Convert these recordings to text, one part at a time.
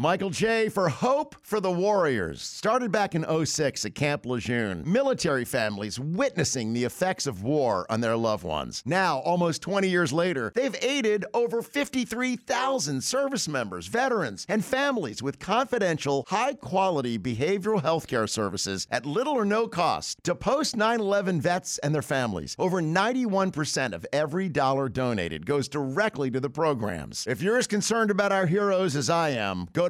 Michael J. for Hope for the Warriors. Started back in 06 at Camp Lejeune. Military families witnessing the effects of war on their loved ones. Now, almost 20 years later, they've aided over 53,000 service members, veterans, and families with confidential, high quality behavioral health care services at little or no cost to post 9 11 vets and their families. Over 91% of every dollar donated goes directly to the programs. If you're as concerned about our heroes as I am, go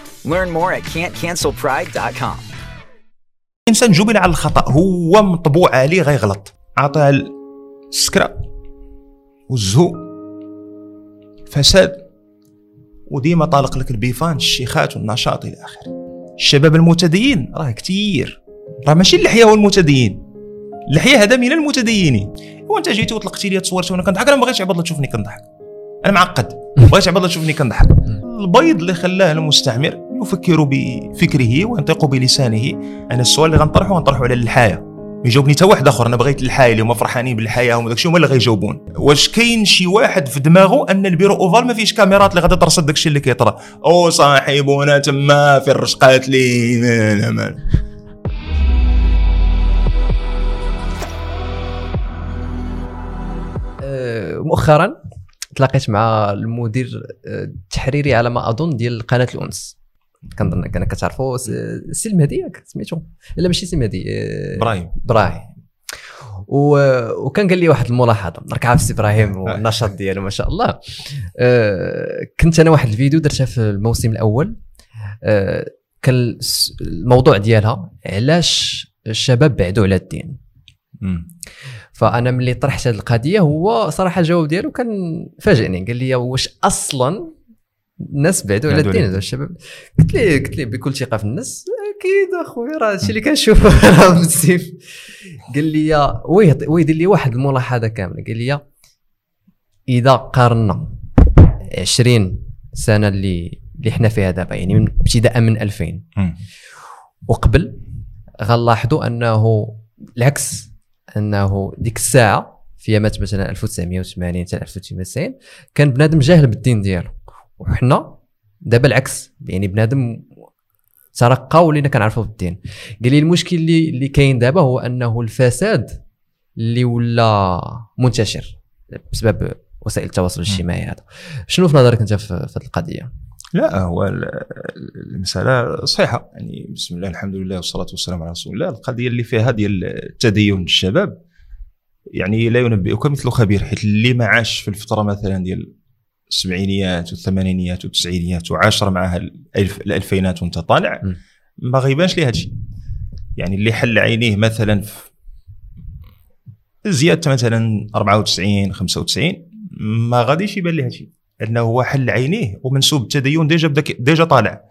Learn more at can'tcancelpride.com. الانسان جبل على الخطأ هو مطبوع عليه غيغلط عطاه السكرة والزهو. فساد. وديما طالق لك البيفان الشيخات والنشاط إلى آخره. الشباب المتدين راه كتير. راه ماشي اللحية هو المتدين اللحية هذا من المتدينين وأنت جيتي وطلقتي لي تصورتي وأنا كنضحك أنا ما بغيتش عباد الله تشوفني كنضحك. أنا معقد. ما بغيتش عباد الله تشوفني كنضحك. البيض اللي خلاه المستعمر يفكر بفكره وينطق بلسانه. أنا السؤال اللي غنطرحه غنطرحه على الحياة. يجاوبني حتى واحد آخر أنا بغيت الحياة اللي هما فرحانين بالحياة هما داكشي هما اللي غيجاوبون. واش كاين شي واحد في دماغه أن البيرو أوفال ما فيش كاميرات اللي غادا ترصد داكشي اللي كيطرا؟ أو صاحبنا تما في الرشقات لي. آه، مؤخرا تلاقيت مع المدير آه، التحريري على ما أظن ديال قناة الأنس. كنظن كان كتعرفوا س- سي المهدي ياك سميتو؟ لا ماشي سي المهدي آه، إبراهيم. إبراهيم. و- وكان قال لي واحد الملاحظة راك عارف سي إبراهيم والنشاط ديالو ما شاء الله. آه، كنت أنا واحد الفيديو درتها في الموسم الأول. آه، كان الموضوع ديالها علاش الشباب بعدوا على الدين. فأنا ملي طرحت هذه القضية هو صراحة الجواب ديالو كان فاجئني. قال لي واش أصلا الناس بعدوا على الدين الشباب. قلت ليه قلت ليه بكل ثقه في الناس أكيد اخويا راه هادشي اللي كنشوفه. راه مسيف قال لي ويه ويدير لي واحد الملاحظة كامله قال لي إذا قارنا 20 سنة اللي اللي حنا فيها دابا يعني من ابتداء من 2000 مم. وقبل غنلاحظوا أنه العكس أنه ديك الساعة في مات مثلا 1980 حتى 1990 كان بنادم جاهل بالدين ديالو. وحنا دابا العكس يعني بنادم ترقى ولينا كنعرفوا بالدين. قال لي المشكل اللي اللي كاين دابا هو أنه الفساد اللي ولا منتشر بسبب وسائل التواصل الاجتماعي هذا. شنو في نظرك أنت في هذه القضية؟ لا هو ال- المسألة صحيحة. يعني بسم الله الحمد لله والصلاة والسلام على رسول الله. القضية اللي فيها ديال التدين الشباب يعني لا ينبئك مثل خبير حيث اللي ما عاش في الفترة مثلا ديال السبعينيات والثمانينيات والتسعينيات وعاشر معها الألف الألفينات وانت طالع. ما غيبانش ليه هادشي. يعني اللي حل عينيه مثلا في زيادة مثلا 94 95 ما غاديش يبان ليه هادشي. أنه هو حل عينيه ومنسوب التدين déjà بدا déjà طالع.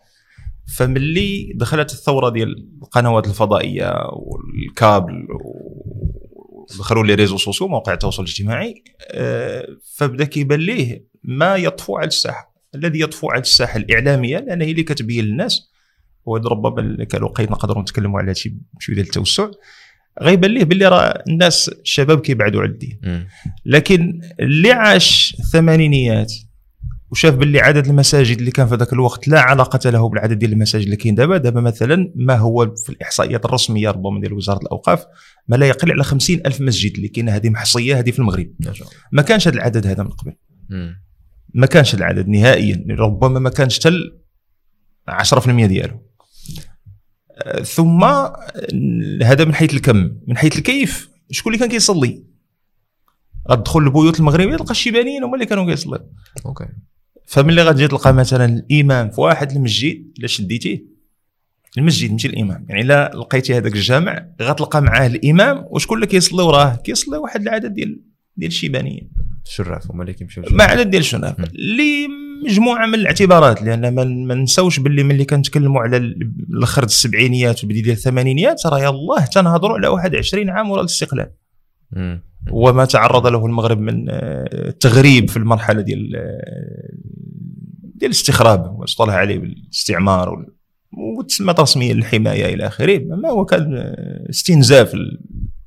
فملي دخلت الثورة ديال القنوات الفضائية والكابل ودخلوا les réseaux sociaux مواقع التواصل الاجتماعي آه، فبدا كيبان ليه ما يطفو على الساحة. الذي يطفو على الساحة الإعلامية لأن هي اللي كتبين للناس وهذا ربما لقيت نقدروا نتكلموا على هادشي بشويه ديال التوسع. غيبان ليه باللي راه الناس الشباب كيبعدوا على الدين. لكن اللي عاش الثمانينيات وشاف باللي عدد المساجد اللي كان في ذاك الوقت لا علاقة له بالعدد ديال المساجد اللي كاين دابا. دابا مثلا ما هو في الإحصائيات الرسمية ربما ديال وزارة الأوقاف ما لا يقل على خمسين ألف مسجد اللي كاينة هذه محصية هذه في المغرب. ما كانش هذا العدد هذا من قبل. ما كانش العدد نهائيا ربما ما كانش ال 10% ديالو. آه، ثم آه، هذا من حيث الكم من حيث الكيف شكون اللي كان كيصلي؟ غتدخل البيوت المغربية تلقى الشيبانيين هما اللي كانوا كيصليو okay. فملي غتجي تلقى مثلا الامام في واحد المسجد إلا شديتيه. المسجد ماشي الإمام يعني إلا لقيتي هذاك الجامع غتلقى معاه الإمام وشكون اللي كيصلي؟ وراه كيصلي واحد العدد ديال ديال الشيبانيين. الشراف هما اللي كيمشيو مع عدد ديال الشباب مم. اللي مجموعة من الاعتبارات لأن ما ما نساوش باللي ملي كنتكلموا على ال- الأخر السبعينيات وبدايه ديال الثمانينيات راه يلاه تنهضروا على واحد 20 عام وراء الاستقلال. وما تعرض له المغرب من آه، تغريب في المرحلة ديال آه، ديال الاستخراب واصطلح عليه بالاستعمار وتسمى رسميا الحماية إلى آخره ما هو كان آه، استنزاف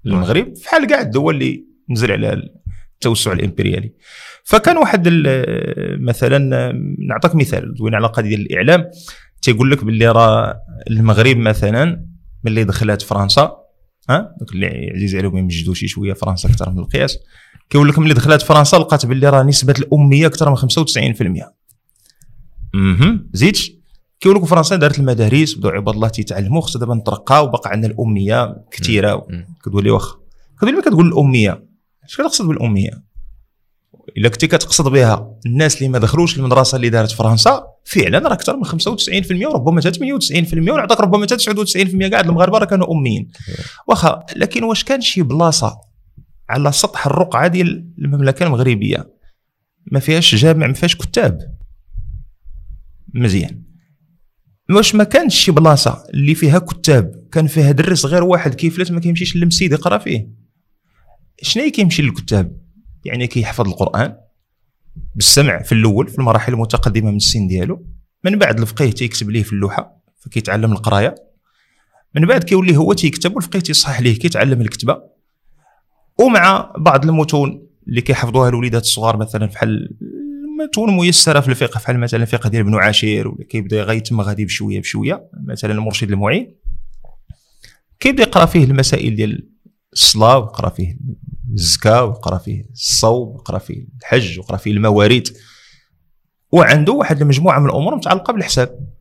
للمغرب بحال كاع الدول اللي نزل عليها التوسع الإمبريالي. فكان واحد مثلا نعطيك مثال دوينا على قضية الإعلام. تيقول لك باللي راه المغرب مثلا ملي دخلت فرنسا ها دوك اللي عزيز عليهم يمجدوا شي شوية فرنسا أكثر من القياس. كيقول لك ملي دخلت فرنسا لقات باللي راه نسبة الأمية أكثر من 95% أها زيدش كيقول لك فرنسا دارت المدارس بداو عباد الله تيتعلموا خصنا دابا نترقاو وبقى عندنا الأمية كثيرة. كتقول لي واخا. كتقول لي كتقول الأمية. اش كتقصد بالأمية. إلا كنتي كتقصد بها الناس اللي ما دخلوش المدرسة اللي دارت فرنسا فعلا راه أكثر من 95% وربما حتى 98% ونعطيك ربما حتى 99% كاع المغاربة راه كانوا أميين. واخا لكن واش كان شي بلاصة على سطح الرقعة ديال المملكة المغربية ما فيهاش جامع ما فيهاش كتاب؟ مزيان. واش ما كانش شي بلاصة اللي فيها كتاب كان فيها درس غير واحد كيفلت ما كيمشيش للمسجد يقرأ فيه؟ شنو كيمشي للكتاب؟ يعني كيحفظ القرآن بالسمع في الأول في المراحل المتقدمة من السن ديالو. من بعد الفقيه تيكتب ليه في اللوحة فكيتعلم القراية. من بعد كيولي هو تيكتب والفقيه تيصحح ليه كيتعلم الكتابه ومع بعض المتون اللي كيحفظوها الوليدات الصغار مثلا بحال متون ميسرة في الفقه بحال مثلا الفقه ديال ابن عاشير ولا كيبدا غيتم غادي بشوية بشوية مثلا المرشد المعين. كيبدا يقرأ فيه المسائل ديال الصلاة ويقرأ فيه الزكاة ويقرا فيه الصوم ويقرا فيه الحج ويقرا فيه المواريث. وعنده واحد المجموعة من الأمور متعلقة بالحساب.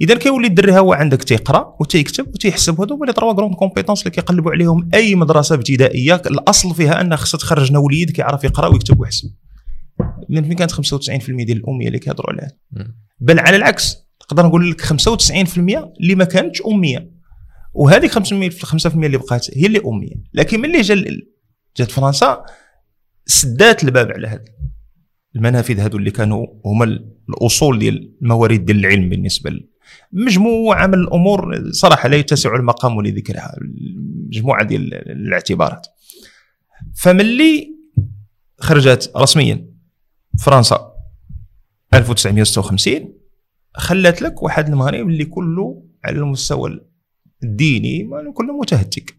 إذا كيولي الدري هو عندك تيقرأ وتيكتب وتيحسب هذو هما les trois grandes compétences اللي كيقلبوا عليهم أي مدرسة ابتدائية. الأصل فيها انها خصها تخرج لنا وليد كيعرف يقرأ ويكتب ويحسب. اذا فين كانت 95% ديال الأمية اللي كيهضروا عليها. بل على العكس نقدر نقول لك 95% اللي ما كانتش أمية. وهذيك 5% 5% اللي بقات هي اللي أمية. لكن ملي جا جات فرنسا سدات الباب على هذا المنافذ هذو اللي كانوا هما ال- الأصول ديال الموارد ديال العلم بالنسبة مجموعة من الأمور صراحة لا يتسع المقام لذكرها مجموعة ديال الاعتبارات. فملي خرجت رسميا فرنسا 1956 خلت لك واحد المغرب اللي كله على المستوى الديني كله متهتك.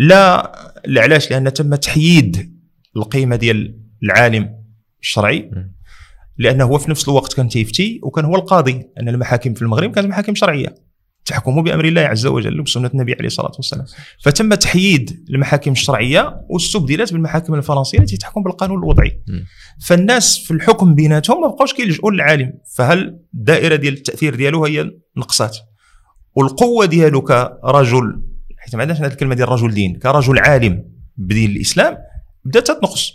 لا لا علاش؟ لأن تم تحييد القيمة ديال العالم الشرعي. لأنه هو في نفس الوقت كان تيفتي وكان هو القاضي. أن المحاكم في المغرب كانت محاكم شرعية. تحكم بأمر الله عز وجل وبسنة النبي عليه الصلاة والسلام. فتم تحييد المحاكم الشرعية واستبدلت بالمحاكم الفرنسية التي تحكم بالقانون الوضعي. فالناس في الحكم بيناتهم ما بقاوش كيلجؤوا للعالم. فهل الدائرة ديال التأثير ديالو هي نقصات والقوة ديالو كرجل حيت ما عندناش هذه الكلمة ديال رجل دين. كرجل عالم بدين الإسلام بدات تنقص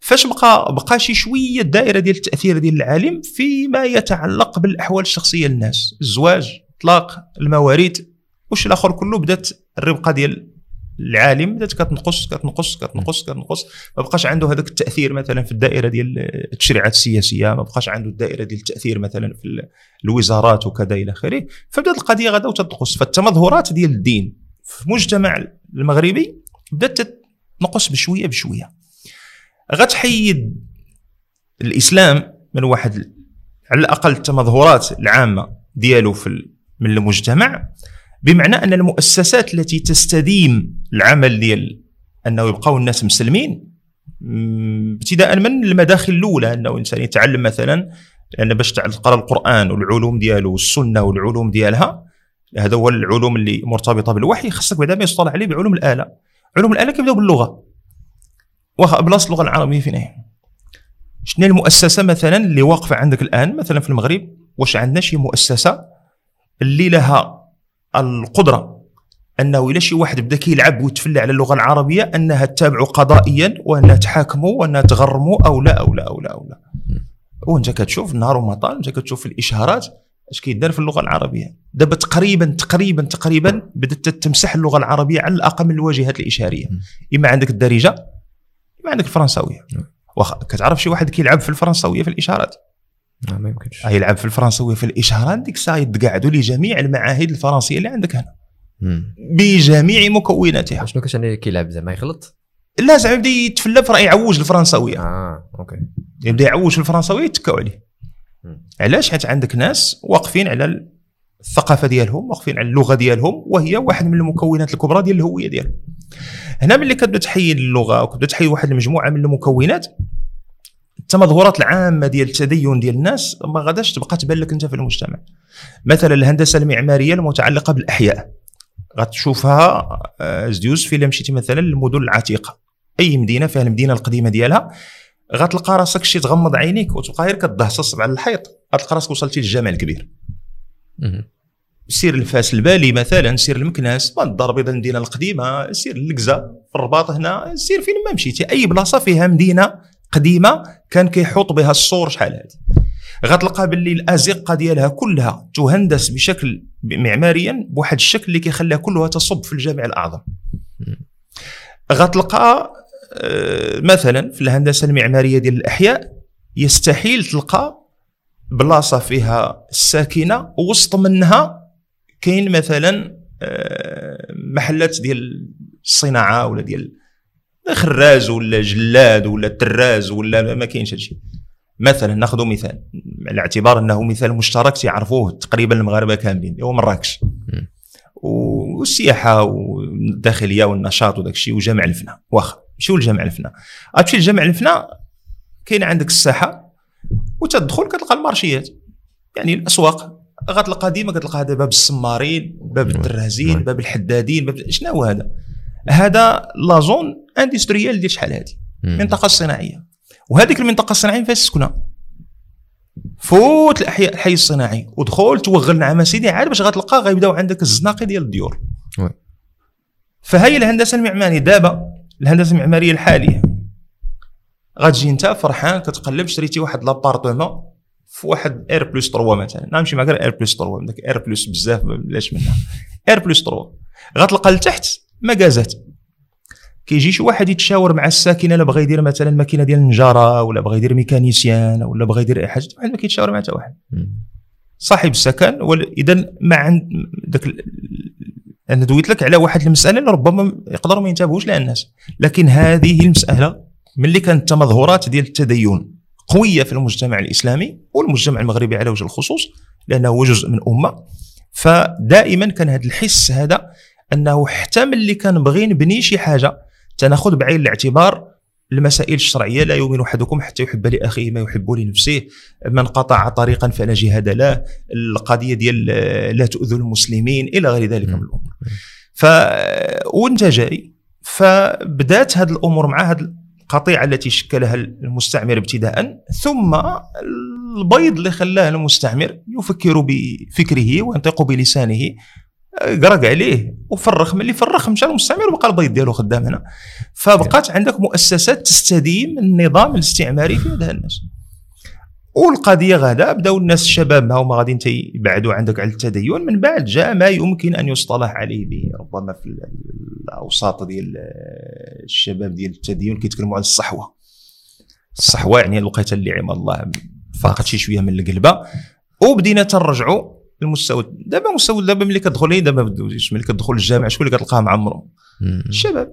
فاش بقى بقى شي شوية الدائره ديال التأثير ديال العالم فيما يتعلق بالأحوال الشخصية للناس. الزواج اطلاق المواريث. وش الآخر كله بدات الربقة ديال العالم بدات كتنقص كتنقص كتنقص كتنقص. ما بقاش عنده هذاك التأثير مثلا في الدائرة ديال التشريعات السياسية. ما بقاش عنده الدائرة ديال التأثير مثلا في ال- الوزارات وكذا إلى آخره. فبدات القضية غدا وتنقص. فالتمظهرات ديال الدين في المجتمع المغربي بدأت تنقص بشوية بشوية. غتحيد الإسلام من واحد على الأقل التمظهرات العامة ديالو في من المجتمع بمعنى أن المؤسسات التي تستديم العمل ديال أنه يبقاو الناس مسلمين ابتداء من المداخل الأولى أنه الإنسان يتعلم مثلا لأن باش تقرا القرآن والعلوم ديالو والسنة والعلوم ديالها هذا هو العلوم اللي مرتبطة بالوحي. خصك بعدا ما يصطلح عليه بعلوم الآلة. علوم الآلة كيبدأو باللغة. واخا بلاصة اللغة العربية فين هي؟ شنو المؤسسة مثلا اللي واقفة عندك الآن؟ مثلا في المغرب واش عندنا شي مؤسسة اللي لها القدرة أنه إلى شي واحد بدا كيلعب ويتفلى على اللغة العربية أنها تتابعه قضائيا وأنها تحاكمه وأنها تغرمه أو لا أو لا أو لا أو لا. وأنت كتشوف النهار وما طال أنت كتشوف الإشهارات اش كيدار في اللغة العربية؟ دابا تقريبا تقريبا تقريبا بدأت تمسح اللغة العربية على الأقل من الواجهات الاشهاريه م. إما عندك الدارجة إما عندك الفرنساويه واخا كتعرف شي واحد كيلعب في الفرنسويه في الإشارات؟ ما يمكنش. يلعب في الفرنسويه في الإشارات ديك الساعة يتقاعدوا لجميع المعاهد الفرنسية اللي عندك هنا. مم. بجميع مكوناتها. شنو كتعني كيلعب زعما يغلط لا زعما يبدأ يتفلى يعوج الفرنسويه آه أوكي. يبدأ يعوج في الفرنسويه يتكاو عليه. علاش؟ حيت عندك ناس واقفين على الثقافة ديالهم واقفين على اللغة ديالهم وهي واحد من المكونات الكبرى ديال الهوية ديالهم. هنا ملي كتبدأ تحيد اللغة وكتبدا تحيد واحد المجموعة من المكونات التمظهرات العامة ديال التدين ديال الناس ما غاداش تبقى تبان لك أنت في المجتمع. مثلا الهندسة المعمارية المتعلقة بالأحياء. غتشوفها آه، زديوس إلا مشيتي مثلا للمدن العتيقة. أي مدينة فيها المدينة القديمة ديالها غتلقى راسك شي تغمض عينيك وتبقى غير كتدهصص على الحيط. غتلقى راسك وصلتي للجامع الكبير. سير لفاس البالي مثلا سير لمكناس ما الدار البيضاء المدينة القديمة سير للقزه في الرباط هنا سير فين ما مشيتي. أي بلاصة فيها مدينة قديمة كان كيحوط بها الصور شحال هذه. غتلقى باللي الأزقة ديالها كلها تهندس بشكل معماريا بواحد الشكل اللي كيخليها كلها تصب في الجامع الأعظم. غتلقى مثلا في الهندسة المعمارية ديال الأحياء يستحيل تلقى بلاصة فيها الساكنة وسط منها كاين مثلا آه، محلات ديال الصناعة ولا ديال خراز ولا جلاد ولا تراز ولا ما كاينش هادشي. مثلا ناخذ مثال على اعتبار أنه مثال مشترك تعرفوه تقريبا المغاربة كاملين هو مراكش والسياحة والداخلية والنشاط وداك الشيء وجامع الفنا واخا. مشيو لجامع الفنا؟ غتمشي لجامع الفنا كاين عندك الساحة وتدخل كتلقى المارشيات. يعني الأسواق غتلقى ديما كتلقى هذا باب السمارين باب الدرازين باب الحدادين باب شنو هو هذا؟ هذا la zone industrielle ديال شحال هذه مم. المنطقة الصناعيه وهذيك المنطقة الصناعية فيها السكنه فوت الاحياء الحي الصناعي ودخل توغل نعم سيدي عاد باش غتلقى غيبداو عندك الزناقي ديال الديور. فهي الهندسة المعمارية دابا الهندسة المعمارية الحالية. غتجي انت فرحان كتقلب شريتي واحد l'appartement في واحد R plus 3 مثلا. نمشي معك R plus 3 داك R plus بزاف بلاش منها. R plus 3 غتلقى لتحت مكازات كيجي شي واحد يتشاور مع الساكنة الا بغى يدير مثلا ماكينة ديال النجارة ولا بغى يدير mécanicien ولا بغى يدير أي حاجة. واحد ما كيتشاور مع حتى واحد. صاحب السكن اذا ما عند داك أنا دويت لك على واحد المسألة اللي ربما يقدروا ما ينتبهوش لها الناس. لكن هذه المسألة ملي كانت التمظهرات ديال التدين قوية في المجتمع الإسلامي والمجتمع المغربي على وجه الخصوص لأنه هو جزء من أمة. فدائما كان هذا الحس هذا أنه حتى ملي كنبغي نبني شي حاجة تناخذ بعين الاعتبار المسائل الشرعية لا يؤمن أحدكم حتى يحب لأخيه ما يحب لنفسه. من قطع طريقا فلا جهاد له. القضية ديال لا تؤذوا المسلمين إلى غير ذلك من الأمور. ف وانت جاي. فبدأت هذه الأمور مع هذه القطيعة التي شكلها المستعمر ابتداء. ثم البيض اللي خلاه المستعمر يفكر بفكره وينطق بلسانه. قرق عليه وفرخ ملي فرخ مشى المستعمر وبقى البيض ديالو خدام هنا. فبقات عندك مؤسسات تستديم النظام الاستعماري في يد الناس. والقضية غادا بداو الناس الشباب ما هما غاديين تيبعدوا عندك على التدين من بعد جاء ما يمكن أن يصطلح عليه ربما في ال- الأوساط ديال الشباب ديال التدين كيتكلموا على الصحوة. الصحوة يعني الوقيتة اللي عم الله فاقت شي شوية من القلبة. وبدينا تنرجعوا المستوى دابا مستوى دابا ملي كتدخل دابا ملي كتدخل الجامع شكون اللي كتلقاه معمرهم مم. الشباب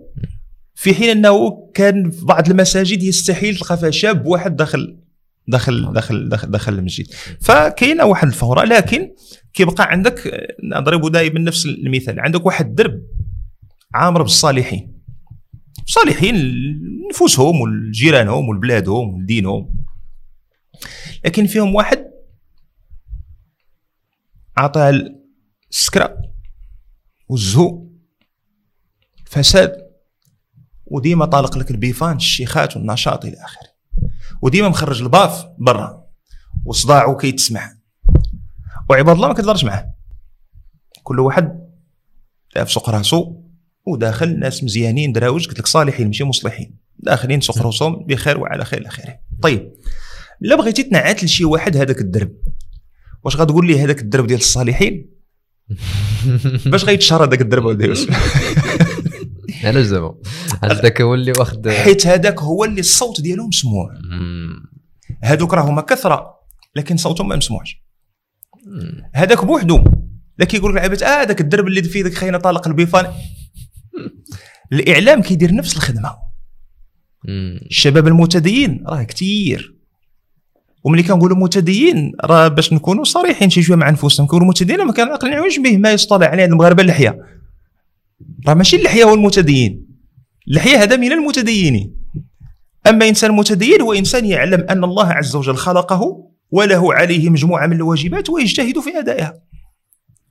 في حين انه كان في بعض المساجد يستحيل تلقى فيها شاب واحد داخل داخل داخل داخل, داخل المسجد فكاينه واحد الفوره لكن كيبقى عندك آه، نضرب دائما نفس المثال عندك واحد الدرب عامر بالصالحين صالحين لنفوسهم ولجيرانهم ولبلادهم ولدينهم لكن فيهم واحد عطاها السكرة والزهو فساد وديما طالق لك البيفان الشيخات والنشاط إلى آخره. وديما مخرج الباف برا وصداعه كيتسمع وعباد الله ما كتهضرش معاه. كل واحد في سوق راسو وداخل ناس مزيانين دراوج قلت لك صالحين ماشي مصلحين. داخلين سوق راسهم بخير وعلى خير اخره طيب لا بغيتي تنعت لشي واحد هذاك الدرب. واش غتقول لي هذاك الدرب ديال الصالحين؟ باش غيتشهر هذاك الدرب ولد يوسف. علاش دابا علاش ذاك هو اللي واخد حيت هذاك هو اللي الصوت ديالو مسموع. هذوك راه هما كثرة لكن صوتهم ما مسموعش. هذاك بوحدو. لكن يقول لك العباد آه هذاك الدرب اللي فيه ذاك خاينه طالق البيفان. الإعلام كيدير نفس الخدمة. الشباب المتدين راه كثير وملي كنقولوا متدين راه باش نكونوا صريحين شي شوية مع أنفسنا كنقولوا متدين ما كنقنعوش به ما يصطلح عليه المغاربه اللحيه راه ماشي اللحية هو المتدين. اللحية هذا من المتدينين. أما إنسان متدين هو إنسان يعلم أن الله عز وجل خلقه وله عليه مجموعة من الواجبات ويجتهد في أدائها.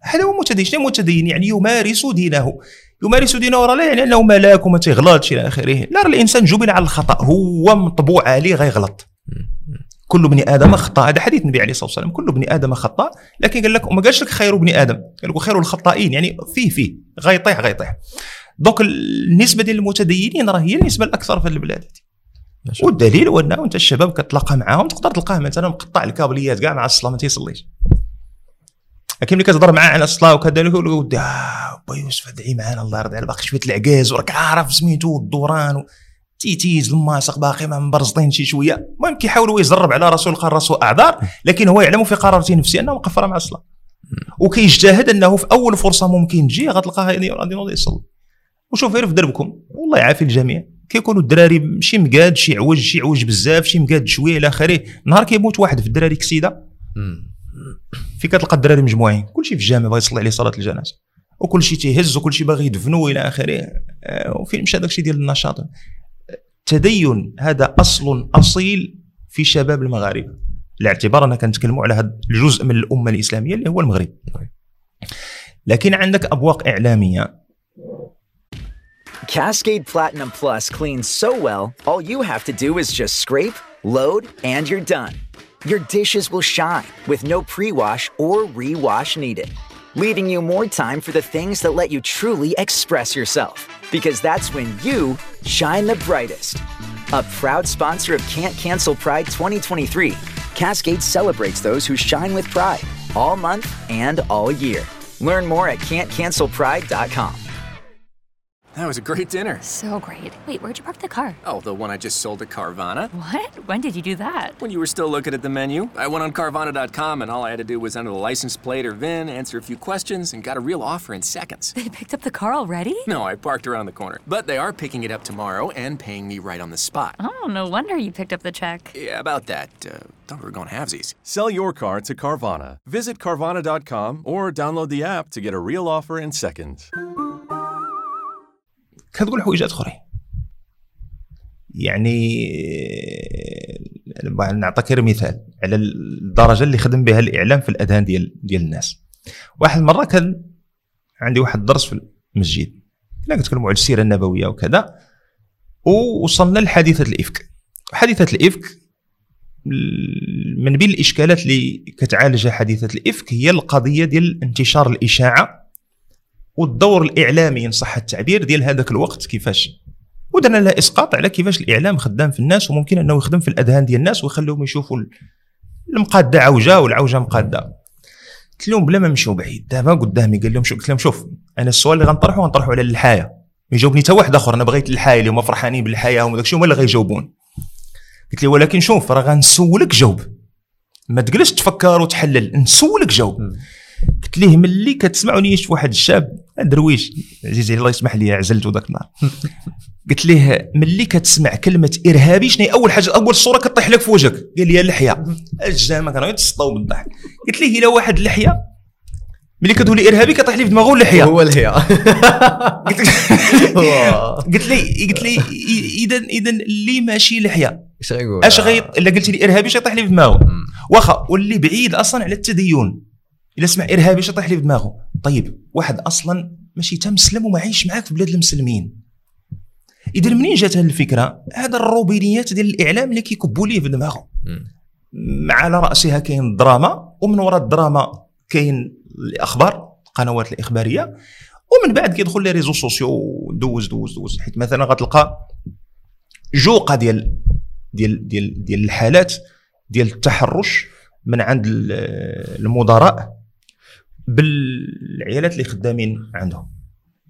هذا هو متدين شنو متدين يعني يمارس دينه. يمارس دينه راه لا يعني أنه ملاك وما تيغلطش إلى آخره. لا الإنسان جبل على الخطأ. هو مطبوع عليه غيغلط. كل ابن آدم خطاء. هذا حديث النبي عليه الصلاة والسلام. كل ابن آدم خطاء. لكن قال لك وما قالش لك خير ابن آدم؟ قال لك خير الخطائين. يعني فيه فيه. غيطيح غيطيح. donc النسبة ديال المتدينين راه هي النسبة الأكثر في البلاد. هذه. والدليل هو أنه أنت الشباب كتلاقى معاهم تقدر تلقاه مثلا مقطع الكابليات كاع مع الصلاة ما تيصليش. لكن ملي كتهضر معاه على الصلاة وكذا يقول ودي آه با يوسف ادعي معانا الله يرضي على باقي شوية العكاز وراك عارف سميتو الدوران و... تيتيز الماسق باقي ما مبرزطين شي شوية. المهم كيحاول هو يجرب على راسه يلقى راسه أعذار لكن هو يعلم في قرارته النفسيه أنه مقفره مع الصلاة. وكيجتهد أنه في أول فرصة ممكن تجي غتلقاه غادي غادي ينوض يصلي. وشوف غير في دربكم والله يعافي الجميع. كيكونوا الدراري شي مقاد شي عوج شي عوج بزاف شي مقاد شوية إلى آخره. نهار كيموت واحد في الدراري كسيدة. في كتلقى الدراري مجموعين. كلشي في الجامع بغا يصلي عليه صلاة الجنازة. وكل شيء تيهز وكل شيء باغي يدفنو إلى آخره. آه، وفين مشى داك الشيء ديال النشاط. التدين هذا اصل اصيل في شباب المغاربه لاعتبار اننا كنتكلموا على هذا الجزء من الامه الاسلاميه اللي هو المغرب لكن عندك ابواق اعلاميه Cascade Platinum Plus cleans so well, all you have to do is just scrape, load, and you're done. Your dishes will shine with no pre wash or re-wash needed, leaving you more time for the things that let you truly express yourself. Because that's when you shine the brightest. A proud sponsor of Can't Cancel Pride 2023, Cascade celebrates those who shine with pride all month and all year. Learn more at can'tcancelpride.com. That was a great dinner. So great. Wait, where'd you park the car? Oh, the one I just sold to Carvana. What? When did you do that? When you were still looking at the menu, I went on Carvana.com and all I had to do was enter the license plate or VIN, answer a few questions, and got a real offer in seconds. They picked up the car already? No, I parked around the corner. But they are picking it up tomorrow and paying me right on the spot. Oh, no wonder you picked up the check. Yeah, about that. Uh, thought we were going halvesies. Sell your car to Carvana. Visit Carvana.com or download the app to get a real offer in seconds. كتقول حويجات اخرين يعني نعطيك غير مثال على الدرجة اللي خدم بها الإعلام في الأذهان ديال ديال الناس. واحد المره كان عندي واحد الدرس في المسجد. كنا كنتكلموا على السيرة النبوية وكذا ووصلنا لحادثة الإفك. حادثة الإفك ال- من بين الإشكالات اللي كتعالجها حادثة الإفك هي القضية ديال انتشار الإشاعة والدور الإعلامي إن صح التعبير ديال هذاك الوقت كيفاش؟ ودرنا لها إسقاط على كيفاش الإعلام خدام في الناس وممكن أنه يخدم في الأذهان ديال الناس ويخليهم يشوفوا ال- المقادة عوجه والعوجه مقادة. قلت لهم بلا ما نمشيو بعيد دابا قدامي قال لهم قلت لهم شوف أنا السؤال اللي غنطرحه غنطرحه على الحياة. ما يجاوبني حتى واحد آخر أنا بغيت الحياة اللي هما فرحانين بالحياة هما داكشي هما اللي غيجاوبون. قلت له ولكن شوف راه غنسولك جاوب. ما تجلس تفكر وتحلل نسولك جاوب. قلت ليه ملي كتسمعوني في واحد الشاب درويش عزيزي الله يسمح لي عزلته ذاك النهار. قلت ليه ملي كتسمع كلمة إرهابي؟ شنو أول حاجة أول صورة كطيح لك في وجهك. قال لي اللحية. الجامع كانوا يتسطاو بالضحك قلت ليه الا واحد اللحية؟ ملي كتولي إرهابي كطيح لي في دماغه اللحية. هو اللي هي قلت قلت لي قلت لي اذا اذا اللي ماشي لحية. اش غيقول اش غي إلا قلت لي إرهابي اش يطيح لي في دماغه. واخا واللي بعيد أصلا على التدين. إلا سمع إرهابي اش يطيح لي في دماغه طيب واحد أصلا ماشي تا مسلم وما عايش معاك في بلاد المسلمين. اذا منين جات هذه الفكرة؟ هذا الروبينيات ديال الإعلام اللي كيكبوا ليه في دماغه على رأسها كاين الدراما ومن وراء الدراما كاين الأخبار القنوات الإخبارية ومن بعد كيدخل les réseaux sociaux ودوز دوز دوز. حيت مثلا غتلقى جوقة ديال ديال ديال ديال الحالات ديال التحرش من عند ال- المدراء. بالعيالات اللي خدامين عندهم.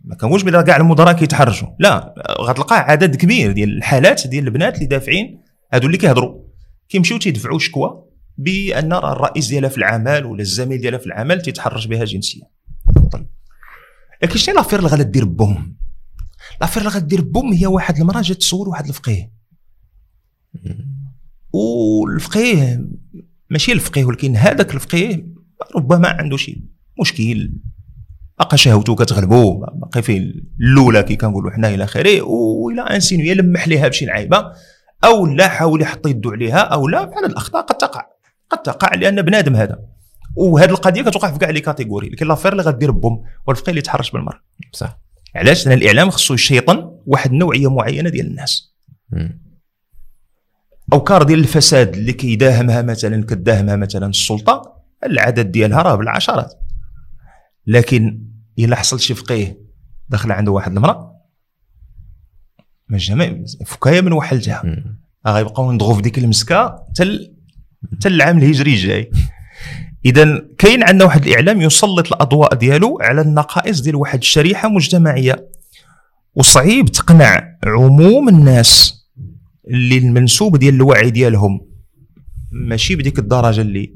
ما كانوش بلا كاع المدراء كيتحرشوا لا غتلقى عدد كبير ديال الحالات ديال البنات اللي دافعين هادو اللي كيهضروا. كيمشيو تيدفعوا شكوى بأن راه الرئيس ديالها في العمل ولا الزميل ديالها في العمل تيتحرش بها جنسيا. طيب. لكن شنو l'affaire اللي غادا دير boum؟ l'affaire اللي غادا دير boum هي واحد المرأة جات تسول واحد الفقيه. والفقيه ماشي الفقيه ولكن هذاك الفقيه ربما عنده شي مشكل. بقى شهوته كتغلبو. باقي فيه الاولى كي كنقولوا حنا إلى آخره وإلى insinua لمح ليها بشي لعيبة أو لا حاول يحط يدو عليها أو لا فعلا الأخطاء قد تقع. قد تقع لأن بنادم هذا. وهذه القضية كتوقع في كاع les catégories لكن l'affaire اللي غدير boum والفقيه اللي تحرش بالمراه صح علاش؟ لأن الإعلام خصو يشيطن واحد النوعية معينة ديال الناس. أو كار ديال الفساد اللي كيداهمها مثلا كداهمها مثلا السلطة العدد ديالها راه بالعشرات. لكن إلا حصل شي فقيه دخل عنده واحد المرأة ما جمع فكاية من واحد الجهة. مم. غيبقاو ندغوا في ديك المسكة تل تل العام الهجري الجاي. اذا كاين عندنا واحد الإعلام يسلط الأضواء ديالو على النقائص ديال واحد الشريحة مجتمعية. وصعيب تقنع عموم الناس اللي المنسوب ديال الوعي ديالهم. ماشي بديك الدرجة اللي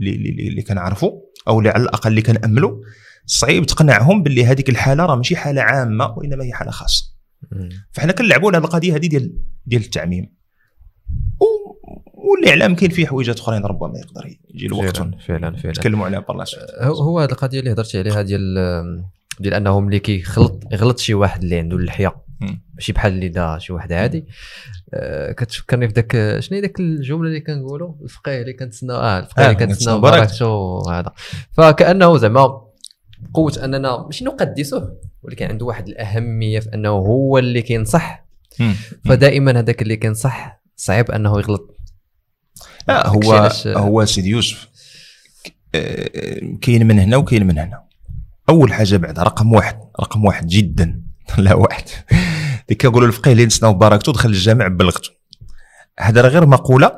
اللي اللي, اللي كنعرفوا أو اللي على الأقل اللي كناملوا صعيب تقنعهم باللي هذيك الحالة راه ماشي حالة عامة وإنما هي حالة خاصة. فحنا كنلعبوا على القضية هذه ديال ديال التعميم. و- والاعلام كاين فيه حويجات أخرين ربما يقدر يجي الوقت فعلا فعلا فعلا. نتكلموا عليها بالله هو هو هذه القضية اللي هضرتي عليها ديال ديال انه ملي كيخلط يغلط شي واحد اللي عنده اللحية. ماشي بحال اللي دا شي واحد عادي. كتفكرني في ذاك شنو ذاك الجملة اللي كنقولوا الفقيه اللي كنتسناو آه الفقيه آه، اللي كنتسناو بركته هذا. فكأنه زعما قوه أننا ماشي نقدسوه ولكن عنده واحد الأهمية في أنه هو اللي كينصح. فدائما هذاك اللي كينصح صعيب أنه يغلط. لا داكشي هو هو سيدي يوسف آه، كاين من هنا وكاين من هنا. أول حاجة بعد رقم واحد رقم واحد جدا. لا واحد. اللي كيقولوا الفقيه اللي نسناو باركته دخل الجامع بلغته هذا راه غير مقولة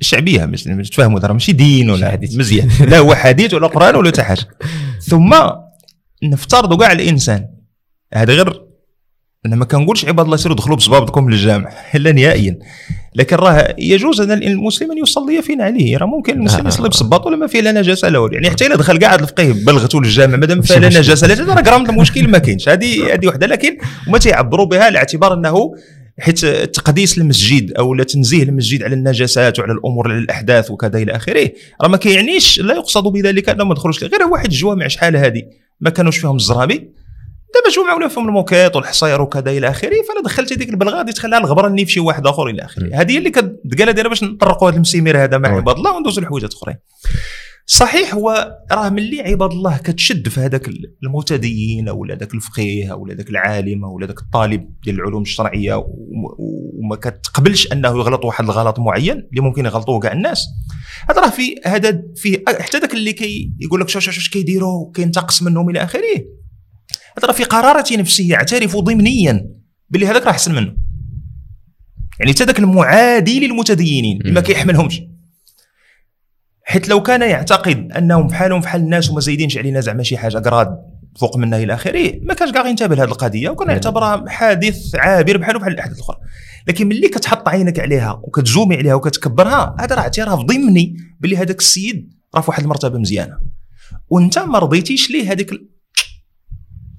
شعبية مش تفهموا راه ماشي دين ولا حديث. مزيان. لا هو حديث ولا قرآن ولا حتى حاجة. ثم نفترضوا كاع الإنسان. هذا غير أنا ما كنقولش عباد الله سيروا دخلوا بصبابكم للجامع لا نهائيا. لكن راه يجوز أن المسلم أن يصلي في نعله راه ممكن المسلم آه. يصلي بصباط ولا ما فيه لا نجاسة له يعني حتى إلا دخل قاعد الفقيه بلغته للجامع مادام فيها لا. نجاسة لا راه جرام المشكل ما كاينش. هذه هذه وحدة. لكن وما تيعبروا بها على اعتبار أنه حيت تقديس المسجد أو لا تنزيه المسجد على النجاسات وعلى الأمور على الأحداث وكذا إلى آخره راه ما كيعنيش لا يقصد بذلك انه ما دخلوش. غير واحد الجوامع شحال هذه؟ ما كانوش فيهم الزرابي دابا جمعوا ولا فيهم الموكيط والحصير وكذا إلى آخره؟ فلا دخلتي ديك البلغة غادي تخليها الغبرني في شي واحد آخر إلى آخره. هذه هي اللي كتقال دايره باش نطرقوا هذا المسيمير هذا مع. عباد الله وندوزوا لحويجات أخرين. صحيح هو راه ملي عباد الله كتشد في هذاك المتدين أو ذاك الفقيه أو ذاك العالم أو ذاك الطالب ديال العلوم الشرعية وم- وما كتقبلش أنه يغلط واحد الغلط معين اللي ممكن يغلطوه كاع الناس. هذا راه في هذا في حتى ذاك اللي كي يقول لك شوف شوف شوف كيديروا كينتقص منهم إلى آخره. هذا راه في قرارة نفسية يعترف ضمنيا باللي هذاك راه احسن منه يعني حتى ذاك المعادي للمتدينين اللي ما. كيحملهمش حيت لو كان يعتقد أنهم بحالهم بحال الناس وما زايدينش علينا زعما شي حاجة قراد فوق منا إلى آخره ما كانش كاع ينتبه لهذه القضية وكان. يعتبرها حادث عابر بحاله بحال الأحداث الأخرى لكن ملي كتحط عينك عليها وكتزومي عليها وكتكبرها هذا راه اعتراف ضمني باللي هذاك السيد راه في واحد المرتبة مزيانة وأنت ما رضيتيش ليه هذيك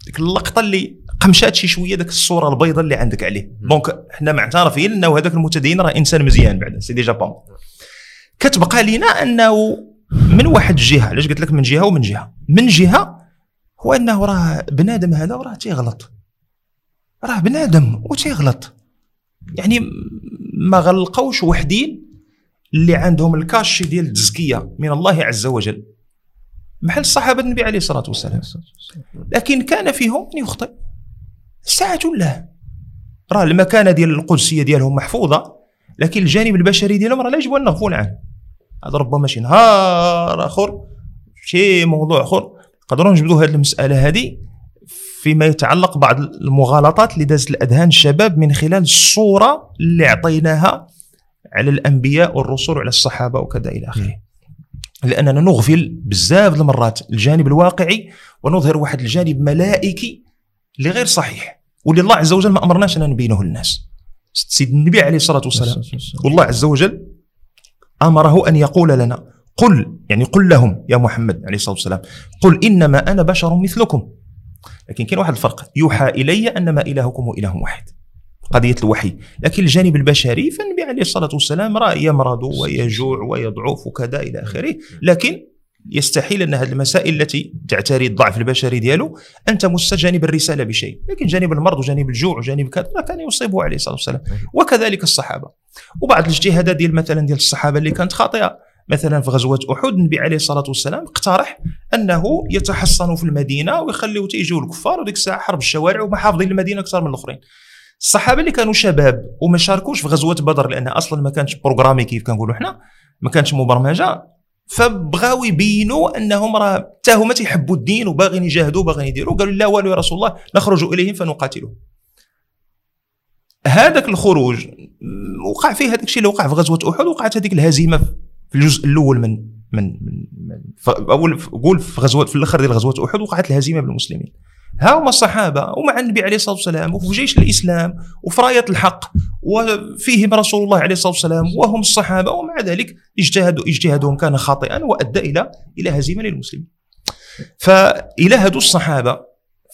ديك اللقطة اللي قمشات شي شوية ديك الصورة البيضاء اللي عندك عليه. donc حنا معترفين إنه هذاك المتدين راه إنسان مزيان بعدا c'est déjà bon كتبقى لينا أنه من واحد الجهه علاش قلت لك من جهة ومن جهة؟ من جهة هو أنه راه بنادم هذا راه تيغلط. راه بنادم وتيغلط. يعني ما غلقوش وحدين اللي عندهم الكاش ديال التزكية من الله عز وجل. بحال الصحابه النبي عليه الصلاة والسلام. لكن كان فيهم من يخطئ. ساعة الله راه المكانة ديال القدسية ديالهم محفوظة لكن الجانب البشري ديالهم راه لا يجب أن نغفل عنه. هذا ربما شي نهار آخر شي موضوع آخر. نقدروا نجبدوا هذه المسألة هذه فيما يتعلق بعض المغالطات اللي دازت الأذهان الشباب من خلال الصورة اللي أعطيناها على الأنبياء والرسل وعلى الصحابة وكذا إلى آخره. لأننا نغفل بزاف المرات الجانب الواقعي ونظهر واحد الجانب ملائكي اللي غير صحيح. واللي الله عز وجل ما أمرناش أن نبينه للناس. سيد النبي عليه الصلاة والسلام والله عز وجل أمره أن يقول لنا قل يعني قل لهم يا محمد عليه الصلاة والسلام قل إنما أنا بشر مثلكم. لكن كاين واحد الفرق يوحى إلي أنما إلهكم إله واحد. قضية الوحي. لكن الجانب البشري فالنبي عليه الصلاة والسلام راه يمرض ويجوع ويضعف وكذا إلى آخره. لكن يستحيل أن هذه المسائل التي تعتري الضعف البشري ديالو أن تمس جانب الرسالة بشيء. لكن جانب المرض وجانب الجوع وجانب كذا كان يصيبه عليه الصلاة والسلام. وكذلك الصحابة. وبعض الاجتهادات ديال مثلا ديال الصحابة اللي كانت خاطئة. مثلا في غزوة أحد النبي عليه الصلاة والسلام اقترح أنه يتحصنوا في المدينة ويخليو تيجيو الكفار وديك الساعة حرب الشوارع ومحافظين المدينة أكثر من الأخرين. الصحابة اللي كانوا شباب وما شاركوش في غزوة بدر لأن أصلا ما كانتش بروغرامي كيف كنقولوا حنا ما كانتش مبرمجة فبغاو يبينوا أنهم راه حتى هما تيحبوا الدين وباغيين يجاهدوا وباغيين يديروا قالوا لا والو يا رسول الله نخرج إليهم فنقاتلهم. هذاك الخروج وقع فيه هذاك الشيء اللي وقع في غزوة أحد وقعت هذيك الهزيمة في الجزء الأول من من من, من أول قول في غزوة في الأخر ديال غزوة أحد وقعت الهزيمة بالمسلمين. ها هما الصحابة ومع النبي عليه الصلاة والسلام وفي جيش الإسلام وفي راية الحق وفيهم رسول الله عليه الصلاة والسلام وهم الصحابة ومع ذلك اجتهدوا اجتهادهم كان خاطئا وأدى إلى إلى هزيمة للمسلمين. فإلى هادو الصحابة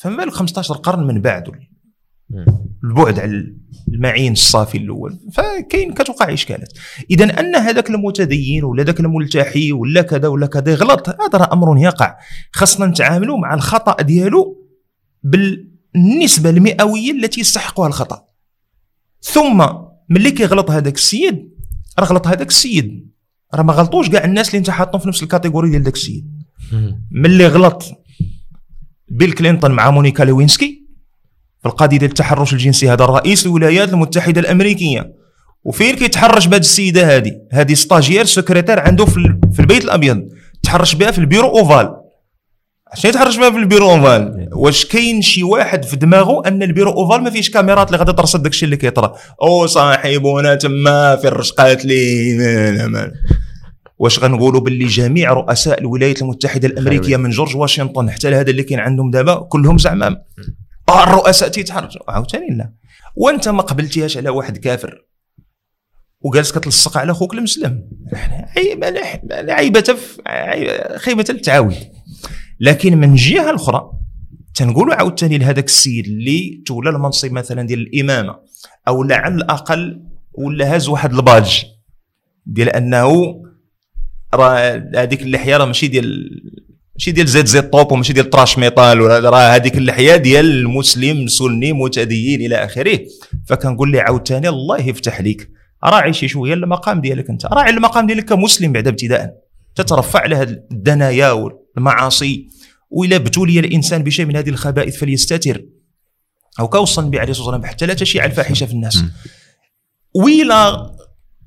فما بالك 15 قرن من بعد البعد على المعين الصافي الأول فكاين كتوقع اشكالات اذا أن هذاك المتدين ولا ذاك الملتحي ولا كذا ولا كذا يغلط هذا أمر يقع. خاصنا نتعاملوا مع الخطأ ديالو بالنسبة المئويه التي يستحقها الخطأ. ثم ملي كيغلط هذاك السيد راه غلط هذاك السيد. راه ما غلطوش كاع الناس اللي انت حاطهم في نفس ال catégorie ديال داك السيد. ملي غلط بيل كلينتون مع مونيكا ليوينسكي في القضية ديال التحرش الجنسي هذا الرئيس الولايات المتحدة الأمريكية. وفين كيتحرش بهذه السيدة هذه؟ هذه stagiaire secrétaire عنده في البيت الأبيض. تحرش بها في ال bureau ovale. علاش يتحرش بها في ال bureau ovale؟ واش كاين شي واحد في دماغه أن ال bureau ovale ما فيهش كاميرات اللي غادي ترصد داكشي اللي كيطرا. أو صاحبنا تما في الرشقات لي واش غنقولوا باللي جميع رؤساء الولايات المتحدة الأمريكية من جورج واشنطن حتى لهذا اللي كاين عندهم دابا كلهم زعما آه، الرؤساء تيتحرشوا عاوتاني لا. وانت ما قبلتيهاش على واحد كافر وجالس كتلصق على خوك المسلم. عيبة لا عيبه خيبة التعاون. لكن من الجهه الاخرى تنقولوا عاوتاني لهذاك السيد اللي تولى المنصب مثلا ديال الإمامة أو على الأقل ولا هاز واحد الباج ديال أنه راه هذيك اللحية راه ماشي ديال ماشي ديال زيت زيت طوب وماشي ديال طراش ميطال ولا راه هذيك اللحية ديال المسلم سني متدين إلى آخره. فكنقول لي عاوتاني الله يفتح ليك. راعي شي شوية المقام ديالك أنت. راعي المقام ديالك كمسلم بعد ابتداء تترفع هذه الدنايا المعاصي وإلا ابتلي الإنسان بشيء من هذه الخبائث فليستتر. أو كوصى النبي عليه الصلاة والسلام حتى لا تشيع الفاحشة في الناس. وإلى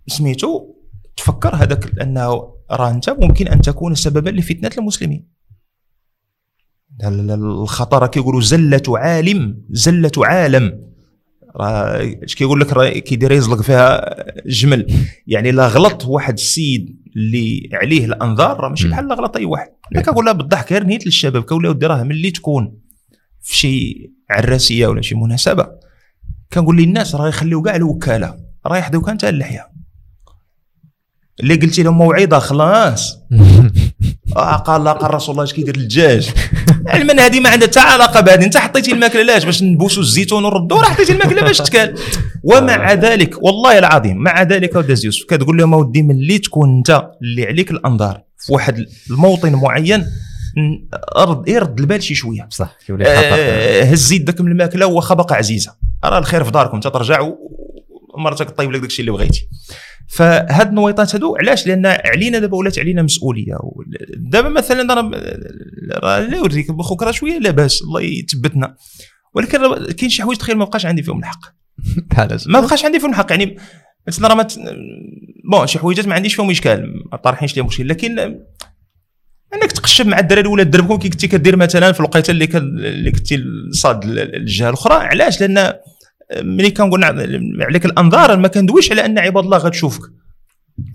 سميتو تفكر هذاك أنه راه أنت ممكن أن تكون سببا لفتنة المسلمين. الخطر كيقولوا زلة عالم زلة عالم. اش كيقول لك راه كيدير يزلق فيها جمل. يعني لا غلط واحد السيد اللي عليه الأنظار راه ماشي بحال غلط أي واحد. أنا كنقول لها بالضحك غير نيت للشباب كولا ودي راه ملي تكون في شي عراسية ولا شي مناسبة. كنقول للناس راه يخليو كاع الوكالة راه يحضيو كان تاع اللحية. اللي قلتي لهم موعظه خلاص. آه قال قال رسول الله اش كيدير الدجاج؟ علما هذه ما عندها حتى علاقة بهذه أنت حطيتي الماكلة لاش؟ باش نبوسوا الزيتون ونردوا راه حطيتي الماكلة باش تكال. ومع ذلك والله العظيم مع ذلك وداز يوسف كتقول لهم أودي ملي تكون أنت اللي عليك الأنظار. في واحد الموطن معين ارد يرد البال شي شوية. صح آه هز يدك من الماكلة واخا باقا عزيزة. راه الخير في داركم تترجع ومرتك طيب لك داكشي اللي بغيتي. فهاد النويطات هادو علاش؟ لأن علينا دابا ولات علينا مسؤولية. دابا مثلا راه لا يوريك بخوك راه شوية لاباس الله يثبتنا. ولكن كاين شي حوايج تخيل ما بقاش عندي فيهم الحق. ما بقاش عندي فيهم الحق. يعني مثلا راه بون شي حويجات ما عنديش فيهم إشكال. ما طارحينش ليهم مشكل لكن أنك تقشب مع الدراري ولا دربكم كي كنتي كدير مثلا في الوقيتة اللي اللي كنتي صاد الجهة الأخرى علاش؟ لأن ملي كنقول عليك الأنظار ما كندويش على أن عباد الله غتشوفك.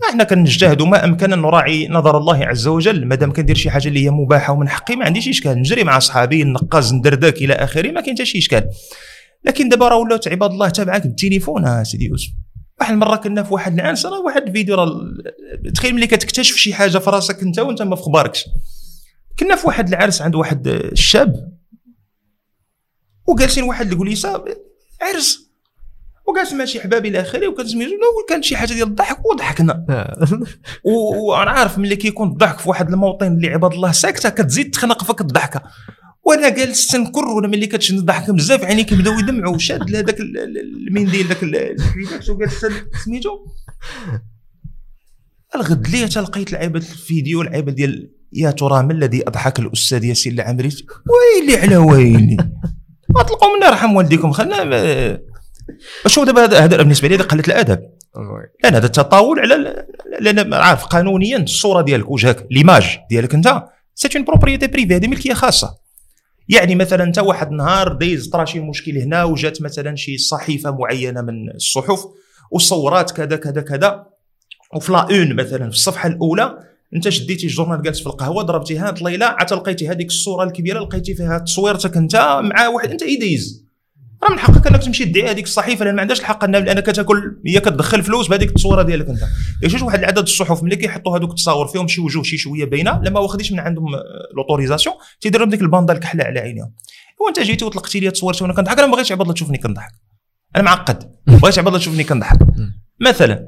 إحنا كنجتهدوا ما أمكن أن نراعي نظر الله عز وجل. ما دام كندير شي حاجة اللي هي مباحة ومن حقي ما عنديش إشكال. نجري مع صحابي نقاز ندردك إلى آخره ما كاين حتى شي إشكال. لكن دابا راه ولاو عباد الله تابعك بالتليفون آه سيدي يوسف. واحد المرة كنا في واحد العنس راه واحد الفيديو راه تخيل ملي كتكتشف شي حاجة في راسك أنت وأنت ما في خباركش كنا في واحد العرس عند واحد الشاب وجالسين واحد الكوليسه عرس. وجالس ماشي حبابي إلى آخره وكان سميتو كانت شي حاجة ديال الضحك وضحكنا و- وأنا عارف ملي كيكون الضحك في واحد الموطن اللي عباد الله ساكتة كتزيد تخنق فيك الضحكة. وأنا جالس تنكر ولا ملي كتشد الضحكه بزاف عيني كيبداو يدمعوا. شاد هذاك ال- ال- المنديل ذاك ال- الحبيبات وجالس سميتو؟ ألغد ليه تلقيت لعيبة الفيديو لعيبة ديال يا ترى ما الذي أضحك الأستاذ ياسين العمري. ويلي على ويلي. أطلقوا منا يرحم والديكم. خلنا شوف دابا هذا بالنسبة لي هذا قلة الأدب. لأن هذا التطاول على لأن عارف قانونيا الصورة ديالك وجهك ليماج ديالك أنت c'est une propriété privée هذه ملكية خاصة. يعني مثلا أنت واحد النهار دايز طرا شي مشكل هنا وجات مثلا شي صحيفة معينة من الصحف وصورات كذا كذا كذا. وفي la une مثلا في الصفحة الأولى انت شديتي ال journal جالس في القهوة ضربتيها طليله عاد لقيتي هذيك الصورة الكبيرة لقيتي فيها تصويرتك انت مع واحد انت يديز. راه من حقك انك تمشي تدعي هذيك الصحيفة لأن ما عندهاش الحق إنها لأنك تاكل هي كتدخل فلوس بهذيك التصويره ديالك انت. يا واحد العدد الصحف ملي كيحطوا هذوك التصاور فيهم شي وجوه شي شوية باينة لما واخديش من عندهم l'autorisation تيديروا لهم ديك الباندا الكحله على عينيهم. وانت جيتي وطلقتي لي تصويرتي وأنا كنضحك أنا ما بغيتش عباد الله تشوفني كنضحك. أنا معقد ما بغيتش عباد الله تشوفني كنضحك. مثلا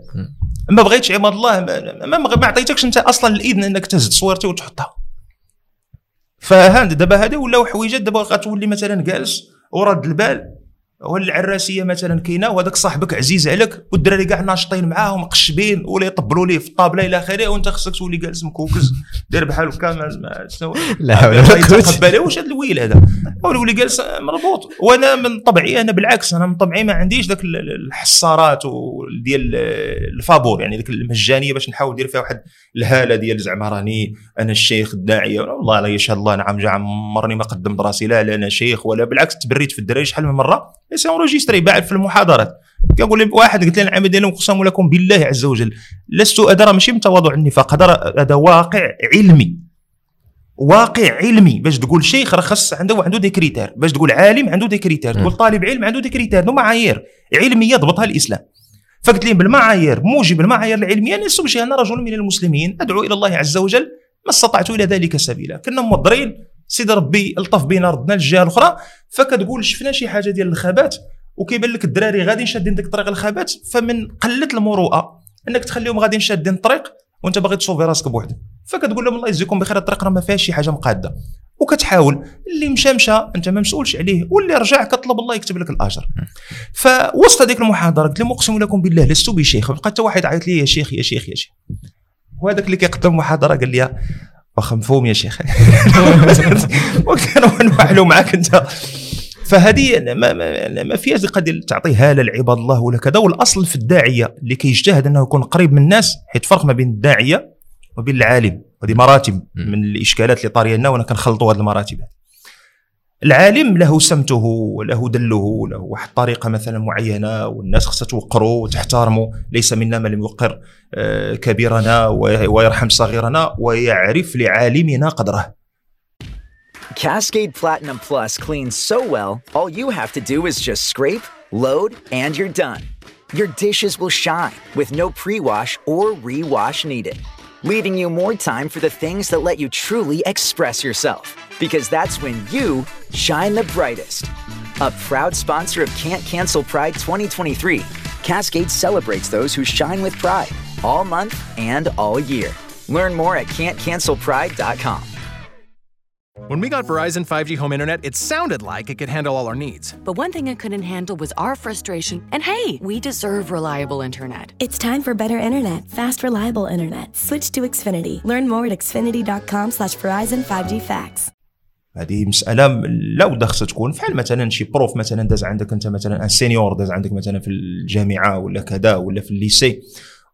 ما بغيتش عباد الله ما, ما, عطيتكش أنت أصلا الاذن إنك تهز تصويرتي وتحطها. فهاند دابا هذا ولاو حويجات دابا غتولي مثلا جالس ورد البال. والعراسيه مثلا كاينة وهذاك صاحبك عزيز عليك والدراري كاع ناشطين معاه ومقشبين ولا يطبلوا ليه في الطابلة إلى آخره وأنت خصك تولي جالس مكوكز داير بحال هكا شنو؟ لا حول ولا قوة. يتقبل. واش هذا الويل هذا؟ ولي جالس مربوط. وأنا من طبعي أنا بالعكس أنا من طبعي ما عنديش ذاك ال- ال- الحصارات ديال الفابور يعني ذاك المجانية باش نحاول ندير فيها واحد الهالة ديال زعما راني أنا الشيخ الداعيه والله لا يشهد الله نعم جا عمرني ما قدمت راسي لا لا أنا شيخ ولا بالعكس تبريت في الدراري شحال من مرة. c'est enregistré بعد في المحاضرات. كنقول لي واحد قلت لي العمل ديالهم اقسم لكم بالله عز وجل. لست ادرى ماشي من تواضع النفاق هذا هذا واقع علمي. واقع علمي. باش تقول شيخ راه خاص عنده عنده des critères. باش تقول عالم عنده des critères. تقول طالب علم عنده des critères. هذو معايير. علميه ضبطها الإسلام. فقلت لهم بالمعايير موجب المعايير العلمية أنا سبشي أنا رجل من المسلمين أدعو إلى الله عز وجل ما استطعت إلى ذلك سبيلا. كنا موضرين سيدي ربي ألطف بينا ردنا للجهه الأخرى فكتقول شفنا شي حاجة ديال الخبات وكيبان لك الدراري غادي شادين ديك طريق الخبات فمن قلة المروءة إنك تخليهم غادي شادين الطريق وأنت باغي تصوفي راسك بوحدك. فكتقول لهم الله يجزيكم بخير الطريق راه ما فيهاش شي حاجة مقادة. وكتحاول اللي مشى مشى أنت ما مسؤولش عليه واللي رجع كطلب الله يكتب لك الآجر. فوسط هذيك المحاضرة قلت لهم أقسم لكم بالله لست بشيخ بقى حتى واحد عيط لي يا شيخ يا شيخ يا شيخ. وهذاك اللي كيقدم المحاضرة قال لي واخا مفهوم يا شيخ. وكانوا نفعلوا معاك أنت. فهذه ما, ما, ما فيهاش القضية تعطي هالة لعباد الله ولا كذا. والأصل في الداعية اللي كيجتهد أنه يكون قريب من الناس حيت فرق ما بين الداعية وبين العالم هذه مراتب من الإشكالات اللي طارية لنا وأنا كنخلطوا هذه المراتب. العالم له سمته وله دله له واحد الطريقة مثلا معينه والناس خصها توقروا وتحترموا ليس منا من لم يوقر آه، كبيرنا وي- ويرحم صغيرنا ويعرف لعالمنا قدره Cascade Platinum Plus cleans so well, all you have to do is just scrape, load, and you're done. Your dishes will shine with no pre wash or re-wash needed, leaving you more time for the things that let you truly express yourself. Because that's when you shine the brightest. A proud sponsor of Can't Cancel Pride 2023, Cascade celebrates those who shine with pride all month and all year. Learn more at can'tcancelpride.com. When we got Verizon 5G home internet, it sounded like it could handle all our needs. But one thing it couldn't handle was our frustration. And hey, we deserve reliable internet. It's time for better internet, fast, reliable internet. Switch to Xfinity. Learn more at xfinity.com slash Verizon 5G Facts. هذه مساله لا ودا خصها تكون فحال مثلا شي بروف مثلا داز عندك انت مثلا ان سينيور داز عندك مثلا في الجامعه ولا كذا ولا في الليسي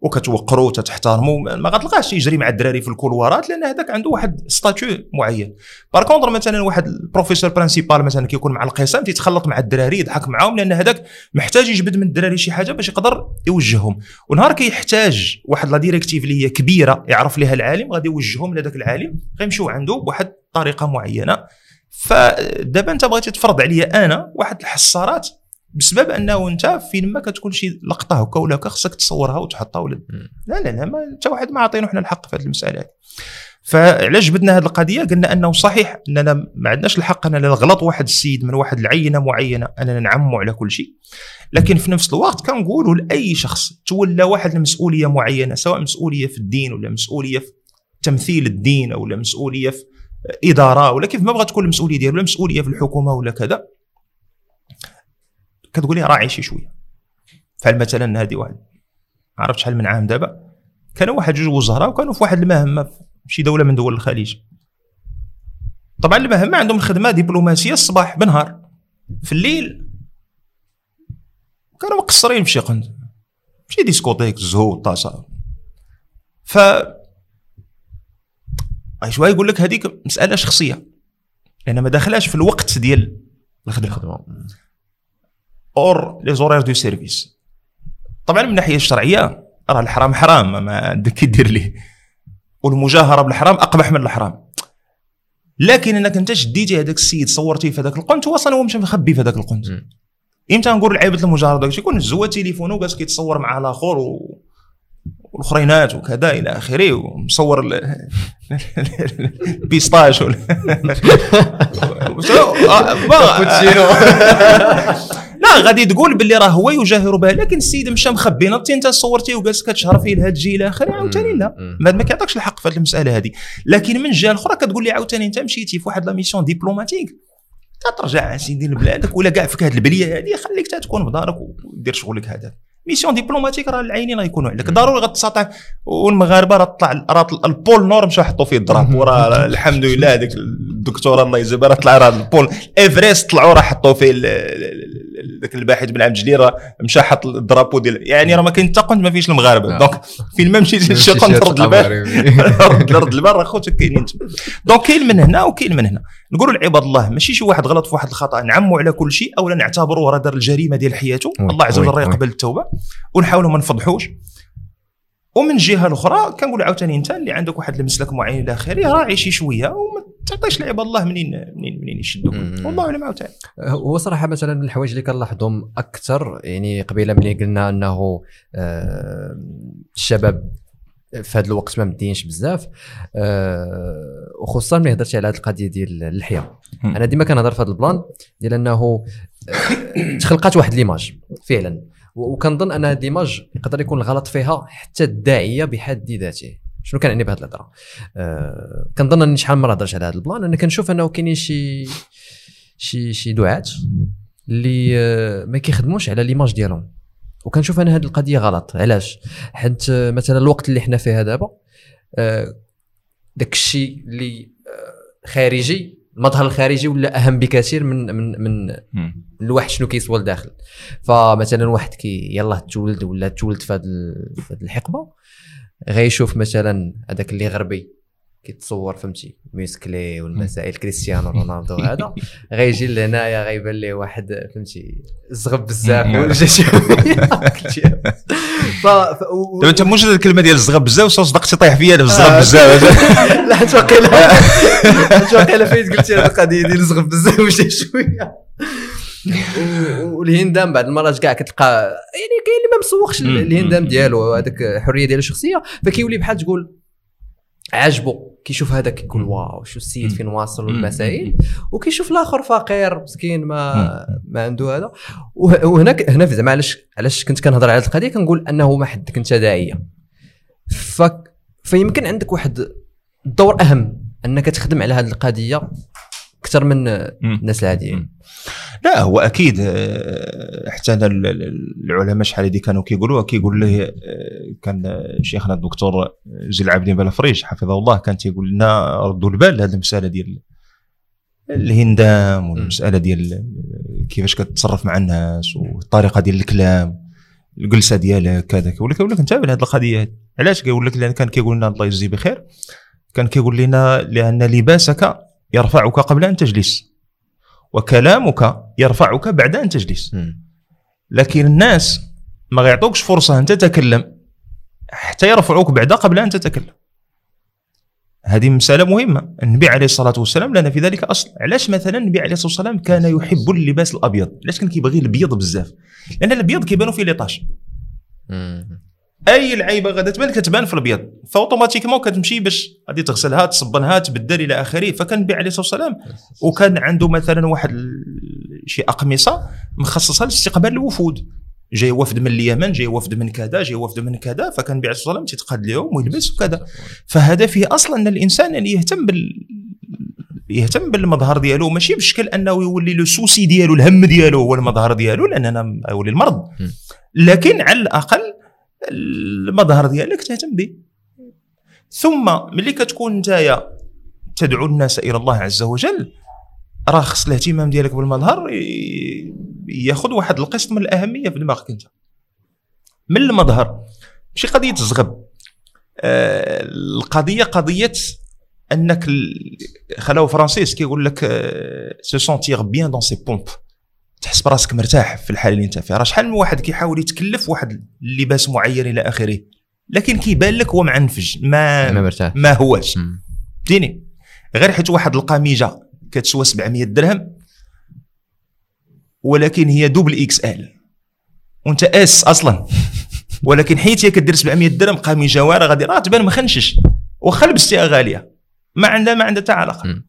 وكتوقروا وتحترموا ما ما غتلقاهش يجري مع الدراري في الكولوارات لأن هذاك عنده واحد statut معين. par contre مثلا واحد ال professeur principal مثلا كيكون مع القسم تيتخلط مع الدراري يضحك معاهم لأن هذاك محتاج يجبد من الدراري شي حاجة باش يقدر يوجههم. ونهار كيحتاج واحد la directive اللي هي كبيرة يعرف لها العالم غادي يوجههم لذاك العالم غيمشيو عنده بواحد الطريقة معينة. فدابا أنت بغيتي تفرض عليا أنا واحد الحصارات بسبب أنه أنت فين ما كتكون شي لقطة هكا ولا هكا خصك تصورها وتحطها ولا لا. لا لا ما حتى واحد ما عاطينو حنا الحق في هذه المسألة هذه. فعلاش جبدنا هذه القضية؟ قلنا أنه صحيح أننا ما عندناش الحق أننا نغلط واحد السيد من واحد العينة معينة أننا نعموا على كل شيء. لكن في نفس الوقت كنقولوا لأي شخص تولى واحد المسؤولية معينة سواء مسؤولية في الدين ولا مسؤولية في تمثيل الدين ولا مسؤولية في إدارة ولا كيف ما بغات تكون المسؤولية ديالو ولا مسؤولية في الحكومة ولا كذا. كتقول لي راعي شي شوية. فعل مثلا هذه واحد عرفت شحال من عام دابا؟ كانوا واحد جوج وزراء وكانوا في واحد المهمة في شي دولة من دول الخليج. طبعا المهمة عندهم الخدمة دبلوماسية الصباح بنهار. في الليل كانوا مقصرين في شي قند شي ديسكوتيك الزهو طاسة. ف شوية يقول لك هذيك مسألة شخصية. لأن ما داخلاش في الوقت ديال الخدمة. hors les horaires de service طبعا من الناحية الشرعية راه الحرام حرام ما عندك يدير ليه. والمجاهرة بالحرام أقبح من الحرام. لكن إنك أنت شديتي هذاك السيد صورتيه في هذاك القنت هو أصلا هو مش مخبي في هذاك القنت. إمتى نقول لعيبة المجاهرة داك يكون زوا تليفونه وجالس كيتصور مع الآخر و... والأخرينات وكذا إلى آخره ومصور ال- البيستاش ولا لا غادي تقول باللي راه هو يجاهر بها لكن السيد مشى مخبي نطي انت صورتيه وجالس كتشهر فيه لهاد الجي إلى اخره عاوتاني لا. ما كيعطيكش الحق في هذه المسألة هذه لكن من جهة أخرى كتقول لي عاوتاني أنت مشيتي في واحد la mission diplomatique ترجع سيدي لبلادك ولا كاع فيك هذه البلية هذه خليك تكون في دارك ودير شغلك هذا. mission diplomatique راه العينين غيكونوا عليك. ضروري غتساطع. والمغاربة راه طلع راه ال pôle nord مشى حطوا فيه ال drapeau وراه الحمد لله هذيك الدكتورة الله يجزيها راه طلع راه ال pôle. إيفريست طلعوا راه حطوا فيه ذاك الباحث بن عبد الجليل راه مشى حط ال drapeau ديال يعني راه ما كاين حتى ما فيش المغاربة. donc فين ما مشيتي لشي قنت رد البال رد البال راه خوتك كاينين. donc كاين من هنا وكاين من هنا. نقولوا لعباد الله ماشي شي واحد غلط في واحد الخطأ. نعموا على كل شيء اولا نعتبروه راه دار الجريمة ديال حياته. الله عز وجل راه. يقبل التوبة. ونحاولوا ما نفضحوش. ومن الجهه الاخرى كنقول عاوتاني أنت اللي عندك واحد المسلك معين إلى آخره راعي شي شوية وما تعطيش لعباد الله منين منين منين يشدوك. والله أعلم عاوتاني. هو صراحة مثلا من الحوايج اللي كنلاحظهم أكثر يعني قبيلة ملي قلنا أنه آه، الشباب في هذا الوقت ما مدينش بزاف آه، وخصوصا ملي هضرتي على هذه القضية ديال اللحية. أنا ديما كنهضر في هذا البلان ديال أنه آه، تخلقات واحد l'image فعلا. وكنظن ان هذه l'image يقدر يكون الغلط فيها حتى الداعية بحد ذاته. شنو كنعني بهذه الهضرة؟ آه كنظن أني شحال مرة هضرت على هذا ال plan أنا كنشوف أنه كاينين شي شي شي دعاة اللي آه، ما كيخدموش على l'image ديالهم. وكنشوف أنا هذه القضية غلط. علاش؟ حيت آه، مثلا الوقت اللي حنا فيه دابا آه، داك الشيء اللي آه، خارجي المظهر الخارجي ولا أهم بكثير من من من الواحد شنو كيسوى لداخل فمثلا واحد كي يلاه تولد ولا تولد في هذه الحقبة غيشوف مثلا هذاك اللي غربي. كيتصور فهمتي ميسكلي والمسائل كريستيانو رونالدو. هذا غيجي لهنايا غيبان ليه واحد فهمتي زغب بزاف. ولا شي دابا انت مش الكلمة ديال الزغب بزاف صدقتي طيح فيا دابا الزغب آه. بزاف. لا حيت واقيلا حيت واقيلا فايت قلتي هذه القضية ديال زغب بزاف وشي شوية. والهندام بعض المرات كاع كتلقى يعني كاين اللي ما مسوقش. الهندام ديالو هذاك الحريه ديالو الشخصية فكيولي بحال تقول عاجبو. كيشوف هذاك كيقول واو شو السيد فين واصل والمسائل وكيشوف الآخر فقير مسكين ما ما عنده هذا. وه- وهناك هنا زعما علاش علاش كنت كنهضر على هذه القضية؟ كنقول أنه ما حدك انت داعيه ف فيمكن عندك واحد الدور أهم أنك تخدم على هذه القضية أكثر من الناس العاديين. لا هو أكيد آه، حتى العلماء شحال هذه كانوا كيقولوا كيقول له آه، كان شيخنا الدكتور زين العابدين بلافريج حفظه الله كان تيقول لنا ردوا البال لهذه المسألة ديال الهندام والمسألة ديال كيفاش كتتصرف مع الناس والطريقة ديال الكلام الجلسة ديالك كذا. كيقول لك يقول لك انتبه لهذه القضية علاش؟ كيقول لك لأن كان كيقول لنا الله يجزيه بخير. كان كيقول لنا لأن لباسك يرفعك قبل أن تجلس. وكلامك يرفعك بعد أن تجلس. لكن الناس ما يعطوكش فرصة أن تتكلم حتى يرفعوك بعد قبل أن تتكلم. هذه مسألة مهمة. النبي عليه الصلاة والسلام لنا في ذلك أصل. علاش مثلا النبي عليه الصلاة والسلام كان يحب اللباس الأبيض؟ علاش كان كيبغي الأبيض بزاف؟ لأن الأبيض كيبانوا فيه les taches. أي لعيبة غادا تبان كتبان في الأبيض ف automatiquement كتمشي باش غادي تغسلها تصبنها تبدل إلى آخره فكان النبي عليه الصلاة والسلام وكان عنده مثلا واحد شي أقمصة مخصصة لاستقبال الوفود. جاي وفد من اليمن جاي وفد من كذا جاي وفد من كذا فكان النبي عليه الصلاة والسلام تيتقاد لهم ويلبس وكذا. فهذا فيه أصلا إن الإنسان يعني يهتم بال يهتم بالمظهر ديالو ماشي بشكل أنه يولي le souci ديالو الهم ديالو هو المظهر ديالو لأن أنا يولي المرض لكن على الأقل المظهر ديالك تهتم به. ثم ملي كتكون نتايا تدعو الناس إلى الله عز وجل راه خص الاهتمام ديالك بالمظهر ياخذ واحد القسط من الأهمية في دماغك أنت. من المظهر ماشي قضية الزغب آه القضية قضية أنك خلاو فرانسيس كيقول لك se sentir bien dans ses pompes تحس براسك مرتاح في الحاله اللي انت فيها راه شحال من واحد كيحاول يتكلف واحد اللباس معين إلى اخره لكن كيبان لك هو معنفج ما ما مرتاح. ما هواش فهمتيني غير حيت واحد القميجة كتسوى 700 درهم ولكن هي double XL. وانت S أصلا. ولكن حيت هي كدير 700 درهم قميجة واعرة غادي راه تبان مخنشش واخا لبستيها غالية. ما عندها ما عندها حتى علاقة.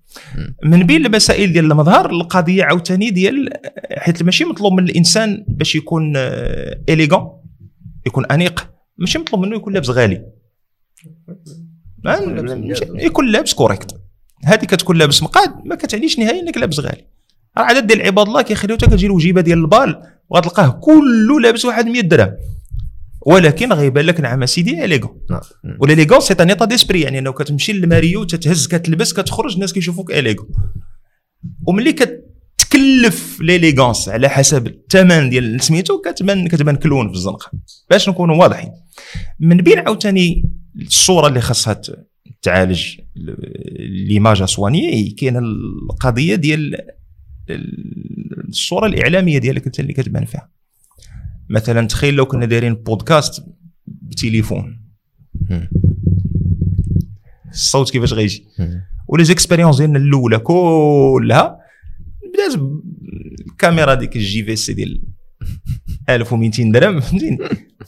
من بين المسائل ديال المظهر القضية عاوتاني ديال حيت ماشي مطلوب من الإنسان باش يكون élégant يكون أنيق. ماشي مطلوب منه يكون لابس غالي. يكون لابس correct هذه كتكون لابس مقاد ما كتعنيش نهائيا إنك لابس غالي. راه عدد ديال عباد الله كيخليو حتى كتجي الوجيبة ديال البال وغتلقاه كله لابس واحد 100 درهم. ولكن غيبان لك نعم سيدي élégant و l'élégance c'est un état d'esprit يعني إنه كتمشي للماريو تتهز كتلبس كتخرج الناس كيشوفوك élégant وملي كتكلف l'élégance على حسب الثمن ديال سميتو كتبان كتبان clown في الزنقة. باش نكونوا واضحين. من بين عاوتاني الصورة اللي خاصها تعالج ال- l'image à soigner كاينة القضية ديال ال- الصورة الإعلامية ديالك أنت اللي كتبان فيها. مثلا تخيل لو كنا دايرين بودكاست بتليفون. الصوت كيفاش غيجي؟ و les expériences ديالنا الأولى كلها بدات الكاميرا ديك ال JVC ديال 1200 درهم فهمتيني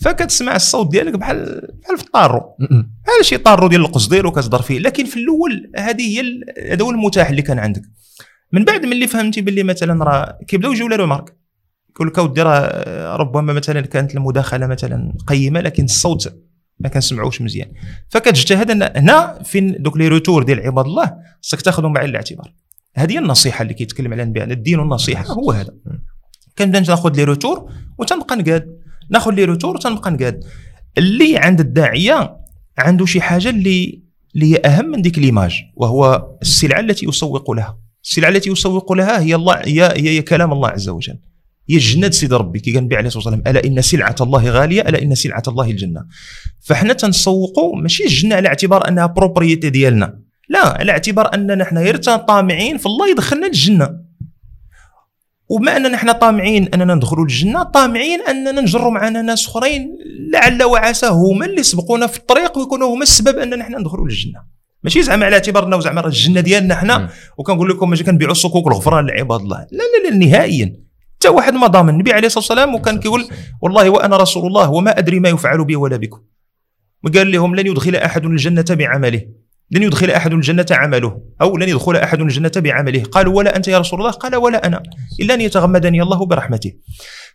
فكتسمع الصوت ديالك بحال بحال في الطارو. بحال شي طارو ديال القصدير وكتهضر فيه. لكن في الأول هذه هي هذا هو المتاح اللي كان عندك. من بعد ملي فهمتي باللي مثلا راه كيبداو يجيو les remarques يقول لك اودي راه ربما مثلا كانت المداخلة مثلا قيمة لكن الصوت ما كنسمعوش مزيان. فكتجتهد أن هنا فين دوك les retours ديال عباد الله خصك تاخذهم بعين الاعتبار. هذه النصيحة اللي كيتكلم عليها النبي الدين والنصيحة هو هذا. كنبدا ناخذ les retours وتنبقى نقاد. ناخذ les retours وتنبقى نقاد. اللي عند الداعية عنده شي حاجة اللي اللي هي أهم من ديك l'image وهو السلعة التي يسوق لها. السلعة التي يسوق لها هي الله هي, هي كلام الله عز وجل. هي الجنة سيدي ربي كي قال النبي عليه الصلاة والسلام ألا إن سلعة الله غالية ألا إن سلعة الله الجنة. فحنا تنسوقوا ماشي الجنه على اعتبار أنها بروبريتي ديالنا. لا على اعتبار أننا حنا غير طامعين في الله يدخلنا الجنة. وبما أننا حنا طامعين أننا ندخلوا الجنة طامعين أننا نجروا معنا ناس أخرين لعل وعسى هما اللي سبقونا في الطريق ويكونوا هما السبب أننا حنا ندخلوا للجنه ماشي زعما على اعتبار أنه زعما الجنة ديالنا حنا وكنقول لكم ماشي كنبيعوا الصكوك والغفران لعباد الله. لا لا لا نهائيا. حتى واحد ما ضامن. النبي عليه الصلاة والسلام وكان كيقول والله وأنا رسول الله وما أدري ما يفعل بي ولا بكم. وقال لهم لن يدخل أحد الجنة بعمله. لن يدخل أحد الجنة عمله. أو لن يدخل أحد الجنة بعمله. قالوا ولا أنت يا رسول الله. قال ولا أنا. إلا أن يتغمدني الله برحمته.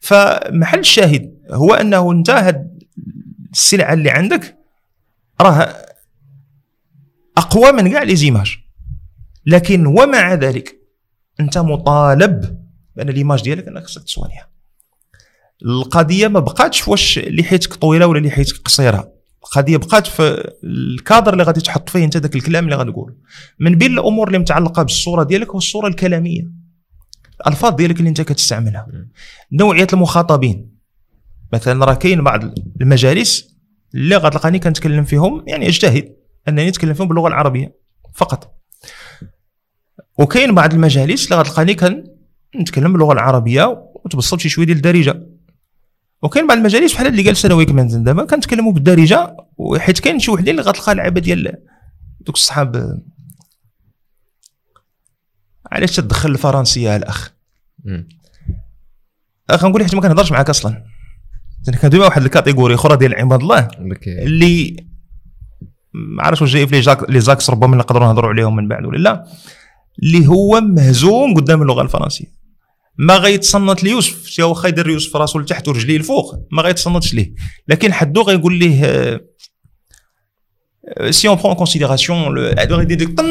فمحل الشاهد هو أنه انت هاد السلعة اللي عندك. راه أقوى من كاع لي زيماج لكن ومع ذلك أنت مطالب بان ليماج ديالك أنك خصك تصونيها القضية ما بقاتش واش لحيتك طويلة ولا لحيتك قصيرة. القضية بقات في الكادر اللي غادي تحط فيه أنت ذاك الكلام اللي غادي تقول من بين الأمور اللي متعلقة بالصورة ديالك هو الصورة الكلامية. الألفاظ ديالك اللي أنت كتستعملها. نوعية المخاطبين. مثلا راه كاين بعض المجالس اللي غتلقاني كنتكلم فيهم يعني أجتهد أنني نتكلم فيهم باللغة العربية فقط. وكاين بعض المجالس اللي غتلقاني كنتكلم باللغة العربية وتبسط شي شوية ديال الدارجة. وكاين بعض المجالس بحال اللي جالس أنا وياك من دابا كنتكلموا بالدارجة وحيت كاين شي وحدين اللي غتلقى لعبة ديال دوك الصحاب. علاش تدخل الفرنسية الأخ؟ أخ نقول حيت ما كنهضرش معاك أصلا. كندوي واحد ال catégorie أخرى ديال عباد الله اللي ما عرفتش واش جاي في les جاك les axes ربما نقدروا نهضروا عليهم من بعد ولا لا اللي هو مهزوم قدام اللغة الفرنسية. ما غيتصنت ليوسف شي واخا يدير يوسف راسو لتحت ورجليه الفوق. ما غيتصنتش ليه. لكن حدو غيقول ليه si on prend en considération غيدير ديك طن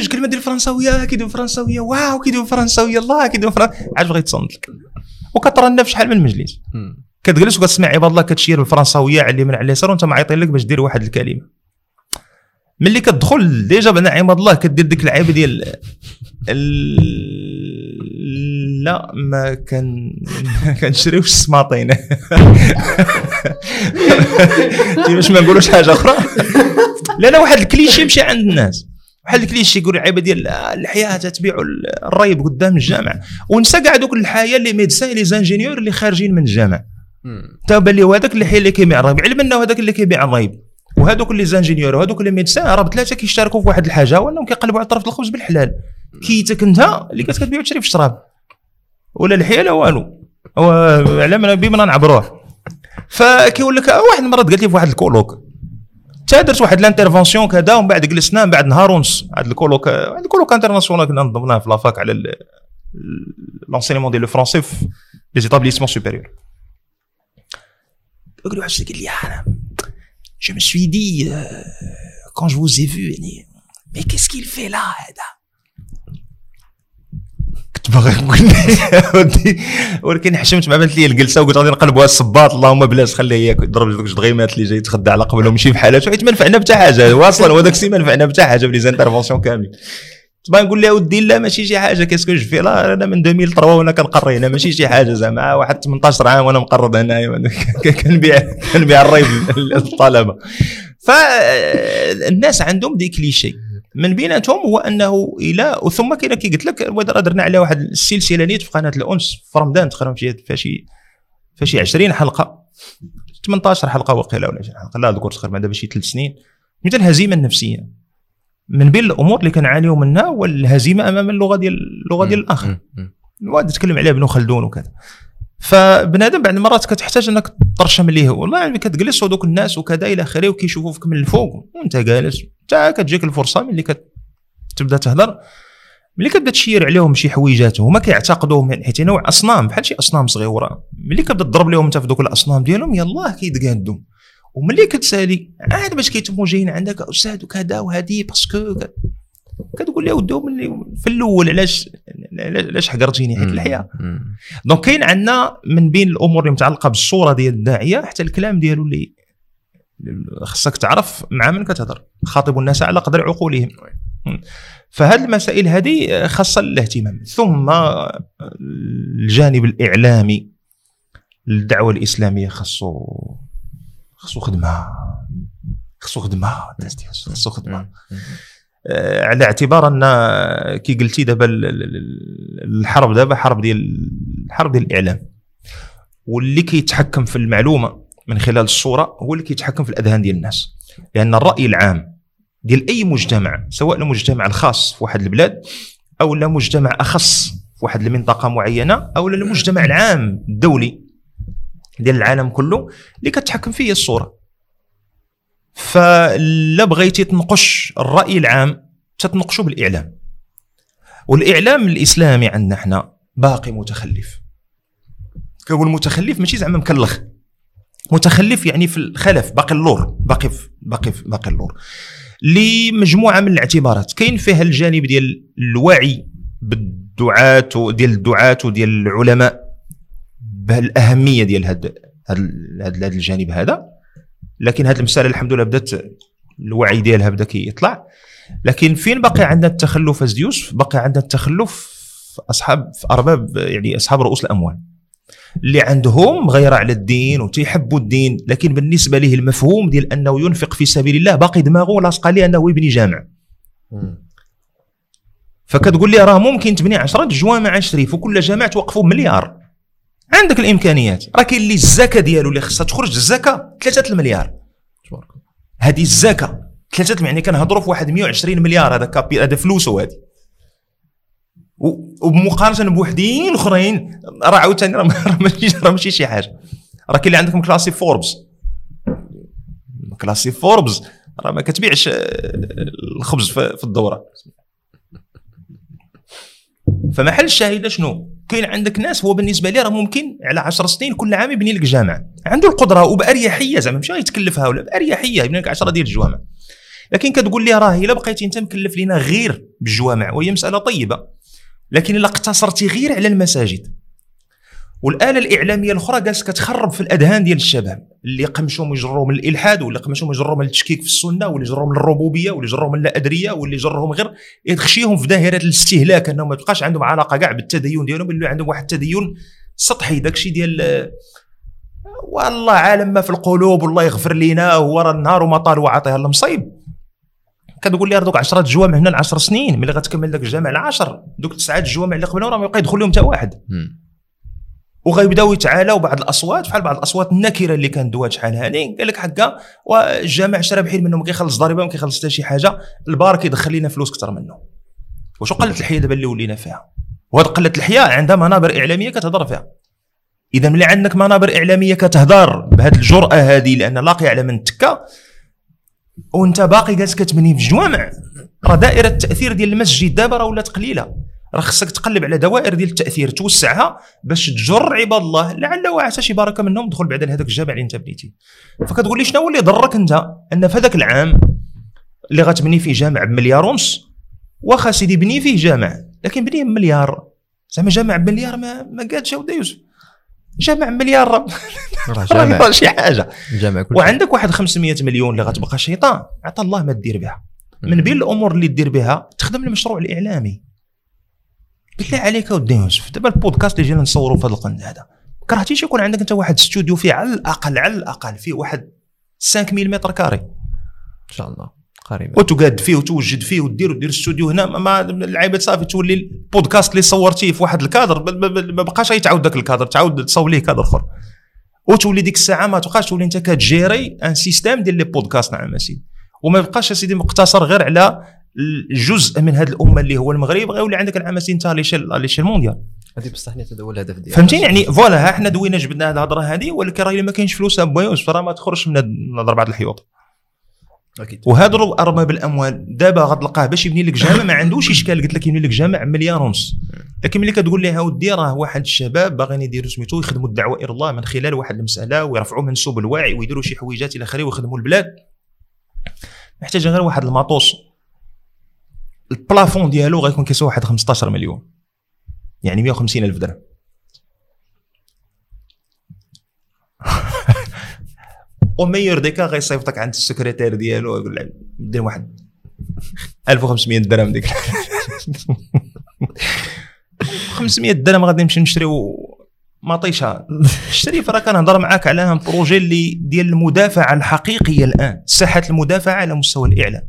الكلمة ديال الفرنساويه كيدوي فرنساويه واو كيدوي فرنساويه الله كيدوي فرنساويه عاد يتصنت لك وكترنى في شحال من مجلس كتجلس وكتسمع عباد الله كتشير بالفرنساويه على اليمين على اليسار وانت معيطين لك باش دير واحد الكلمة ملي كتدخل déjà بعدا عباد الله كدير ديك اللعيبه ديال لا ما كان كنشريوش السماطين باش ما نقولوش حاجة أخرى؟ لا لا واحد الكليشي مشي عند الناس. واحد الكليشي يقول اللعيبه ديال اللحايا تبيعوا الريب قدام الجامع. ونسى كاع دوك اللحايا les médecins les ingénieurs اللي خارجين من الجامع. تابع لي هذاك اللي اللي كيبيع الريب. علم أنه هذاك اللي كيبيع الريب. وهذوك les ingénieurs وهذوك les médecins راه بثلاثه كيشتركوا في واحد الحاجة وأنهم كيقلبوا على طرف الخبز بالحلال. كيتك انت اللي كتبيع وتشري في الشراب. ولا اللحايا لا والو علمنا بما نعبروه فكيقول لك واحد المرات قالت لي في واحد ال colloque. تا درت واحد l'intervention كذا ومن بعد جلسنا من بعد نهار ونص. هذا ال colloque واحد ال colloque international كنا نظمناه في la fac على l'enseignement ديال ال français في les établissements supérieurs يقول لي واحد قال لي أنا je suis dit euh, quand je vous ai vu يعني qu'est-ce qu'il fait là هذا باغي نقول ولكن حشمت مع بنت لي الجلسة وقلت غادي نقلبوها الصباط. اللهم بلاش خليه هي يضرب دوك الدغيمات اللي جاي يتخدى على قبلهم يمشي في حالاته حيت ما نفعنا بتا حاجة. واصلا هو داك السي ما نفعنا بتا حاجة في les interventions كاملين. باغي نقول لها ودي لا ماشي شي حاجة. qu'est-ce que je fais là أنا من 2003 وأنا كنقري هنا. ماشي شي حاجة زعما. واحد 18 عام وأنا مقرض هنايا كنبيع كنبيع الريب للطلبة. فالناس عندهم des clichés من بيناتهم هو أنه إلى ثم كاين كي قلت لك درنا عليه واحد السلسلة نيت في قناه الانس في رمضان تقريبا فشي فشي 20 حلقة. 18 حلقة وقيله ولا 20 حلقة لا ذكرت تقريبا دابا شي ثلاث سنين. مثل الهزيمه النفسيه من بين الأمور اللي كنعانيو منها هو الهزيمه أمام اللغة ديال اللغة ديال الآخر. تكلم عليها ابن خلدون وكذا. فبنادم بعض المرات كتحتاج أنك ترشم ليه. والله يعني كتجلس ودوك الناس وكذا إلى آخره وكيشوفوا فيك من الفوق. وانت جالس. حتى كتجيك الفرصة ملي كتبدا تهضر ملي كتبدا تشير عليهم شي حويجات هما كيعتقدوا حيت نوع أصنام بحال شي أصنام صغيره ملي كتبدأ تضرب لهم انت في دوك الأصنام ديالهم يلاه كيتقادوا وملي كتسالي عاد باش كيتموا جايين عندك أستاذ وكذا وهذه parce que كتقول له ودو ملي في الأول علاش علاش حقرتيني حيت اللحية؟ donc كاين عندنا من بين الأمور اللي متعلقه بالصورة ديال الداعية حتى الكلام ديالو اللي خصك تعرف مع من كتهضر خاطب الناس على قدر عقولهم. فهذه المسائل هذه خاصة الاهتمام. ثم الجانب الإعلامي للدعوه الإسلامية خاصو خاصو خدمة خاصو خدمة خاصو خدمة. آه، على اعتبار أن كي قلتي دابا الحرب دابا حرب ديال الحرب ديال الإعلام. واللي كيتحكم في المعلومة من خلال الصورة هو اللي كيتحكم في الأذهان ديال الناس. لأن الرأي العام ديال أي مجتمع سواء المجتمع الخاص في واحد البلاد أو لا مجتمع أخص في واحد المنطقة معينة أو المجتمع العام الدولي ديال العالم كله اللي كتحكم فيه الصورة. فلا بغيتي تنقش الرأي العام تتنقشوا بالإعلام. والإعلام الإسلامي عندنا إحنا باقي متخلف. كنقول متخلف ماشي زعما مكلخ. متخلف يعني في الخلف باقي اللور باقي باقي باقي اللور. لمجموعة من الاعتبارات كاين فيها الجانب ديال الوعي بالدعاة وديال الدعاة وديال العلماء بالاهميه ديال هذا هذا الجانب هذا. لكن هذه المسألة الحمد لله بدأت الوعي ديالها بدأ كيطلع. لكن فين باقي عندنا التخلف از يوسف؟ باقي عندنا التخلف في اصحاب في ارباب يعني أصحاب رؤوس الأموال. اللي عندهم غير على الدين وتيحبوا الدين لكن بالنسبة ليه المفهوم ديال أنه ينفق في سبيل الله باقي دماغه لاصقه ليه أنه يبني جامع. فكتقول لي راه ممكن تبني 10 جوامع شريف وكل جامع توقفوا بمليار. عندك الإمكانيات راه كاين اللي الزكاة ديالو اللي خصها تخرج الزكاة 3 المليار. هذه الزكاة 3 يعني كنهضروا في واحد 120 مليار هذا كابي هذا فلوسه هذه. وبمقارنة بوحدين أخرين راه عاوتاني راه ماشي راه ماشي شي حاجة. راه كاين اللي عندكم كلاسي فوربس. كلاسي فوربس. راه ما كتبيعش آه، الخبز في الدورة. فمحل الشاهد شنو؟ كاين عندك ناس هو بالنسبة لي راه ممكن على 10 سنين كل عام يبني لك جامع. عنده القدرة وبأريحية زعما ماشي يتكلفها ولا بأريحية يبني لك 10 ديال الجوامع. لكن كتقول لي راه إلا بقيتي أنت مكلف لينا غير بالجوامع وهي مسألة طيبة. لكن إلا اقتصرتي غير على المساجد. والآلة الإعلامية الأخرى جالسه كتخرب في الأذهان ديال الشباب اللي قمشوا يجروهم للالحاد واللي قمشوا يجروهم للتشكيك في السنة واللي جروهم للربوبيه واللي جروهم للا أدرية واللي جرهم غير يدخشيهم في دائرة الاستهلاك انهم ما تبقاش عندهم علاقة كاع بالتدين ديالهم اللي عندهم واحد التدين سطحي داكشي ديال والله عالم ما في القلوب والله يغفر لينا هو راه النهار وما طال وعطيها المصيب. كتقول لي دوك 10 جوامع هنا ل 10 سنين ملي غتكمل داك الجامع العشر دوك تسعة الجوامع اللي قبلهم راه ما يبقى يدخل لهم حتى واحد. وغيبداو يتعالاو بعض الأصوات بحال بعض الأصوات النكرة اللي كان دوات شحال هاني قال لك هكا والجامع شرا بحال منه ما كيخلص ضريبة ما كيخلص حتى شي حاجة البار كيدخل لنا فلوس أكثر منه. وشو قله الحياة دابا اللي ولينا فيها؟ وهذه قلة الحياة عندها منابر إعلامية كتهضر فيها. إذا ملي عندك منابر إعلامية كتهضر بهذه الجرأة هذه لأن لاقي على من التكه وانت باقي جالس كتبني في الجوامع راه دائرة التأثير ديال المسجد دابا راه ولات قليلة. راه خصك تقلب على دوائر ديال التأثير توسعها باش تجر عباد الله. لعل وعسى شي بركة منهم دخل بعدا لهذاك الجامع اللي انت بنيتي. فكتقول لي شنو هو اللي ضرك انت؟ ان في هذاك العام اللي غتبني فيه جامع بمليار ونص واخا سيدي بني فيه جامع لكن بنيه بمليار زعما جامع بمليار ما ما قادش اودي يوسف. جامع بمليار راه شي حاجة. جامع كل وعندك واحد 500 مليون اللي غتبقى شيطان. عطى الله ما دير بها. من بين الأمور اللي دير بها تخدم المشروع الإعلامي. بالله عليك أودي يوسف. دابا البودكاست اللي جينا نصوروا في هذا القناة هذا. كرهتيش يكون عندك أنت واحد استوديو فيه على الأقل على الأقل فيه واحد 5000 متر carré. إن شاء الله. قريبا. وتقاد فيه وتوجد فيه ودير ودير استوديو هنا. ما- اللعيبة صافي تولي البودكاست اللي صورتيه في واحد الكادر. ما بقاش يتعاود ذاك الكادر تعاود تصور ليه كادر آخر. وتولي ديك الساعة ما تبقاش تولي أنت كتجيري un système ديال les podcasts نعم اسيدي وما يبقاش اسيدي مقتصر غير على الجزء من هذه الأمة اللي هو المغرب غيولي عندك العام اسيدي أنت l'échelle l'échelle mondiale. هذه بصح حنا هذا هو الهدف ديالنا فهمتيني؟ يعني voilà ها حنا دوينا جبدنا هذه الهضرة هذه ولكن راه إلا ما كاينش فلوس ابو يوسف راه ما تخرجش من هاد اربعه الحيوط. أكيد. وهادروا ارباب الاموال دابا غتلقاه باش يبني لك جامع ما عندوش اشكال قلت لك يبني لك جامع مليار ونص. لكن ملي كتقول لي ودي راه واحد الشباب باغيين يديروا سميتو يخدموا الدعوة إلى الله من خلال واحد المسألة ويرفعوا منسوب الوعي ويديروا شي حويجات إلى آخره ويخدموا البلاد. محتاج غير واحد الماطوس. البلافون ديالو غيكون كيسوى واحد 15 مليون. يعني 150 ألف درهم. و meilleur des cas غيصيفطك عند السكرتير ديالو ويقول لك دير واحد 1500 درهم ديك 500 درهم غادي نمشي نشريو مطيشه الشريف راه كنهضر معاك على un projet اللي ديال المدافعه الحقيقيه الان ساحه المدافعه على مستوى الاعلام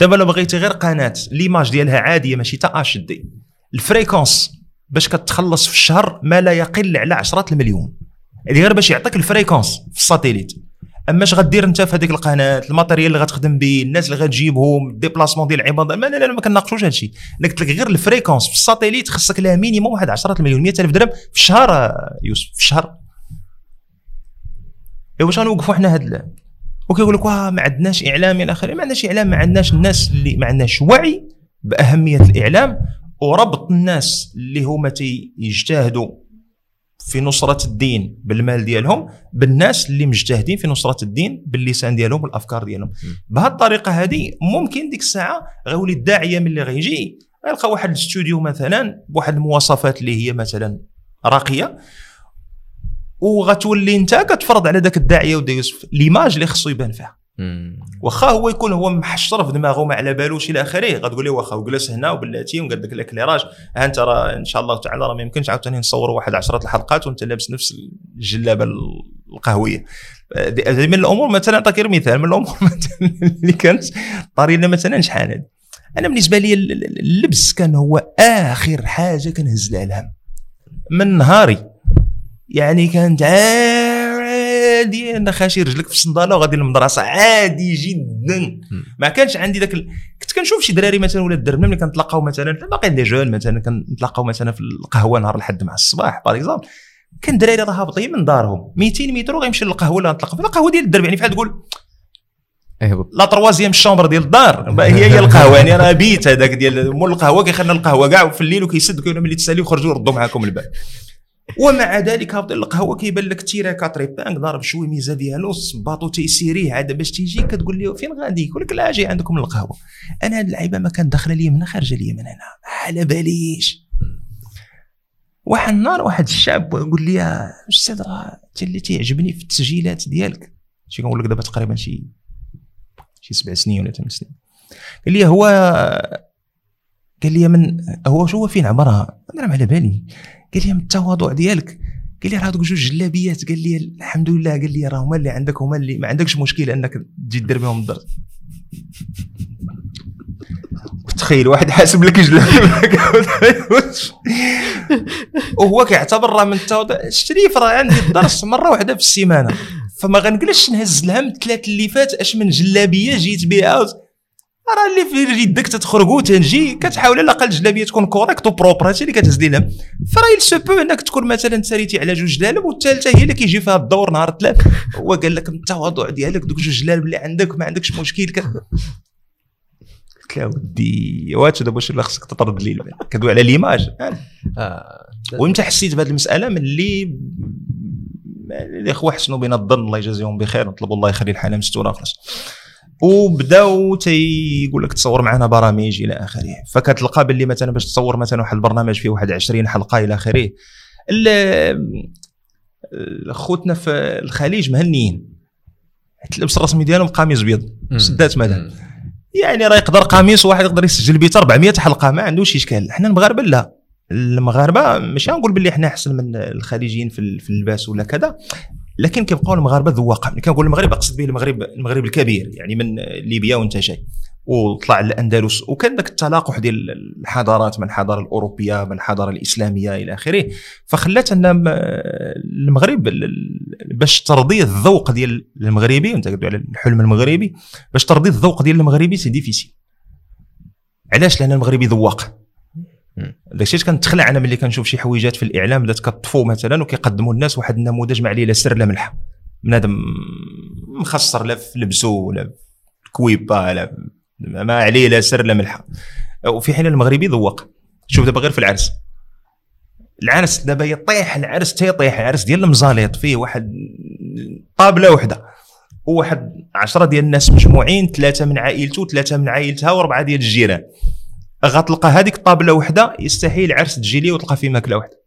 دابا لو بغيتي غير قناه l'image ديالها عاديه ماشي تا HD ال fréquence باش كتخلص في الشهر ما لا يقل على عشرات المليون هذه غير باش يعطيك ال fréquence في ال satellite. أما اش غدير أنت في هذيك القناة ال matériel اللي غتخدم به الناس اللي غتجيبهم ال déplacement ديال العباد ما لا لا ما كناقشوش هذا الشيء. أنا قلت لك غير ال fréquence في ال satellite خصك لها minimum واحد 10 المليون 100000 درهم في الشهر آه، يوسف في الشهر. ايوا واش غنوقفوا حنا هاد وكيقول لك واه ما عندناش إعلام إلى آخره. ما عندناش إعلام ما عندناش الناس اللي ما عندناش وعي بأهمية الإعلام وربط الناس اللي هما تيجتهدوا في نصرة الدين بالمال ديالهم بالناس اللي مجتهدين في نصرة الدين باللسان ديالهم والأفكار ديالهم. بهذه الطريقة هذه ممكن ديك الساعة غيولي الداعية من اللي غيجي غيلقى واحد الاستوديو مثلا بواحد المواصفات اللي هي مثلا راقية وغتولي انت كتفرض على ذاك الداعية ودا يوسف ليماج اللي خصو يبان فيها. واخا هو يكون هو محشر في دماغه ما على بالوش إلى اخره. غتقول لي واخا وجلس هنا وبلاتي وقال لك الاكليراج. ها انت راه ان شاء الله تعالى راه ما يمكنش عاوتاني نصوروا واحد عشرة الحلقات وانت لابس نفس الجلابة القهوية. هذه من الأمور مثلا نعطيك غير مثال من الأمور اللي كانت طاري لنا مثلا شحال أنا بالنسبة لي اللبس كان هو آخر حاجة كنهز لها الهم. من نهاري. يعني كانت عادي أنا خاشي رجلك في الصنداله وغادي للمدرسة. عادي جدا. ما كانش عندي ذاك ال... كنت كنشوف شي دراري مثلا ولا الدرب ملي كنتلاقاو مثلا باقي des jeunes مثلا كنتلاقاو مثلا في القهوة نهار الحد مع الصباح par exemple كان الدراري راه هابطين من دارهم. 200 متر وغيمشي للقهوة اللي في القهوه ديال الدرب يعني بحال تقول la troisième chambre ديال الدار. هي هي القهوة يعني راه بيت هذاك ديال مول القهوة كيخلنا القهوة كاع في الليل وكيسد كيقول ملي تسالي وخرجوا ردوا معاكم الباب. ومع ذلك هابط القهوه كيبان لك تيرا كاتري بانك ضارب شوي ميزة ديالو الصباطو تيسيريه عاد باش تيجي كتقول له فين غادي؟ يقول لك لا جاي عندكم القهوه أنا هاد اللعيبة ما كان داخله لي من خارجه لي من هنا. على باليش. واحد النهار واحد الشاب يقول لي أستاذ راه انت اللي تيعجبني في التسجيلات ديالك. شي كنقول لك دابا تقريبا شي شي سبع سنين ولا ثمان سنين. قال لي هو قال لي من هو شو فين عمرها أنا على بالي. قال لي من التواضع ديالك. قال لي راه هذوك جوج جلابيات. قال لي الحمد لله قال لي راه هما اللي عندك هما اللي ما عندكش مشكل انك تجي دير بهم الدرس تخيل واحد حاسب لك جلابية وهو كيعتبر راه من التواضع. الشريف راه عندي الدرس مرة واحدة في السيمانة. فما غنجلسش نهز الهم ثلاث اللي فات أش من جلابية جيت بها. راه اللي في يدك تتخرجوا تنجي كتحاول على الأقل الجلابية تكون correct و propre هادشي اللي كتهز فراه سو بو إنك تكون مثلا ساريتي على جوج جلالب والثالثه هي اللي كيجي فيها الدور نهار ثلاث هو قال لك التواضع ديالك دوك جوج جلالب اللي عندك ما عندكش مشكل. ك... قلت له ودي واش دابا واش خصك تطرد لي كدوي على l'image. آه. وإمتى حسيت بهذه المسألة؟ من اللي الاخوه حسنوا بنا الظن الله يجازيهم بخير نطلبوا الله يخلي الحاله مستورة خلاص وبداو تيقول لك تصور معنا برامج إلى آخره. فكتلقى باللي مثلا باش تصور مثلا واحد البرنامج فيه واحد 20 حلقة إلى آخره. خوتنا في الخليج مهنيين. تلبس الرسمي ديالهم قميص ابيض سدات مثلا. يعني راه يقدر قميص واحد يقدر يسجل بيت 400 حلقة ما عندوش إشكال. حنا المغاربة لا. المغاربة ماشي غنقول باللي حنا أحسن من الخليجيين في اللباس ولا كذا. لكن كيبقاو المغاربة ذواقة. ملي كنقول المغرب اقصد به المغرب المغرب الكبير يعني من ليبيا وانت جاي. وطلع الأندلس وكان ذاك التلاقح ديال الحضارات من الحضارة الأوروبية من الحضارة الإسلامية إلى آخره. فخلات أن المغرب باش ترضي الذوق ديال المغربي وانت على الحلم المغربي باش ترضي الذوق ديال المغربي c'est difficile علاش؟ لأن المغربي ذواق. داكشي كنتخلع أنا ملي كنشوف شي حويجات في الاعلام بدات كطفو مثلا وكيقدموا الناس واحد النموذج ما عليه لا سر لا ملح بنادم مخسر لا في لبسو ولا في كويبا لا ما عليه لا سر لا ملح وفي حين المغربي ذوق. شوف دابا غير في العرس. العرس دابا يطيح العرس تيطيح العرس ديال المزاليط فيه واحد طابلة وحدة. وواحد عشرة ديال الناس مجموعين ثلاثة من عائلته ثلاثة من عائلتها وأربعة ديال الجيران. غتلقى هذيك الطابله وحدة يستحيل عرس تجي لي وتلقى فيه ماكلة وحدة.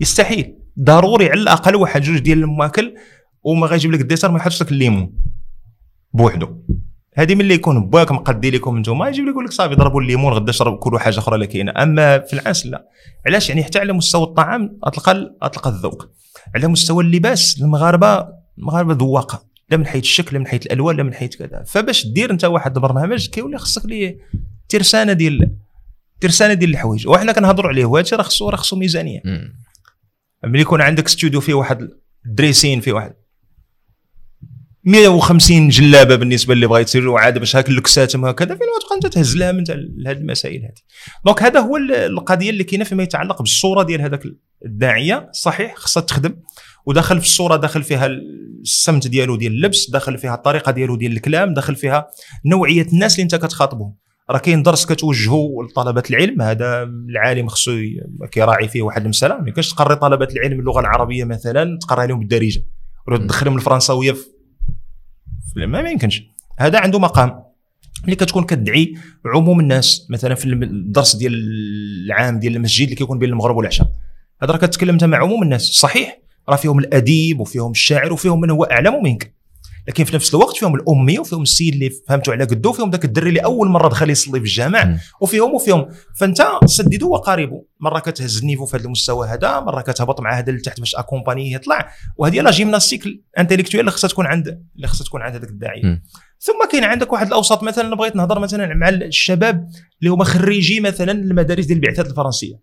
يستحيل. ضروري على الأقل واحد جوج ديال الماكل وما غيجيب لك ال dessert ما يحطش لك الليمون. بوحدو. هذه ملي يكون باك مقدي لكم أنتم يجيب لك يقول لك صافي ضربوا الليمون غدا شرب كلوا حاجة أخرى اللي كاينة. أما في العرس لا. علاش؟ يعني حتى على مستوى الطعام اطلق اطلق الذوق. على مستوى اللباس المغاربه المغاربة ذواقة. لا من حيث الشكل لا من حيث الألوان لا من حيث كذا. فباش دير أنت واحد البرنامج كيولي خصك ليه ترسانة ديال ترسانة ديال الحوايج. وحنا كنهضروا عليه وهذا راه خصو راه خصو ميزانية. ملي يكون عندك ستوديو فيه واحد dressing فيه واحد 150 جلابة بالنسبة اللي بغا يصير وعاد باش هاك اللكسات هكذا فين تبقى انت تهز لها من هذه المسائل هذه donc هذا هو القضية اللي كاينة فيما يتعلق بالصورة ديال هذاك الداعية. صحيح خصها تخدم. وداخل في الصورة داخل فيها السمت ديالو ديال اللبس داخل فيها الطريقة ديالو ديال الكلام داخل فيها نوعية الناس اللي انت كتخاطبهم. راه كاين درس كتوجهه لطلبة العلم هذا العالم خصو كيراعي فيه واحد المسألة. ما يمكنش تقري طلبة العلم اللغة العربية مثلا تقرا لهم بالدارجه ولا تدخلهم الفرنساوية في ما, يمكنش. هذا عنده مقام. ملي كتكون كتدعي عموم الناس مثلا في الدرس ديال العام ديال المسجد اللي كيكون بين المغرب والعشاء. هذا راه كتكلم مع عموم الناس. صحيح راه فيهم الأديب وفيهم الشاعر وفيهم من هو أعلم منك. لكن في نفس الوقت فيهم الاميه وفيهم السيد اللي فهمتوا على قدو وفيهم ذاك الدري اللي أول مرة دخل يصلي في الجامع وفيهم وفيهم. فأنت سددوا وقاربوا. مرة كتهز ال niveau في هذا المستوى هذا مرة كتهبط مع هذا لتحت باش accompagner يطلع. وهذه la gymnastique intellectuelle اللي خصها تكون عند اللي خصها تكون عند هذاك الداعيه مم. ثم كاين عندك واحد الأوساط مثلا بغيت نهضر مثلا مع الشباب اللي هما خريجي مثلا المدارس ديال البعثات الفرنسية.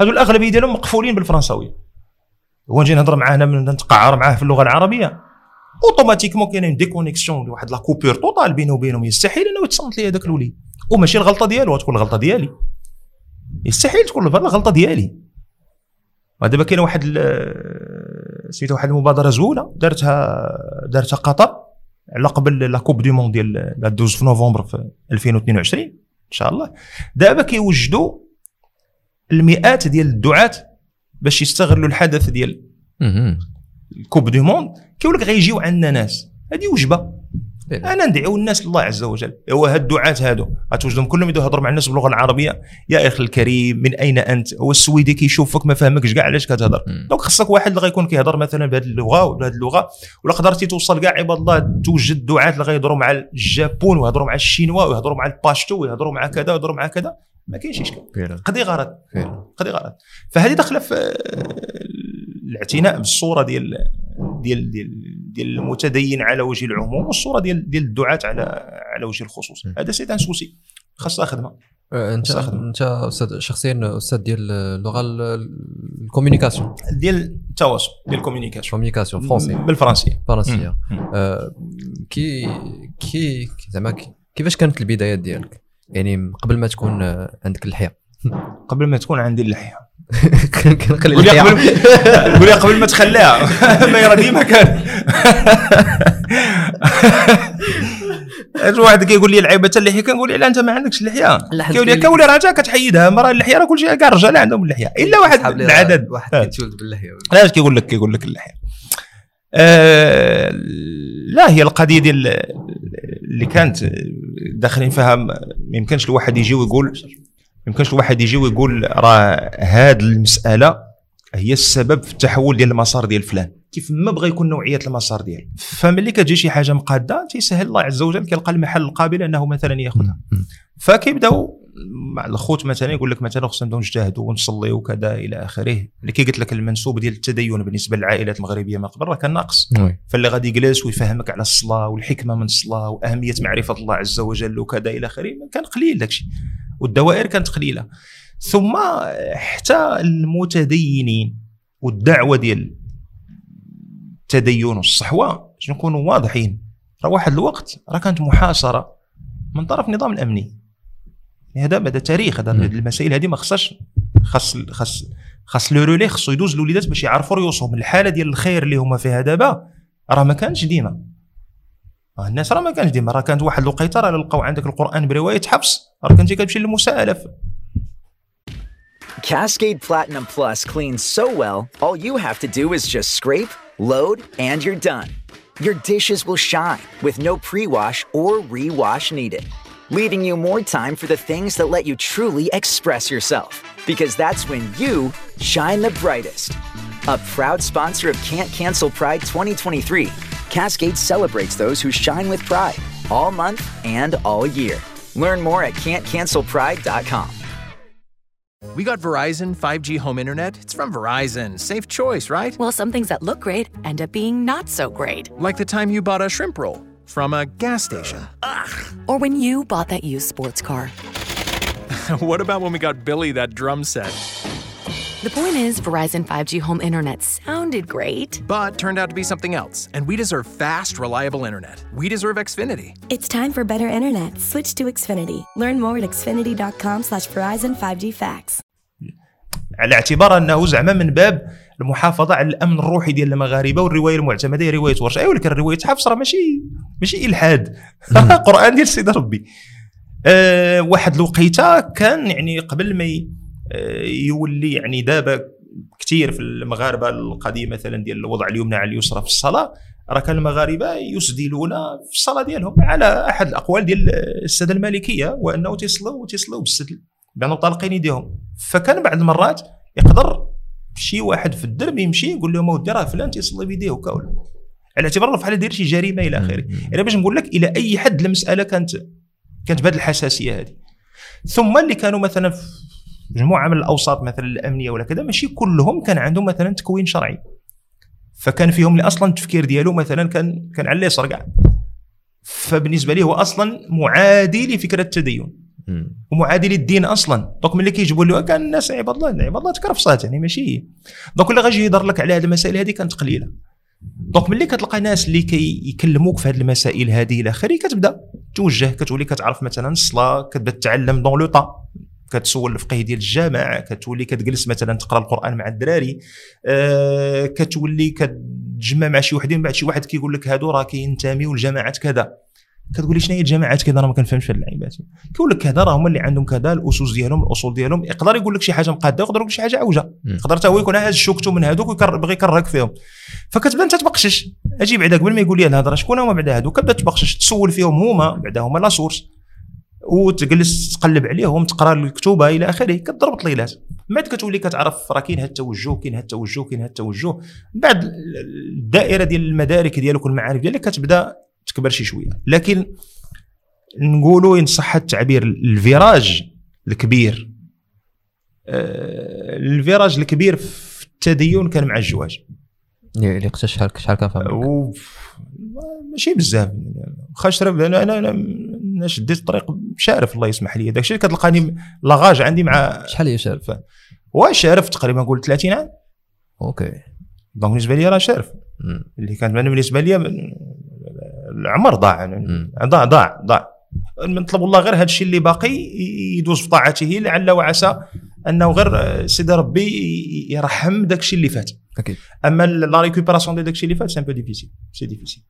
هذو الأغلبية ديالهم مقفولين بالفرنساوية. هو نجي نهضر معاه هنا نتقعر معاه في اللغة العربية. automatiquement كاين déconnexion واحد la coupure totale بينه وبينهم يستحيل انه يتصنت لي هذاك الوليد وماشي الغلطه ديالو تكون الغلطه ديالي يستحيل تكون الغلطه ديالي ودابا كاين واحد سميتها واحد المبادره زوينه دارتها دارتها قطر على قبل la coupe du monde ديال لا 12 في نوفمبر في 2022 ان شاء الله دابا كيوجدوا المئات ديال الدعاة باش يستغلوا الحدث ديال. ال coupe du monde كيقول لك غيجيو عندنا ناس هذه وجبة. أنا ندعو الناس لله عز وجل. هو هاد الدعاة هادو غتوجدهم كلهم يدوا يهضروا مع الناس باللغة العربية. يا أخي الكريم من أين أنت؟ هو السويدي كيشوفك ما فاهمكش كاع علاش كتهضر. donc خصك واحد اللي غيكون كيهضر مثلا بهذه اللغة ولا هذه اللغة ولا قدرتي توصل كاع عباد الله توجد دعاة اللي غيهضروا مع الجابون ويهضروا مع الشينوا ويهضروا مع الباشتو ويهضروا مع كذا ويهضروا مع كذا. ما كاينش إشكال. غرض فعلا. قضيه غرض فهذه داخلة في آه، الاعتناء بالصورة ديال ديال ديال ديال المتدين على وجه العموم والصورة ديال ديال الدعاة على على وجه الخصوص. هذا c'est un souci خاصها خدمه آه، انت. أنت أستاذ شخصيا أستاذ ديال اللغة ال- ال communication ديال التواصل ديال ال communication communication français بالفرنسية. فرنسيه مم. آه، كي كي زعما كي- كيفاش كانت البدايات ديالك؟ يعني قبل ما تكون عندك اللحية. قبل ما تكون عندي اللحية. لي قبل اللحيه قول لي قبل ما تخليها. ما يرى ديما كان. واحد كيقول لي العيبه تاع اللحيه كنقول له لا انت ما عندكش اللحيه كيقول لي كولي راه كتحيدها مرة اللحيه راه كلشي كاع الرجال عندهم اللحيه إلا واحد لي العدد واحد. كيتولد باللحيه لا كيقول لك كيقول لك اللحيه آه لا هي القضية ديال اللي كانت داخلين فيها ما يمكنش الواحد يجي ويقول يمكنش الواحد يجي ويقول راه هاد المسألة هي السبب في التحول ديال المسار ديال فلان. كيف ما بغى يكون نوعية المسار ديالو. فملي كتجي شي حاجة مقادة تيسهل الله عز وجل كيلقى المحل القابل أنه مثلا يأخذها. فكيبدأو مع الخوت مثلا يقول لك مثلا خصنا نبدأو نجتهدوا ونصلي وكذا إلى آخره. اللي كي قلت لك المنسوب ديال التدين بالنسبة للعائلات المغربية من قبل راه كان ناقص. فاللي غادي يجلس ويفهمك على الصلاة والحكمة من الصلاة وأهمية معرفة الله عز وجل وكذا إلى آخره كان قليل داكشي والدوائر كانت قليلة. ثم حتى المتدينين والدعوة ديال التدين والصحوة باش نكونوا واضحين؟ راه واحد الوقت راه كانت محاصرة من طرف النظام الأمني. هذا هذا تاريخ هذا المسائل هذه ما خصهاش خاص خاص خاص لو رولي خصو يدوز الوليدات باش يعرفوا ريوسهم. الحالة ديال الخير اللي هما فيها دابا راه ما كانش ديما. الناس راه ما كانش ديما. راه كانت واحد الوقيته راه لقاو عندك القرآن برواية حفص راه كنتي كتمشي للمساءله Cascade Platinum Plus cleans so well, all you have to do is just scrape, load, and you're done. Your dishes will shine with no pre wash or re-wash needed, leaving you more time for the things that let you truly express yourself. Because that's when you shine the brightest. A proud sponsor of Can't Cancel Pride 2023, Cascade celebrates those who shine with pride all month and all year. Learn more at can'tcancelpride.com. We got Verizon 5G home internet. It's from Verizon. Safe choice, right? Well, some things that look great end up being not so great. Like the time you bought a shrimp roll from a gas station. Or when you bought that used sports car. what about when we got Billy that drum set? The point is, Verizon 5G home internet sounded great. But turned out to be something else, and we deserve fast, reliable internet. We deserve Xfinity. It's time for better internet. Switch to Xfinity. Learn more at xfinity.com slash Verizon 5G Facts. على اعتبار انه زعما من باب المحافظة على الأمن الروحي ديال المغاربة والرواية المعتمده هي رواية ورش أيوا لكن روايه حفص راه ماشي ماشي إلحاد. قرآن ديال سيدي ربي. أه واحد الوقيتة كان يعني قبل ما آه، يولي يعني دابا كثير في المغاربة القضية مثلا ديال الوضع اليمنى على اليسرى في الصلاة راه كان المغاربة يسدلون في الصلاة ديالهم على أحد الأقوال ديال السادة المالكية وأنه تيصلوا تيصلوا بالسدل بانه طالقين يديهم فكان بعض المرات يقدر شي واحد في الدرب يمشي يقول لهم اودي راه فلان تيصلي بيديه وكا. ولا على اعتبار رفع داير شي جريمة إلى آخره. أنا باش نقول لك إلى أي حد المسألة كانت كانت بهذه الحساسية هذه. ثم اللي كانوا مثلا في مجموعة من الأوساط مثلا الأمنية ولا كذا ماشي كلهم كان عندهم مثلا تكوين شرعي. فكان فيهم اللي أصلا التفكير ديالو مثلا كان كان على اليسار كاع فبالنسبة لي هو أصلا معادي لفكرة التدين. ومعادي للدين أصلا. دونك ملي كيجيبوا له كان الناس عباد الله عباد الله تكرفصات يعني ماشي. donc اللي غاجي يهضر لك على هذه المسائل هذه كانت قليلة. donc ملي كتلقى ناس اللي كيكلموك في هذه المسائل هذه إلى آخره كتبدأ توجه كتولي كتعرف مثلا الصلاة كتبدأ تتعلم dans le tas كتسول الفقه ديال الجامع كتولي كتجلس مثلا تقرأ القرآن مع الدراري آه كتولي كتجمع مع شي وحدين بعد شي واحد كيقول لك هادو راه كينتميو لجماعات كذا. كتقول لي شنو هي الجماعات كذا أنا ما كنفهمش في اللعيبات. كيقول لك كذا راه هما اللي عندهم كذا الأسس ديالهم الأصول ديالهم يقدر يقول لك شي حاجة مقادة يقدر يقول لك شي حاجة عوجة يقدر حتى هو يكون هاز شوكتو من هذوك ويبغي يكرهك فيهم. فكتبدا أنت تبقشش أجي بعدا قبل ما يقول لي الهضرة شكون هما بعدا هذوك كتبدا تبقشش تسول فيهم هما بعدا هما la source وتجلس تقلب عليهم تقرأ الكتوبة إلى آخره كتضرب طليلات. من بعد كتولي كتعرف راه كاين هذا التوجه كاين هذا التوجه كاين هذا التوجه. بعد الدائرة ديال المدارك ديالك والمعارف ديالك كتبدا تكبر شي شوية. لكن نقولوا إن صح التعبير ال virage الكبير آه، ال virage الكبير في التدين كان مع الزواج اللي قصه شحال شحال كان ماشي بزاف. حقاش أنا أنا أنا شديت الطريق شارف الله يسمح لي. داكشي اللي كتلقاني l'âge عندي مع شحال هي شارف؟ هو شارف تقريبا نقول 30 عام. أوكي. donc بالنسبة لي راه شارف. اللي كانت بالنسبة لي العمر ضاع. ضاع ضاع ضاع. نطلب الله غير هذا الشيء اللي باقي يدوز في طاعته لعل وعسى أنه غير سيدي ربي يرحم داك الشيء اللي فات. أكيد. أما la récupération ديال داك الشيء اللي فات c'est un peu difficile c'est difficile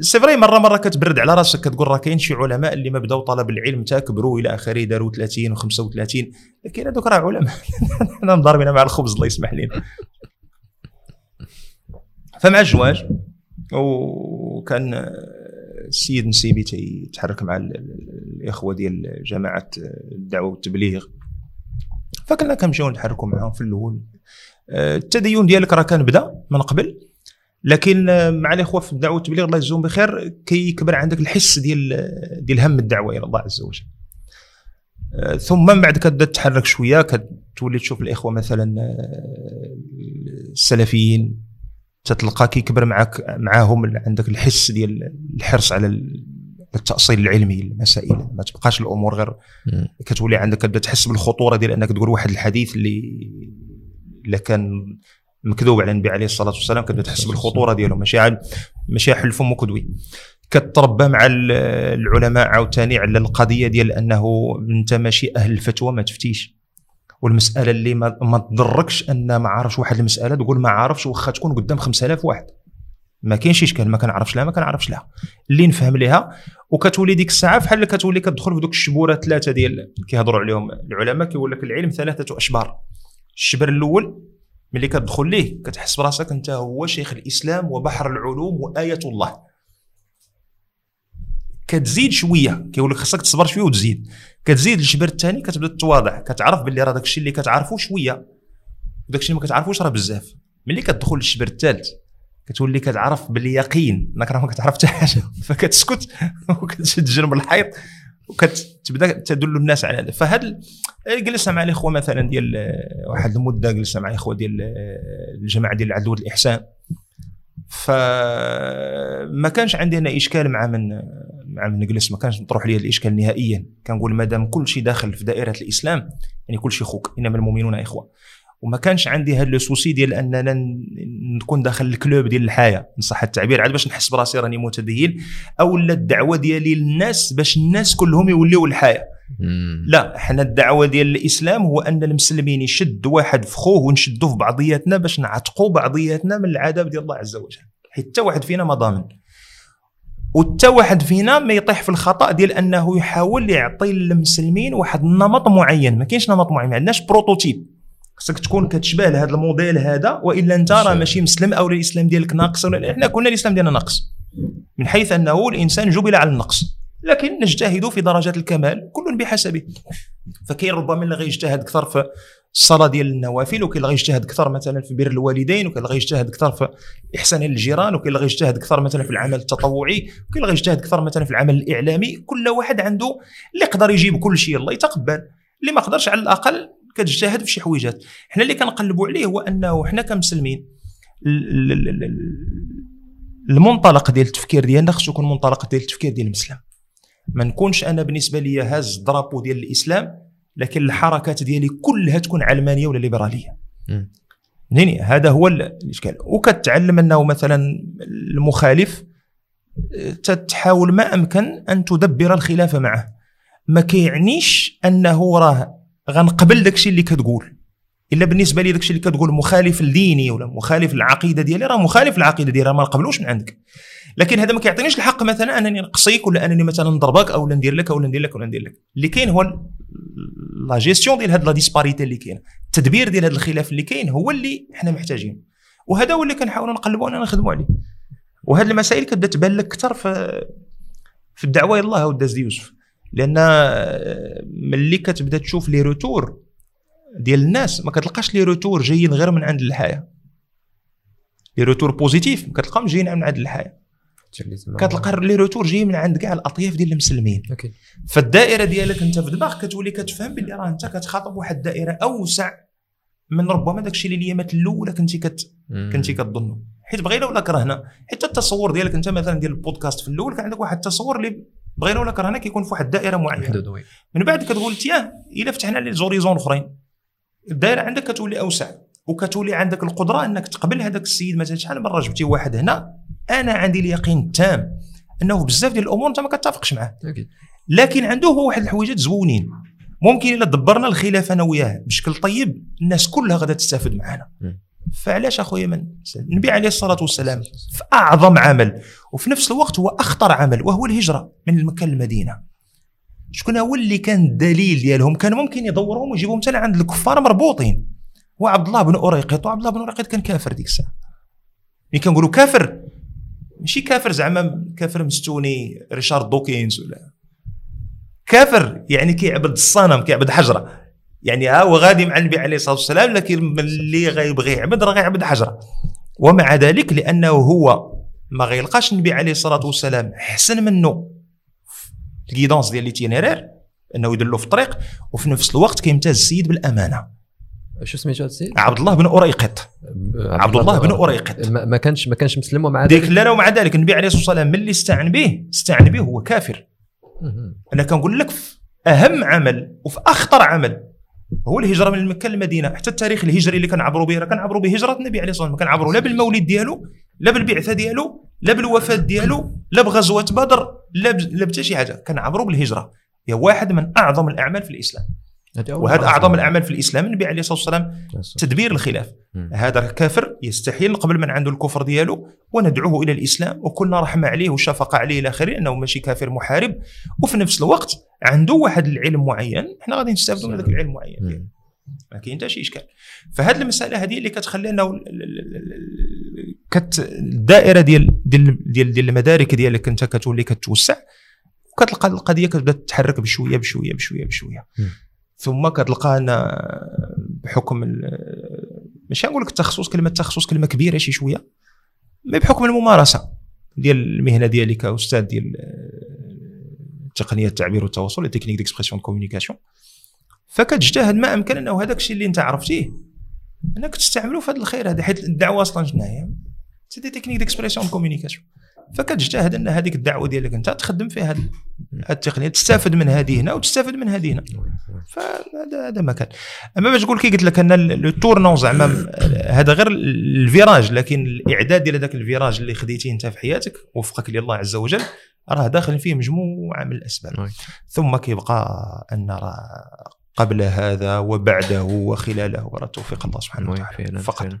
c'est vrai مرة مرة كتبرد على راسك كتقول راه كاين شي علماء اللي ما بداو طلب العلم تا كبروا إلى آخره داروا 30 و35 لكن هذوك راه علماء. حنا مضاربين مع الخبز الله يسمح لنا فمع الزواج وكان السيد نسيبي تيتحرك مع الإخوة ديال جماعة الدعوة والتبليغ. فكنا كنمشيو نتحركوا معاهم في الأول. آه، التدين ديالك راه كان بدا من قبل لكن مع الإخوة في الدعوة والتبليغ الله يجزيهم بخير كيكبر عندك الحس ديال ديال هم الدعوة إلى الله عز وجل. آه، ثم من بعد كتبدا تتحرك شوية كتولي تشوف الإخوة مثلا آه، السلفيين تتلقى كيكبر معك معاهم عندك الحس ديال الحرص على التأصيل العلمي للمسائل ما تبقاش الأمور غير كتولي عندك كتبدأ تحس بالخطورة ديال أنك تقول واحد الحديث اللي الا كان مكذوب على النبي عليه الصلاة والسلام كتبدأ تحس بالخطورة ديالو. ماشي ماشي حل فم وكدوي. كتربى مع العلماء عاوتاني على القضية ديال أنه انت ماشي أهل الفتوى ما تفتيش. والمسألة اللي ما, ما تضركش أن ما عارفش واحد المسألة تقول ما عارفش واخا تكون قدام 5000 واحد. ما كاينش إشكال ما كنعرفش لها ما كنعرفش لها. اللي نفهم ليها وكتولي ديك الساعة بحال كتولي كتدخل في دوك الشبورات ثلاثة ديال كيهضروا عليهم العلماء كيقول لك العلم ثلاثة أشبار. الشبر الأول ملي كتدخل ليه كتحس براسك أنت هو شيخ الإسلام وبحر العلوم وآية الله. كتزيد شوية كيقول لك خاصك تصبر شوية وتزيد. كتزيد الجبر الثاني كتبدا تتواضع كتعرف باللي راه داك الشيء اللي كتعرفو شوية وداك الشيء اللي ما كتعرفوش راه بزاف. ملي كتدخل للشبر الثالث كتولي كتعرف باليقين انك راه ما كتعرف حتى حاجة فكتسكت وكتشد جنب الحيط وكتبدا تدل الناس على هذا. فهاد جلسنا مع الإخوة مثلا ديال واحد المدة جلسنا مع الاخوه ديال الجماعة ديال العدل والاحسان فما كانش عندي إشكال مع من مع من نجلس ما كانش تروح لي الإشكال نهائيا. كنقول مادام كل شيء داخل في دائرة الإسلام يعني كل شيء خوك إنما المؤمنون إخوة. وما كانش عندي هذا السوسي ديال أننا نكون داخل الكلوب ديال الحياة ان صح التعبير. عاد باش نحس براسي راني متدين أو لا الدعوة ديالي للناس باش الناس كلهم يوليو الحياة. لا حنا الدعوة ديال الإسلام هو أن المسلمين يشد واحد في خوه ونشدوا في بعضياتنا باش نعتقوا بعضياتنا من العذاب ديال الله عز وجل. حيت حتى واحد فينا ما ضامن. وتا واحد فينا ما يطيح في الخطأ ديال أنه يحاول يعطي للمسلمين واحد النمط معين. ما كاينش نمط معين ما عندناش prototype. خصك تكون كتشبه لهذا الموديل هذا وإلا أنت راه ماشي مسلم أو الإسلام ديالك ناقص ولا إحنا كنا الإسلام ديالنا ناقص من حيث أنه الإنسان جبل على النقص. لكن نجتهد في درجات الكمال كل بحسبه. فكاين ربما اللي غيجتهد أكثر في الصلاه ديال النوافل وكاين اللي غيجتهد أكثر مثلا في بر الوالدين وكاين اللي غيجتهد أكثر في إحسان الجيران وكاين اللي غيجتهد أكثر مثلا في العمل التطوعي وكاين اللي غيجتهد أكثر مثلا في العمل الإعلامي. كل واحد عنده اللي يقدر يجيب كل شيء الله يتقبل. اللي ما قدرش على الأقل كتجتهد في شي حويجات. حنا اللي كنقلبوا عليه هو أنه حنا كمسلمين ال- ال- ال- ال- المنطلق ديال التفكير ديالنا خصو يكون منطلق ديال التفكير ديال المسلم. ما نكونش أنا بالنسبة لي هاز الدرابو ديال الإسلام لكن الحركات ديالي كلها تكون علمانية ولا ليبرالية. مم. فهمتيني هذا هو ال- الإشكال. وكتعلم أنه مثلا المخالف آه، تحاول ما أمكن أن تدبر الخلاف معه. ما كيعنيش أنه راه غنقبل داكشي اللي كتقول. إلا بالنسبة لي داكشي اللي كتقول مخالف لديني ولا مخالف للعقيدة ديالي راه مخالف للعقيدة ديالي راه ما نقبلوش من عندك. لكن هذا ما كيعطينيش الحق مثلا أنني نقصيك ولا أنني مثلا نضربك أو ندير لك أو ندير لك ولا ندير لك. اللي كاين هو لا جيستيون ديال هاد la disparité اللي كاين. التدبير ديال هذا الخلاف اللي كاين هو اللي حنا محتاجين. وهذا هو اللي كنحاولوا نقلبوا أننا نخدموا عليه. وهذه المسائل كتبدا تبان لك أكثر في في الدعوة الله وداز يوسف. لأن آه، ملي كتبدا تشوف les retours ديال الناس ما كتلقاش les retours جايين غير من عند الحياة. les retours positifs ما كتلقاهم جايين من عند الحياة. كتلقى les retours جايين من عند كاع الأطياف ديال المسلمين. أوكي. فالدائرة ديالك أنت في دماغك كتولي كتفهم باللي راه أنت كتخاطب واحد الدائرة أوسع من ربما داك الشيء اللي الأيامات الأولى كنتي كت كنتي كتظنه. حيت بغينا ولا كرهنا حتى التصور ديالك أنت مثلا ديال البودكاست في الأول كان عندك واحد التصور اللي بغينا ولا كرهنا كيكون في واحد الدائره معينة. من بعد كتقول تياه إلا فتحنا les horizons أخرين. الدائرة عندك كتولي أوسع وكتولي عندك القدرة إنك تقبل هذاك السيد. مثلا شحال مره جبتي واحد هنا أنا عندي اليقين التام إنه بزاف ديال الأمور أنت ما كتفقش معاه. لكن عنده هو واحد الحويجات زوينين. ممكن إلا دبرنا الخلاف أنا وياه بشكل طيب الناس كلها غادا تستافد معنا. فعلاش أخويا من النبي عليه الصلاة والسلام في أعظم عمل وفي نفس الوقت هو أخطر عمل وهو الهجرة من مكه للمدينه شكون هو اللي كان الدليل ديالهم؟ كان ممكن يدورهم ويجيبهم حتى لعند الكفار مربوطين. هو عبد الله بن أريقط وعبد الله بن أريقط كان كافر ديك الساعة. ملي كنقولوا كافر. ماشي كافر زعما كافر مستوني ريتشارد دوكينز ولا. كافر يعني كيعبد الصنم كيعبد حجرة. يعني ها هو غادي مع النبي عليه الصلاة والسلام لكن اللي غيبغي يعبد راه غيعبد حجرة. ومع ذلك لأنه هو ما غيلقاش النبي عليه الصلاة والسلام احسن منه. ال guidance ديال l'itinéraire إنه يدلو في الطريق وفي نفس الوقت كيمتاز السيد بالأمانة. شو سميتو هذا السيد؟ عبد الله بن أريقط عبد الله بن أريقط ما كانش ما كانش مسلم ومع ديك لا لا ومع ذلك النبي عليه الصلاة والسلام ملي استعن به استعن به هو كافر. أنا كنقول لك في أهم عمل وفي أخطر عمل هو الهجرة من مكة للمدينة. حتى التاريخ الهجري اللي كنعبروا به راه كنعبروا بهجرة النبي عليه الصلاة والسلام. كنعبروا لا بالمولد ديالو لا بالبعثه ديالو لا بالوفاة ديالو لا بغزوة بدر لا لا بتا شي حاجة. كنعبروا بالهجرة. هي واحد من أعظم الأعمال في الإسلام. وهذا أعظم. الأعمال في الإسلام النبي عليه الصلاة والسلام تدبير الخلاف. هذا كافر يستحيل نقبل من عنده الكفر ديالو وندعوه إلى الإسلام وكلنا رحمة عليه وشفقة عليه إلى آخره إنه ماشي كافر محارب. وفي نفس الوقت عنده واحد العلم معين. إحنا غادي نستافدوا من هذاك العلم المعين ديالو. مم. ما كاين حتى شي إشكال. فهذه المسألة هذه اللي كتخلي انه كت الدائرة ديال ديال ديال, ديال المدارك ديالك أنت كتولي كتوسع وكتلقى القضية كتبدأ تتحرك بشويه بشويه بشويه بشوية. ثم كتلقى أن بحكم ماشي نقول لك التخصص كلمة تخصص كلمة كبيرة شي شوية mais بحكم الممارسة ديال المهنة ديالي كأستاذ ديال تقنية التعبير والتواصل techniques d'expression communication فكتجتهد ما أمكن أنه هذاك الشيء اللي أنت عرفتيه. أنك تستعمله في هذا الخير هذا حيت الدعوة أصلا شنو هي؟ c'est des techniques d'expression communication فكتجتهد أن هذيك الدعوة ديالك أنت تخدم فيها هذه التقنية تستافد من هذه هنا وتستافد من هذه هنا. فهذا هذا ما كان. أما باش نقول كي قلت لك أن le tournant زعما هذا غير ال virage لكن الإعداد ديال هذاك الفيراج اللي خديتيه أنت في حياتك وفقك الله عز وجل راه داخل فيه مجموعة من الأسباب. oui. ثم كيبقى أن راه قبل هذا وبعده وخلاله. راه توفيق الله سبحانه وتعالى. فقط. فعلا.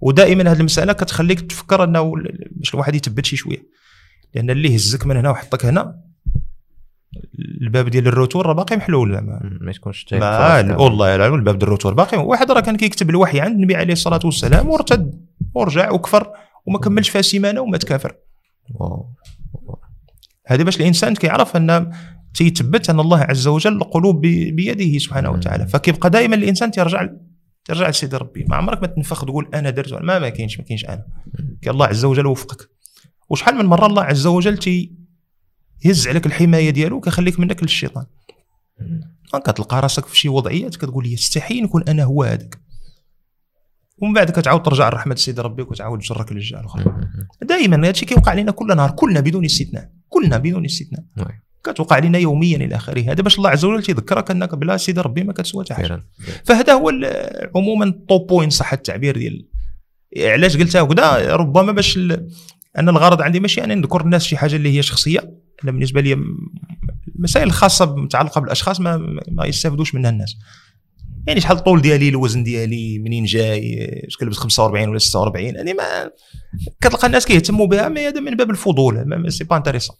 ودائما هذه المسألة كتخليك تفكر إنه باش الواحد يثبت شي شوية. لأن اللي هزك من هنا وحطك هنا الباب ديال ال retour راه باقي محلول ما تكونش ما. والله العظيم الباب ديال ال retour باقي. واحد راه كان كيكتب الوحي عند النبي عليه الصلاة والسلام وارتد ورجع وكفر وما كملش فيها سيمانة ومات كافر. هذا باش الإنسان كيعرف أن تيثبت أن الله عز وجل القلوب بيده سبحانه وتعالى. فكيبقى دائما الإنسان تيرجع ترجع لسيدي ربي. ما عمرك ما تنفخ تقول أنا درت ما ما كاينش ما كاينش أنا. كاين الله عز وجل وفقك وشحال من مرة الله عز وجل تي يهز عليك الحماية ديالو كيخليك منك للشيطان. كتلقى راسك في شي وضعيات كتقول يستحيل نكون أنا هو هذاك. ومن بعد كتعاود ترجع لرحمة سيدي ربك وتعاود تجرك للجهة الأخرى. دائما هادشي كيوقع لنا كل نهار كلنا بدون استثناء. كلنا بدون استثناء. oui. كتوقع لنا يوميا إلى آخره. هذا باش الله عز وجل تيذكرك أنك بلا سيدي ربي ما كتسوى حتى حاجة فهذا هو عموما top point صح التعبير ديال علاش قلتها هكذا؟ ربما باش ال... أنا الغرض عندي ماشي أنا نذكر الناس شي حاجة اللي هي شخصية. أنا بالنسبة لي المسائل الخاصه متعلقة بالأشخاص ما ما يستافدوش منها الناس. يعني شحال الطول ديالي الوزن ديالي منين جاي اش كلبس 45 ولا 46 يعني ما كتلقى الناس كيهتموا بها ما هذا من باب الفضول c'est pas intéressant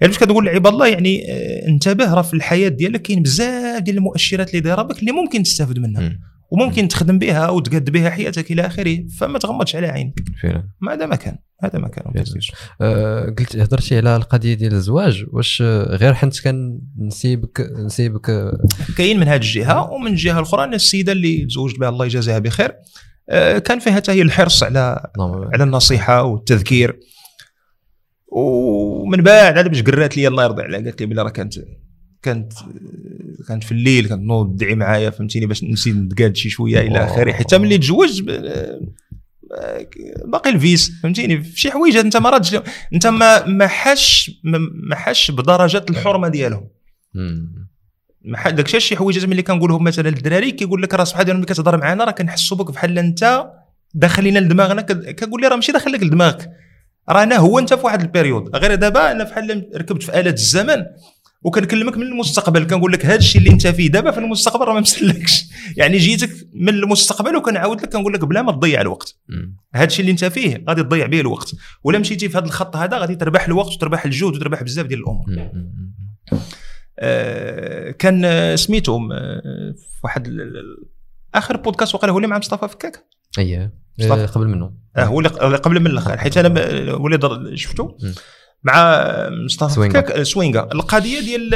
يعني باش كتقول لعباد الله؟ يعني آه، انتبه راه في الحياة ديالك كاين بزاف ديال المؤشرات اللي دايرة بك اللي ممكن تستافد منها مم. وممكن تخدم بها وتقاد بها حياتك إلى آخره فما تغمضش على عينك. فعلا. ما هذا ما كان هذا ما كان. آه، قلت هضرتي على القضية ديال الزواج واش غير حنت كان نسيبك نسيبك كاين من هذه الجهة ومن الجهة الأخرى أن السيدة اللي تزوجت بها الله يجازيها بخير آه، كان فيها حتى هي الحرص على نعم. على النصيحة والتذكير. ومن بعد عاد باش قرات لي الله يرضي عليها قالت لي بلي راه كانت كانت كانت في الليل كانت نوض تدعي معايا فهمتيني باش نسيت نتقاد شي شوية إلى آخره حتى ملي تزوج ب- آه، باقي الفيس فهمتيني في شي حوايج انت ما رادش انت ما ما حاش ما حاش بدرجات الحرمة ديالهم. ما ح- داك شي حوايج ملي كنقولهم مثلا للدراري كيقول لك راه سبحان الله ملي كتهضر معانا راه كنحسوا بك بحال أنت داخل لنا لدماغنا كنقول لي راه ماشي داخل لك لدماغك. راه أنا هو انت في واحد البيريود. غير دابا أنا بحال ركبت في اله الزمن وكنكلمك من المستقبل كنقول لك هذا الشيء اللي انت فيه دابا في المستقبل راه ما مسلكش. يعني جيتك من المستقبل وكنعاود لك كنقول لك بلا ما تضيع الوقت. هذا الشيء اللي انت فيه غادي تضيع به الوقت. ولا مشيتي في هذا الخط هذا غادي تربح الوقت وتربح الجهد وتربح بزاف ديال الأمور. آه، كان سميتهم آه، في واحد آخر بودكاست وقال هو اللي مع مصطفى فكاك. اييه قبل منه. آه هو اللي اللي قبل من الأخر. حيت أنا هو اللي مم. مع مصطفى سوينغا. فكاك آه، سوينغا القضية ديال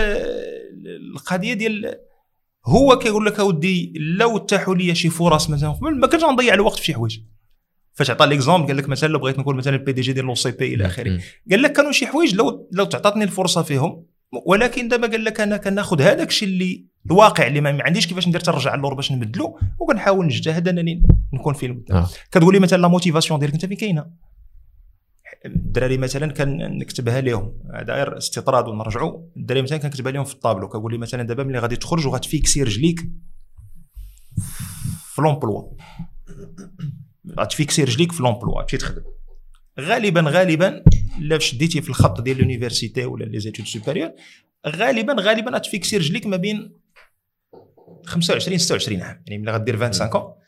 القضية ديال هو كيقول لك أودي لو اتاحوا لي شي فرص مثلا قبل ما كنتش غنضيع الوقت في شي حوايج. فاش عطى l'exemple قال لك مثلا لو بغيت نكون مثلا ال PDG ديال l'OCP إلى آخره. قال لك كانوا شي حوايج لو لو تعطاتني الفرصة فيهم ولكن دابا قال لك أنا كناخذ هذاك الشيء اللي الواقع اللي ما عنديش كيفاش ندير ترجع اللور باش نبدلو وكنحاول نجتهد أنني نكون فيه المبدع آه. كتقول لي مثلا la motivation ديالك أنت فين كاينة؟ الدراري مثلا كان نكتبها لهم هذا غير استطراد ونرجعوا الدراري مثلا كنكتبها لهم في الطابلو. كنقول لي مثلا دابا ملي غادي تخرج وغتفيكسي رجليك في l'emploi. غتفيكسي رجليك في l'emploi تمشي تخدم. غالبا غالبا لا شديتي في الخط ديال l'université ولا les études supérieures غالبا غالبا غتفيكسي رجليك ما بين 25 26 عام. يعني ملي غدير 25 عام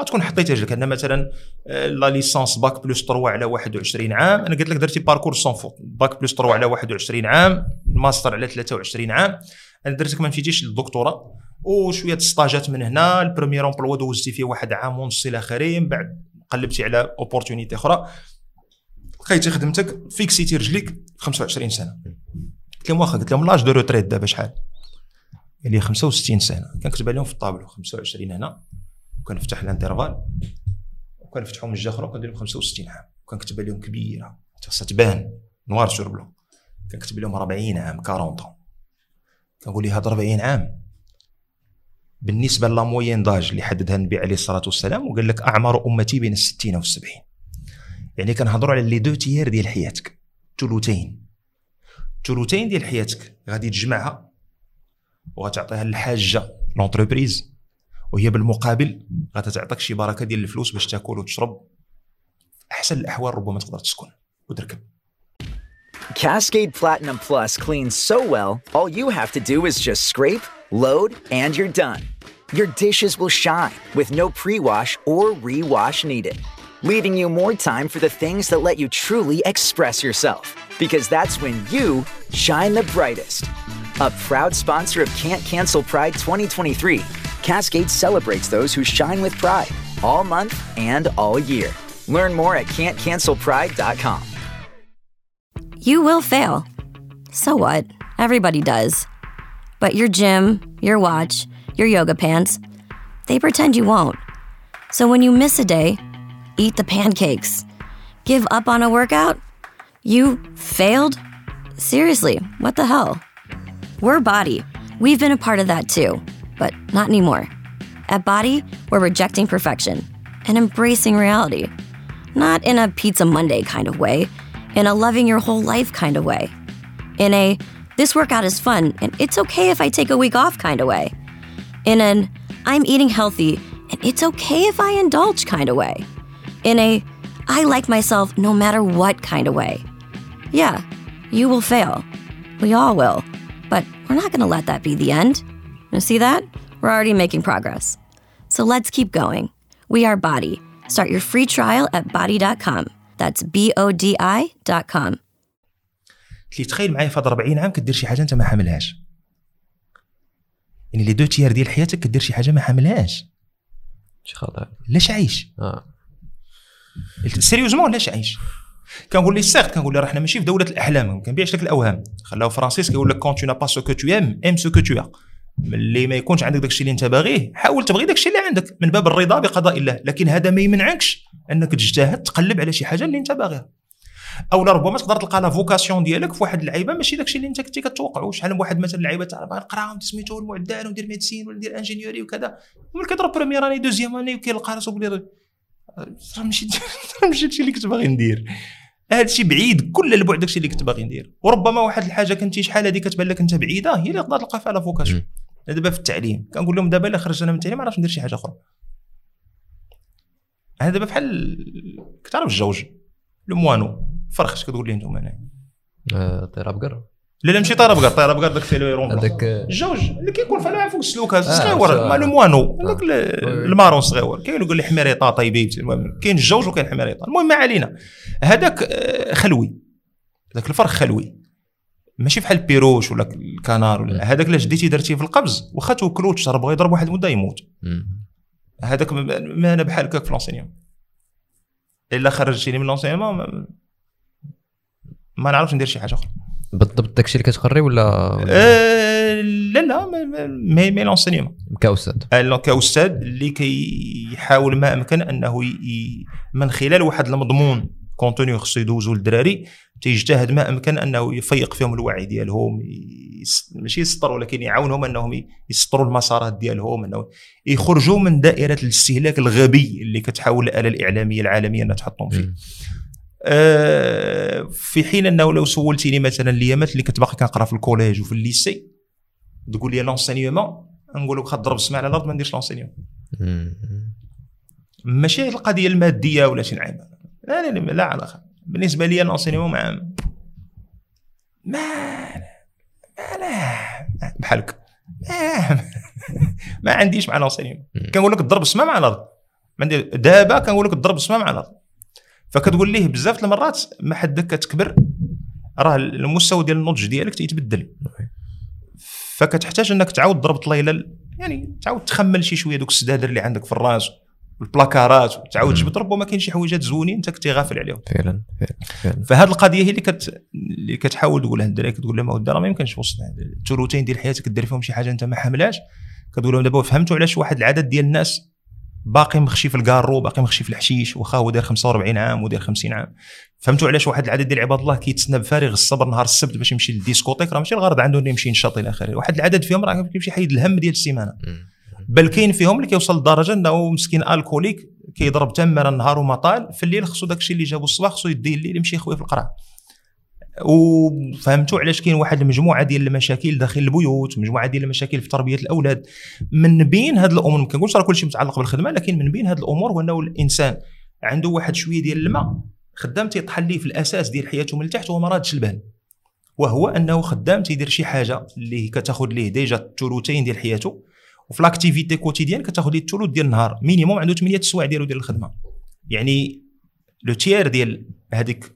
غتكون حطيتي رجلك. أنا مثلا آه، la licence bac plus 3 على 21 عام. أنا قلت لك درتي parcours sans faute bac plus 3 على 21 عام الماستر على 23 عام. أنا درتك ما مشيتيش للدكتوراه وشوية ستاجات من هنا. ال premier emploi دوزتي فيه واحد عام ونص إلى آخره. من بعد قلبتي على opportunité أخرى. لقيتي خدمتك فيكسيتي رجليك 25 سنة. قلت لهم واخا قلت لهم l'âge de retraite دابا. شحال؟ قال لي 65 سنة. كنكتب عليهم في الطابلو 25 هنا. وكنفتح ال intervalle. وكنفتحوا من الجهه أخرى وكندير لهم 65 عام. وكنكتب عليهم كبيرة. خاصها تبان. noir sur blanc كنكتب لهم 40 عام 40 كنقول لي هاد 40 عام. بالنسبة la moyenne d'âge اللي حددها النبي عليه الصلاة والسلام وقال لك أعمار أمتي بين الستين والسبعين. يعني كنهضروا على les deux tiers ديال حياتك. ثلثين ثلثين ديال حياتك. غادي تجمعها. وغتعطيها للحاجه l'entreprise وهي بالمقابل غادي تعطيك شي بركه ديال الفلوس باش تاكل وتشرب احسن الاحوال ربما تقدر تسكن وتركب Cascade Platinum Plus cleans so well, all you have to do is just scrape, load, and you're done. Your dishes will shine with no pre wash or re-wash needed, leaving you more time for the things that let you truly express yourself. Because that's when you shine the brightest. A proud sponsor of Can't Cancel Pride 2023, Cascade celebrates those who shine with pride all month and all year. Learn more at can'tcancelpride.com. You will fail. So what? Everybody does. But your gym, your watch, your yoga pants, they pretend you won't. So when you miss a day, eat the pancakes. Give up on a workout? You failed? Seriously, what the hell? We're Body. We've been a part of that too, but not anymore. At Body, we're rejecting perfection and embracing reality. Not in a Pizza Monday kind of way, in a loving your whole life kind of way. In a this workout is fun and it's okay if I take a week off kind of way. In an I'm eating healthy and it's okay if I indulge kind of way. In a I like myself no matter what kind of way. Yeah, you will fail. We all will. But we're not going to let that be the end. You see that? We're already making progress. So let's keep going. We are Body. Start your free trial at body.com. That's B O D I.com. قلت لي تخيل معايا في هاد 40 عام كدير شي حاجه انت ما حاملهاش يعني لي دو تيار ديال حياتك كدير شي حاجه ما حاملهاش شي خطير لاش عايش اه سيريوزمون لاش عايش كنقول لي certes كنقول لي راه حنا ماشي في دولة الأحلام ما كنبيعش لك الأوهام. خلاو فرانسيس كيقول لك quand tu n'as pas ce que tu aimes aime ce que t'as ملي ما يكونش عندك داكشي اللي انت باغيه حاول تبغي داكشي اللي عندك من باب الرضا بقضاء الله. لكن هذا ما يمنعكش أنك تجتهد تقلب على شي حاجة اللي انت باغيها. أو ربما تقدر تلقى la vocation ديالك في واحد اللعيبة ماشي داكشي اللي انت كنتي كتوقعو. شحال من واحد مثلا اللعيبه تاع باغي نقرا سميتو المعدل وندير médecine ولا ندير ingénierie وكذا. وملي كيضرب بروميير اني دوزيام اني وكيلقى راسو بلي راه ماشي راه ماشي هادشي اللي كنت باغي ندير. هادشي بعيد كل البعد داكشي اللي كنت باغي ندير. وربما واحد الحاجة كنتي شحال هذه كتبان لك انت بعيدة هي اللي تقدر تلقى فيها لا فوكاسيون دابا في التعليم كنقول لهم دابا إلا خرجت أنا من التعليم ما عرفتش ندير شي حاجة أخرى. أنا دابا بحال كتعرف الجوج لو موانو فرخش كتقول لي أنتم أنا آه، طير بقر لا لا ماشي طياره بقر طياره بقر داك فيه لو هذاك الجوج اللي كيكون فيها فوق السلوكات آه، صغيور ما لو موانو آه. هذاك ال marron صغيور. كاين اللي يقول لي حميريطا طيبيت المهم كاين الجوج وكاين حميريطا المهم ما علينا. هذاك آه، خلوي. ذاك الفرخ خلوي. ماشي بحال ال perruche ولا الكنار ولا هذاك الا شديتي درتيه في القفز واخا توكلو وتشرب بغا يضرب واحد المده يموت. هذاك ما ما أنا بحال هكاك في l'enseignement إلا خرجتيني من l'enseignement ما, ما نعرفش ندير شي حاجة أخرى. بالضبط داكشي اللي كتقري ولا آه، لا لا mais mais l'enseignement كاستاذ آه، كاستاذ اللي كيحاول ما أمكن أنه ي- من خلال واحد المضمون contenu خصو يدوزو للدراري تيجتهد ما أمكن أنه يفيق فيهم الوعي ديالهم يس- ماشي يسطروا ولكن يعاونهم أنهم يسطروا المسارات ديالهم أنه يخرجوا من دائرة الاستهلاك الغبي اللي كتحاول الآلة الإعلامية العالمية أنها تحطهم فيه. في حين أنه لو سولتيني مثلا الايامات اللي كنت باقي كنقرأ في ال collège وفي ال lycée تقول لي l'enseignement نقول لك ضرب السما على الأرض ما نديرش l'enseignement ماشي القضية المادية ولا شي نعم لا لا لا, لا علاقه بالنسبة لي l'enseignement مع ما ما لا بحالك ما, ما عنديش مع l'enseignement كنقول لك ضرب السما مع الأرض. دابا كنقول لك ضرب السماع مع الأرض. فكتقول ليه بزاف المرات ما حدك كتكبر؟ راه المستوى ديال النضج ديالك تيتبدل. فكتحتاج انك تعاود ضرب طليله يعني تعاود تخمل شي شوية دوك السدادر اللي عندك في الراس البلاكارات تعاود تجبد ربما كاين شي حويجات زوينين انت كنتي غافل عليهم. فعلا فعلا فهاد القضية هي اللي كت اللي كتحاول تقولها. للدراري كتقول لهم راه ما يمكنش وسط الثلثين ديال حياتك دير فيهم شي حاجة أنت ما حاملهاش كتقول لهم دابا فهمتوا علاش واحد العدد ديال الناس باقي مخشي في الكارو باقي مخشي في الحشيش واخا هو داير 45 عام وداير 50 عام. فهمتوا علاش واحد العدد ديال عباد الله كيتسنى بفارغ الصبر نهار السبت باش يمشي لل discothèque؟ راه ماشي الغرض عنده إنه يمشي ينشط إلى آخره. واحد العدد فيهم راه كيمشي يحيد الهم ديال السيمانة. بل كاين فيهم اللي كيوصل لدرجة إنه مسكين alcoolique كيضرب تمر النهار وما طال في الليل خصو داك الشيء اللي جابو الصباح خصو يديه الليل يمشي يخوي في القرعة. وفهمتوا علاش كاين واحد المجموعة ديال المشاكل داخل البيوت مجموعة ديال المشاكل في تربية الأولاد. من بين هذه الأمور ما كنقولش راه كلشي متعلق بالخدمة لكن من بين هذه الأمور هو إنه الإنسان عنده واحد شوية ديال الماء خدام تيطحن ليه في الأساس ديال حياته من التحت وهو ما رادش البال. وهو إنه خدام تيدير شي حاجة اللي كتاخذ ليه déjà الثلثين ديال حياته وفي l'activité quotidienne كتاخذ ليه الثلث ديال النهار. minimum عنده 8 السوايع ديالو ديال الخدمة. يعني le tiers ديال هذيك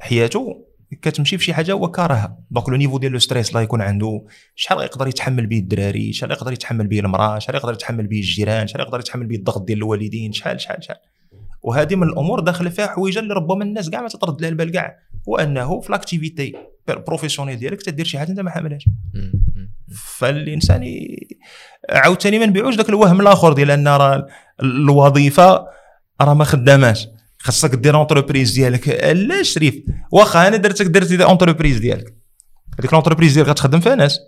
حياته كتمشي في شي حاجة هو كارهها. donc le niveau ديال le stress لا يكون عنده شحال يقدر يتحمل به الدراري؟ شحال يقدر يتحمل به المرأة؟ شحال يقدر يتحمل به الجيران؟ شحال يقدر يتحمل به الضغط ديال الوالدين؟ شحال شحال شحال. وهذه من الأمور داخلة فيها حويجة اللي ربما الناس كاع ما تطرد لها البال كاع هو أنه في l'activité professionnelle ديالك تدير شي حاجة أنت ما حاملهاش. فالإنسان عاوتاني ما نبيعوش ذاك الوهم الآخر ديال أن راه الوظيفة راه ما خداماش. خاصك دير entreprise ديالك. لا شريف واخا أنا درتك درتي entreprise ديالك. هذيك ال entreprise ديالك غتخدم فيها ناس.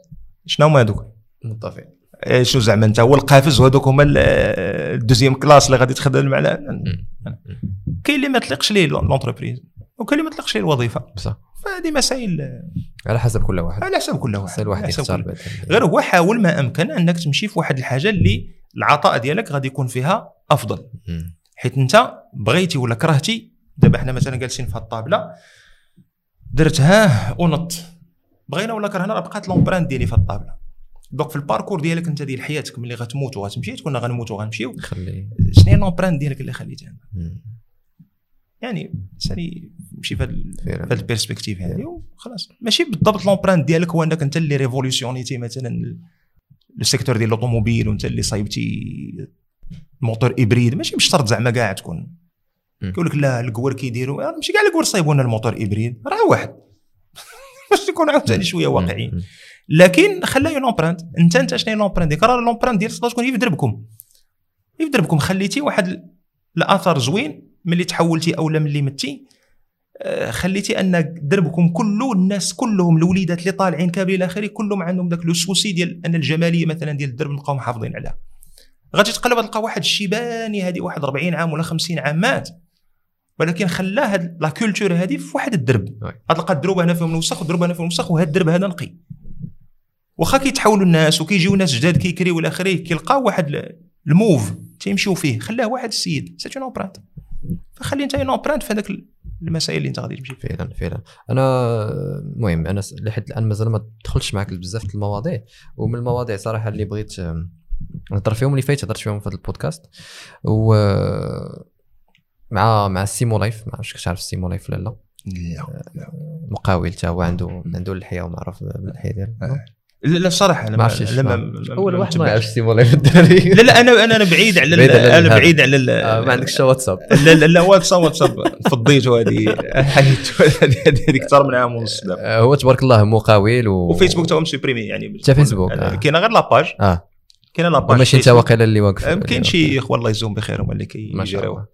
شنو هما هذوك متفق. آه، شنو زعما انت هو القافز وهذوك هما آه، ال deuxième classe اللي غادي تخدم مع كاين اللي ما تليقش ليه l'entreprise وكاين اللي ما تليقش ليه الوظيفة. بصح. فهذه مسائل على حسب كل واحد. على حسب كل واحد. الواحد على يختار غير هو حاول ما أمكن أنك تمشي في واحد الحاجة اللي العطاء ديالك غادي يكون فيها أفضل. مم. حيت انت بغيتي ولا كرهتي دابا حنا مثلا جالسين في هاد الطابلة درت ها ونط. بغينا ولا كرهنا راه بقات l'empreinte ديالي في الطابلة. donc في ال parcours ديالك انت ديال حياتك ملي غتموت وغتمشي تكون غنموت وغنمشيو. خلي. شنو هي l'empreinte ديالك اللي خليتها. يعني سالي نمشي في هاد ال perspective هذه وخلاص. ماشي بالضبط l'empreinte ديالك هو انك انت اللي révolutionnيتي مثلا ال secteur ديال ال automobile وانت اللي صايبتي moteur hybride ماشي بشرط زعما كاع تكون. كيقول لك لا الكوار كيديروا آه، ماشي كاع الكوار صايبوا لنا ال moteur hybride راه واحد. باش يكون عاوتاني شوية واقعي مم. لكن خلاه une empreinte انت انت شنو l'empreinte ديالك راه l'empreinte ديالك تقدر تكون هي في دربكم هي في دربكم خليتي واحد ال- الاثر زوين ملي تحولتي اولا ملي متي آه، خليتي أن دربكم كله الناس كلهم الوليدات اللي طالعين كاملين إلى اخره كلهم عندهم ذاك le souci ديال أن الجمالية مثلا ديال الدرب نبقاو محافظين عليها. غادي تقلب تلقى واحد الشيباني هذه واحد 40 عام ولا 50 عام مات. ولكن خلاه هاد la culture هذه في واحد الدرب. غتلقى الدروب هنا فيهم الوسخ والدروب هنا فيهم الوسخ وهذا الدرب هذا نقي. واخا كيتحولوا الناس وكيجيو ناس جداد كيكريو إلى اخره كيلقاو واحد ال- ال mouv تيمشيو فيه خلاه واحد السيد. c'est une empreinte فخلي انت une empreinte في هذاك المسائل اللي انت غادي تمشي فعلا فعلا. أنا المهم أنا لحد الآن مازال ما دخلتش معك بزاف المواضيع. ومن المواضيع صراحة اللي بغيت نهضر فيهم اللي فايت هضرت فيهم في هذا البودكاست. و مع مع السيمو Life ما عرفتش كنت عارف السيمو Life ولا لا. لا مقاول حتى هو عنده عنده اللحيه ومعروف باللحيه ديالو. لا لا صراحة أنا ما عرفتش أول واحد ما متبعش. يعرفش السيمو Life الدراري. لا لا أنا أنا بعيد على أنا. بعيد على آه، ما عندكش واتساب. لا لا لا واتساب واتساب. فضيته هذه حيدته هذه أكثر من عام ونص آه، هو تبارك الله مقاول. وفيسبوك tout supprimé يعني حتى فيسبوك، آه. كاينة غير la page آه. كاينة la page وماشي انت. واقيلا اللي واقف كاين شي إخوان الله يجزيهم بخير هما اللي الله.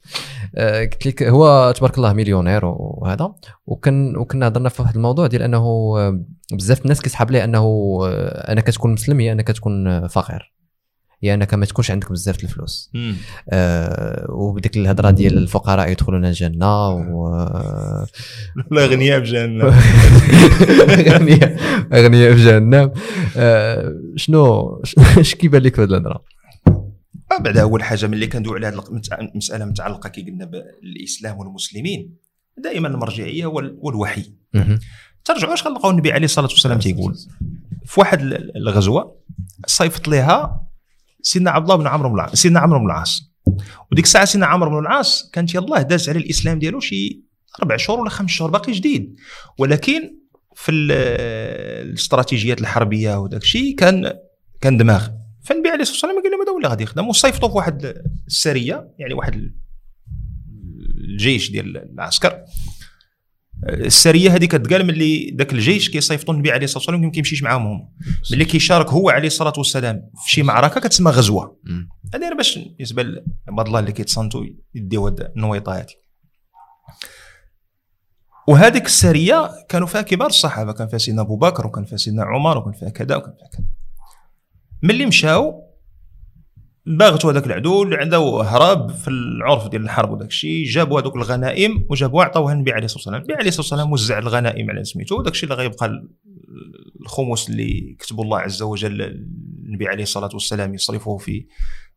آه، قلت لك هو تبارك الله مليونير وهذا. وكان وكنا هضرنا في واحد الموضوع ديال أنه آه، بزاف الناس كيسحب ليه أنه آه، انك تكون مسلم هي انك تكون فقير. هي أنك ما تكونش عندك بزاف د الفلوس. آه وبديك الهضرة ديال الفقراء يدخلون الجنة و لا غنياء بجهنم اغنياء اغنياء في جهنم. آه شنو اش كيبان لك في هذه الهضرة؟ آه، بعد أول حاجة ملي كندوي على هذه المساله متعلقة كي قلنا بالاسلام والمسلمين دائما المرجعية هو ال- هو الوحي. مهم. ترجعوا اش غنلقاو النبي عليه الصلاة والسلام تيقول؟ في واحد ال- الغزوة صيفط ليها سيدنا عبد الله بن عمرو بن العاص سيدنا عمرو بن العاص. وديك الساعة سيدنا عمرو بن العاص كانت يلاه داز على الإسلام ديالو شي أربع شهور ولا خمس شهور باقي جديد. ولكن في ال- الاستراتيجيات الحربية وداك الشيء كان كان دماغ. فالنبي عليه الصلاة والسلام قال لهم هذا هو اللي غادي يخدم؟ وصيفطوا في واحد السرية يعني واحد ال- الجيش ديال العسكر. السرية هذه كتقال ملي ذاك الجيش كيصيفطوا النبي عليه الصلاة والسلام ما كيمشيش معاهم. هم ملي كيشارك هو عليه الصلاة والسلام في شي معركة كتسمى غزوة. غير باش بالنسبة لعباد الله اللي كيتصنتوا يديو هاد النويطة هذه وهذيك السرية كانوا فيها كبار الصحابة كان فيها سيدنا أبو بكر وكان فيها سيدنا عمر وكان فيها كذا وكان فيها كذا. ملي مشاو باغتوا هذاك العدو اللي عنده هرب في العرف ديال الحرب وداك الشيء جابوا هذوك الغنائم وجابوها عطاوها النبي عليه الصلاة والسلام. النبي عليه الصلاة والسلام وزع الغنائم على سميتو وداك الشيء اللي غيبقى ال- الخمس اللي كتب الله عز وجل النبي عليه الصلاة والسلام يصرفه في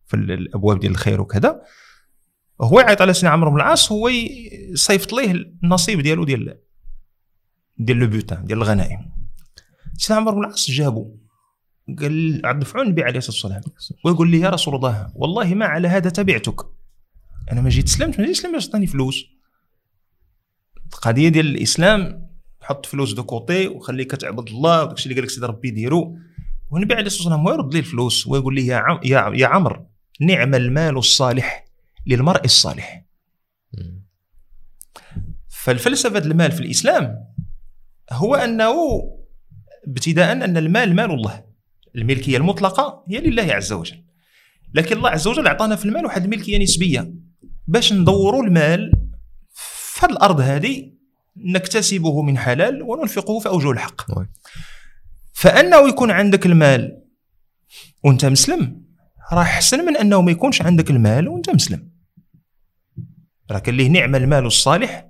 في الأبواب ديال الخير وكذا. هو يعيط على سيدنا عمرو بن العاص هو يصيفط ليه النصيب ديالو ديال ديال le butin ديال الغنائم. سيدنا عمرو بن العاص جابو قال دفعوا النبي عليه الصلاة والسلام. ويقول لي يا رسول الله والله ما على هذا تبعتك. أنا ما جيت سلمت ما جيت سلمت باش فلوس. القضية ديال الإسلام حط فلوس de côté وخليك تعبد الله وداك الشيء اللي قال لك سيدي ربي ديرو. والنبي عليه الصلاة والسلام يرد لي الفلوس ويقول لي يا عم يا, يا عمرو نعم المال الصالح للمرء الصالح. فالفلسفة المال في الإسلام هو أنه ابتداء أن المال مال الله. الملكية المطلقة هي لله عز وجل. لكن الله عز وجل أعطانا في المال واحد الملكيه نسبية. باش ندوروا المال في هذه الأرض هذه نكتسبه من حلال وننفقه في أوجه الحق. فأنه يكون عندك المال وأنت مسلم راه احسن من أنه ما يكونش عندك المال وأنت مسلم. راه كان ليه نعم المال الصالح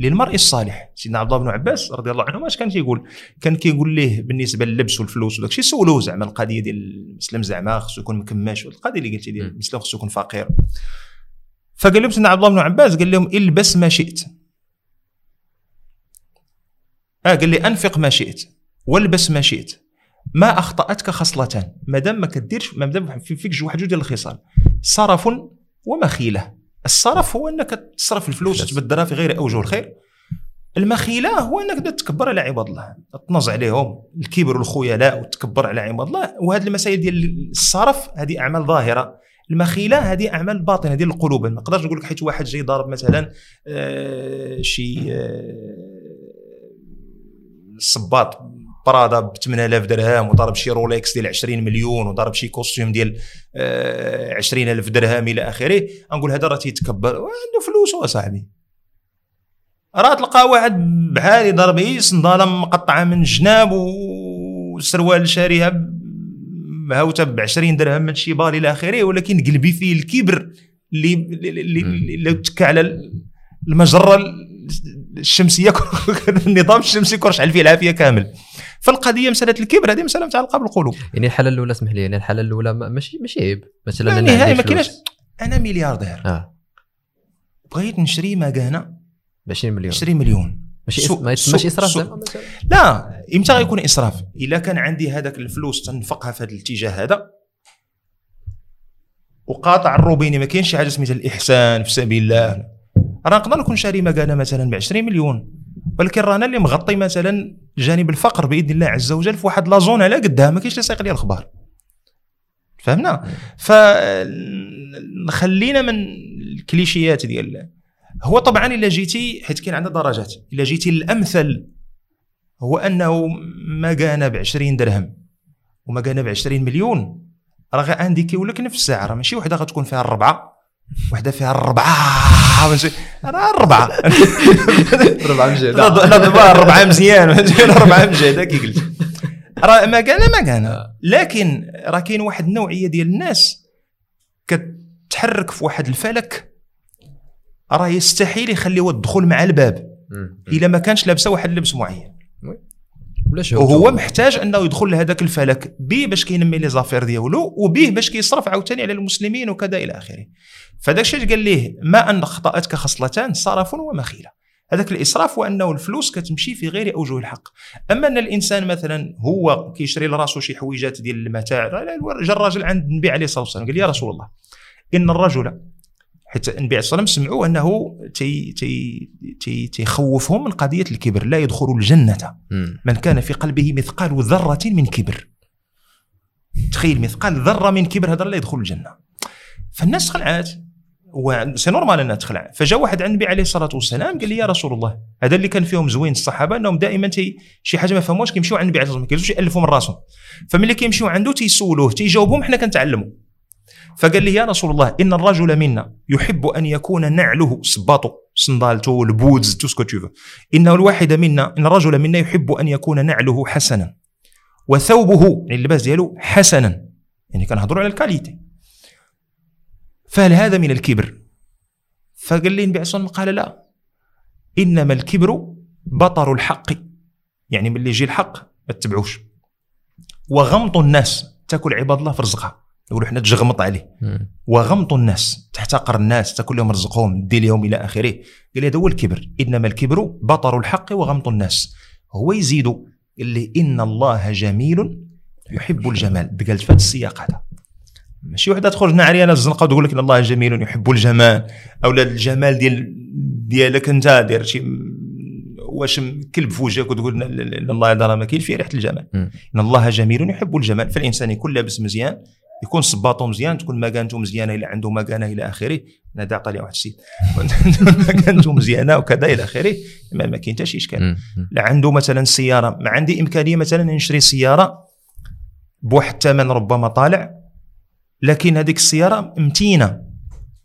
للمرء الصالح. سيدنا عبد الله بن عباس رضي الله عنه اش كان كيقول؟ كان كيقول ليه بالنسبة للبس والفلوس وداك الشيء سولوه زعما. القضية ديال المسلم زعما خصو يكون مكماش القضية اللي قلتي ديال المسلم خصو يكون فقير. فقال لهم سيدنا عبد الله بن عباس قال لهم البس ما شئت. آه قال لي أنفق ما شئت والبس ما شئت. ما أخطأتك خصلتان ما دام ما كديرش ما دام في فيك واحد جوج ديال الخصال صرف ومخيلة. الصرف هو انك تصرف الفلوس وتبدلها في غير اوجه الخير المخيلة هو انك تكبر على عباد الله. تنظ عليهم. الكبر والخيلاء وتكبر على عباد الله. وهذه المسائل ديال الصرف هذه أعمال ظاهرة. المخيلة هذه أعمال باطنة ديال القلوب. ما نقدرش نقول لك حيت واحد جاي ضارب مثلا آه شي آه صباط برادا ب 8000 درهم وضرب شي رولكس ديال 20 مليون وضرب شي costume ديال آه 20000 درهم إلى آخره. نقول هذا راه تيتكبر. عنده فلوس اصاحبي راه تلقى واحد بحالي ضرب هي صنداله مقطعة من الجناب وسروال شاريها مهوتة ب 20 درهم من شي بار إلى آخره ولكن قلبي فيه الكبر اللي اللي, اللي تكى على المجرة الشمسية النظام الشمسي كرشعل فيه العافية كامل. فالقضية مسألة الكبر هذه مسألة متعلقه بالقلوب يعني الحالة الأولى اسمح لي يعني الحالة الأولى ماشي ماشي عيب. مثلا أنا نهائي ما كاينش أنا ملياردير. آه. بغيت نشري مكانه ب 20 مليون. 20 مليون. ماشي سو ما يتسماش إسراف زعما لا إمتى غيكون إسراف؟ إلا كان عندي هذاك الفلوس تنفقها في هذا الاتجاه هذا. وقاطع الروبيني ما كاينش شي حاجة سميتها الإحسان في سبيل الله. راه نقدر نكون شاري مكانه مثلا ب 20 مليون. ولكن رانا اللي مغطي مثلا جانب الفقر بإذن الله عز وجل في واحد لا زون على قدها ما كاينش اللي سايق لي الاخبار فهمنا؟ فخلينا من الكليشيات ديال هو طبعا إلا جيتي حيت كاين عندنا درجات. إلا جيتي الأمثل هو أنه ما كان ب 20 درهم وما كان ب 20 مليون راه غانديكيو لك نفس الساعة راه ماشي وحدة غتكون فيها الربعة. وحدة فيها الربعه راه الربعه الربعه مجهد لا الربعه مزيان الربعه مجهد كي قلت. راه ما كان ما كان لكن راه كاين واحد النوعية ديال الناس كتحرك في واحد الفلك راه يستحيل يخليو الدخول مع الباب. إلا ما كانش لابسة واحد اللبس معين. وهو محتاج أنه يدخل لهذاك الفلك به باش كينمي les affaires ديالو وبه باش كيصرف عاوتاني على المسلمين وكذا إلى آخره. فداك الشيء قال ليه ما أن اخطاتك خصلتان صرف ومخيله هذاك الإسراف هو انه الفلوس كتمشي في غير أوجه الحق. أما أن الإنسان مثلا هو كيشري لراسو شي حويجات ديال المتاع جا الراجل عند النبي عليه الصلاة والسلام قال يا رسول الله إن الرجل حيت النبي عليه الصلاة والسلام سمعوا أنه تي تي تي تيخوفهم من قضية الكبر لا يدخل الجنة. من كان في قلبه مثقال ذرة من كبر. تخيل مثقال ذرة من كبر هذا لا يدخل الجنة. فالناس تخلعات c'est normal أنها تخلع. فجاء واحد عند النبي عليه الصلاة والسلام قال لي يا رسول الله هذا اللي كان فيهم زوين الصحابة أنهم دائما تي شي حاجة ما فهموش كيمشيو عند النبي عليه الصلاة والسلام ما يألفوا من راسهم. فملي كيمشيو عنده تيسولوه تيجاوبهم حنا كنتعلموا. فقال لي يا رسول الله إن الرجل منا يحب أن يكون نعله. سباطو صندالته ال boots tout ce que انه الواحد منا إن الرجل منا يحب أن يكون نعله حسنا وثوبه يعني اللباس ديالو حسنا يعني كنهضروا على الكاليتي. فهل هذا من الكبر؟ فقال لي النبي عليه قال لا. إنما الكبر بطر الحق يعني ملي يجي الحق ما تتبعوش. وغمط الناس تاكل عباد الله في رزقها. نقولوا حنا تجغمط عليه. وغمط الناس. تحتقر الناس تاكل لهم رزقهم دي اليوم إلى آخره. قال هذا هو الكبر. إنما الكبر بطر الحق وغمط الناس. هو يزيد قال لي إن الله جميل يحب الجمال. قالت في السياق هذا. ماشي وحده تخرج عريانه الزنقه وتقول لك إن الله جميل يحب الجمال. أو الجمال ديال ديالك أنت دير شي واش كلب في وجهك وتقول ان الله هذا ما كاين فيه ريحة الجمال. إن الله جميل يحب الجمال. فالإنسان يكون لابس مزيان يكون صباطو مزيان تكون مكانته مزيانة إلى عنده مكانه إلى آخره. أنا عطى لي واحد السيد. مكانته مزيانة وكذا إلى آخره. ما, ما كاين حتى شي إشكال. لا عنده مثلا سيارة. ما عندي إمكانية مثلا نشري سيارة بواحد الثمن ربما طالع لكن هذيك السيارة متينة.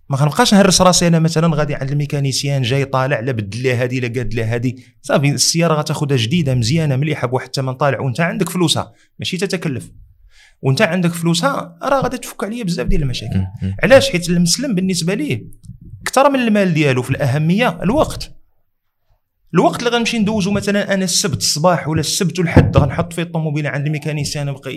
ما غنبقاش نهرس راسي أنا مثلا غادي عند الميكانيسيان جاي طالع لا بدل لي هذه لا قاد لي هذه صافي السيارة غتاخذها جديدة مزيانة مليحة بواحد الثمن طالع وانت عندك فلوسها. ماشي تتكلف. وانت عندك فلوسها راه غادي تفك عليا بزاف ديال المشاكل. علاش؟ حيت المسلم بالنسبة ليه أكثر من المال ديالو في الأهمية الوقت. الوقت اللي غنمشي ندوزو مثلا أنا السبت الصباح ولا السبت والحد غنحط فيه الطوموبيله عند الميكانيسيان يبقى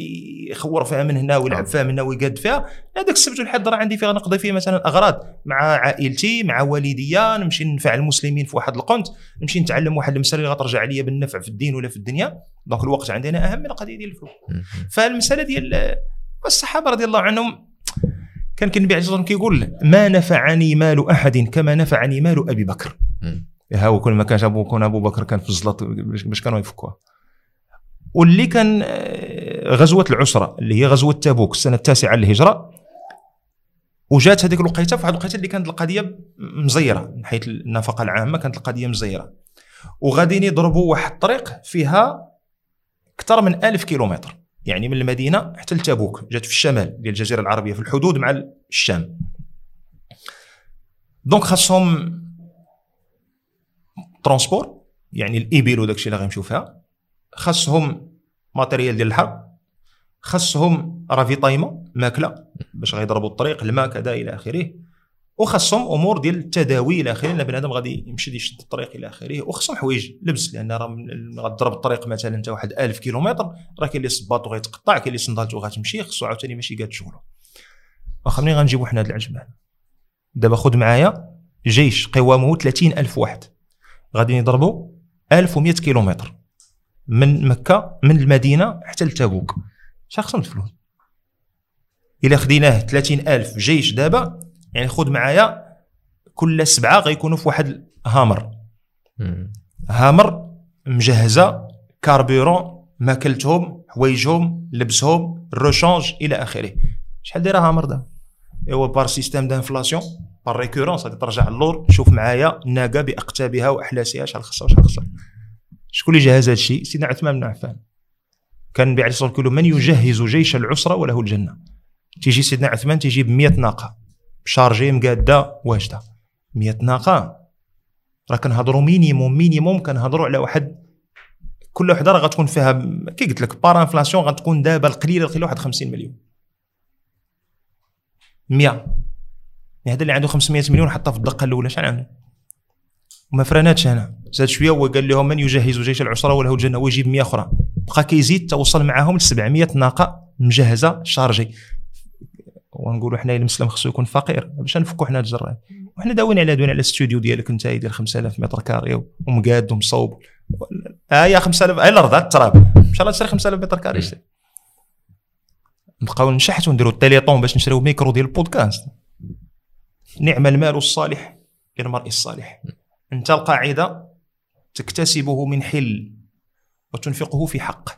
يخور فيها من هنا ويلعب فيها من هنا ويقاد فيها. هذاك السبت والحد راه عندي فيه غنقضي فيه مثلا أغراض مع عائلتي مع والديا نمشي ننفع المسلمين في واحد القنت نمشي نتعلم واحد المساله اللي غترجع عليا بالنفع في الدين ولا في الدنيا. دونك الوقت عندنا أهم من القضية ديال الفلوس. فالمسألة ديال الصحابة رضي الله عنهم كان النبي عليه الصلاه والسلام كيقول ما نفعني مال أحد كما نفعني مال أبي بكر. ها هو كل ما كانش ابو كون أبو بكر كان في الزلط باش كانوا يفكوها. واللي كان آه، غزوة العسرة اللي هي غزوة تبوك السنة التاسعة للهجرة وجات هذيك الوقيتة في الوقيتة اللي كانت القضية مزيرة من حيث النفقة العامة كانت القضية مزيرة. وغاديين يضربوا واحد الطريق فيها أكثر من ألف كيلومتر يعني من المدينة حتى لتبوك جات في الشمال ديال الجزيرة العربية في الحدود مع الشام. donc خاصهم transport يعني الابل وداك الشيء اللي غيمشيو فيها خاصهم matériel ديال الحرب. خاصهم ravitaillement ماكلة باش غيضربوا الطريق الماء كذا إلى آخره. وخاصهم أمور ديال التداوي إلى آخره لأن بنادم غادي يمشي يشد الطريق إلى آخره. وخاصهم حوايج لبس لأن راه غتضرب الطريق مثلا انت واحد 1000 كيلومتر راه كاين اللي صباطو غيتقطع كاين اللي صندالتو غتمشي خصو عاوتاني ماشي قاد شغله. واخا منين غنجيبو حنا هاد العجمان دابا خذ معايا جيش قوامه 30 ألف واحد. غادي يضربوا 1100 كيلومتر من مكة من المدينة حتى لتبوك. شحال خصهم الفلوس إلا خديناه 30000 جيش دابا يعني خذ معايا كل سبعة غيكونوا في واحد Hummer Hummer مجهزة carburant ماكلتهم حوايجهم لبسهم ال rechange إلى آخره. شحال دايرة Hummer دا إيوا par système d'inflation par récurrence غادي ترجع اللور شوف معايا الناقه بأقتابها وأحلاسها شحال خصها وشحال خصها شكون اللي جهز هذا الشيء؟ سيدنا عثمان بن عفان. كان النبي عليه الصلاة والسلام من يجهز جيش العسرة وله الجنة؟ تيجي سيدنا عثمان تيجيب 100 ناقة. chargée مقادة واجدة. 100 ناقة. راه كنهضروا minimum minimum كنهضروا على واحد كل وحدة راه غتكون فيها كي قلت لك par inflation غتكون دابا القليله القليله واحد 50 مليون. 100 يعني هذا اللي عنده 500 مليون حطها في الدقة الأولى شحال عنده؟ وما فراناتش أنا زاد شوية وقال لهم من يجهز جيش العسرة وله الجنة؟ ويجيب 100 أخرى. بقى كيزيد توصل معاهم ل 700 ناقة مجهزة chargée. ونقولوا حنا المسلم خصو يكون فقير. باش نفكوا حنا الجراد وحنا داوين على دوين على الاستوديو ديالك أنت ديال 5000 mètre carré ومقاد ومصوب. ها هي 5000 هاي الأرض التراب إن شاء الله تشري 5000 mètre carré. نبقاو نشحتوا ونديروا ال téléthon باش نشريو ميكرو ديال البودكاست. نعم المال الصالح للمرء الصالح. انت القاعده تكتسبه من حل وتنفقه في حق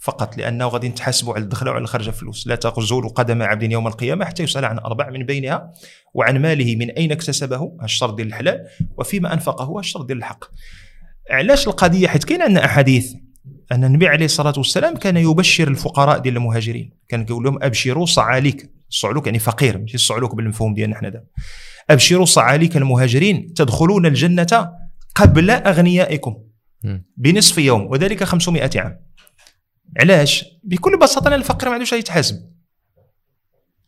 فقط لأنه غادي نتحاسبوا على الدخل وعلى الخرج فلوس لا تزول قدم عبد يوم القيامة حتى يسأل عن أربع من بينها وعن ماله من أين اكتسبه؟ الشرط ديال الحلال. وفيما أنفقه الشرط ديال الحق. علاش القضية؟ حيت كاين عندنا أحاديث أن النبي عليه الصلاة والسلام كان يبشر الفقراء ديال المهاجرين. كان يقول لهم أبشروا صعاليك. الصعلوك يعني فقير ماشي؟ الصعلوك بالمفهوم ديالنا حنا دابا أبشروا صعاليك المهاجرين تدخلون الجنة قبل أغنيائكم. بنصف يوم وذلك 500 عام. علاش؟ بكل بساطة الفقير ما عندوش يتحاسب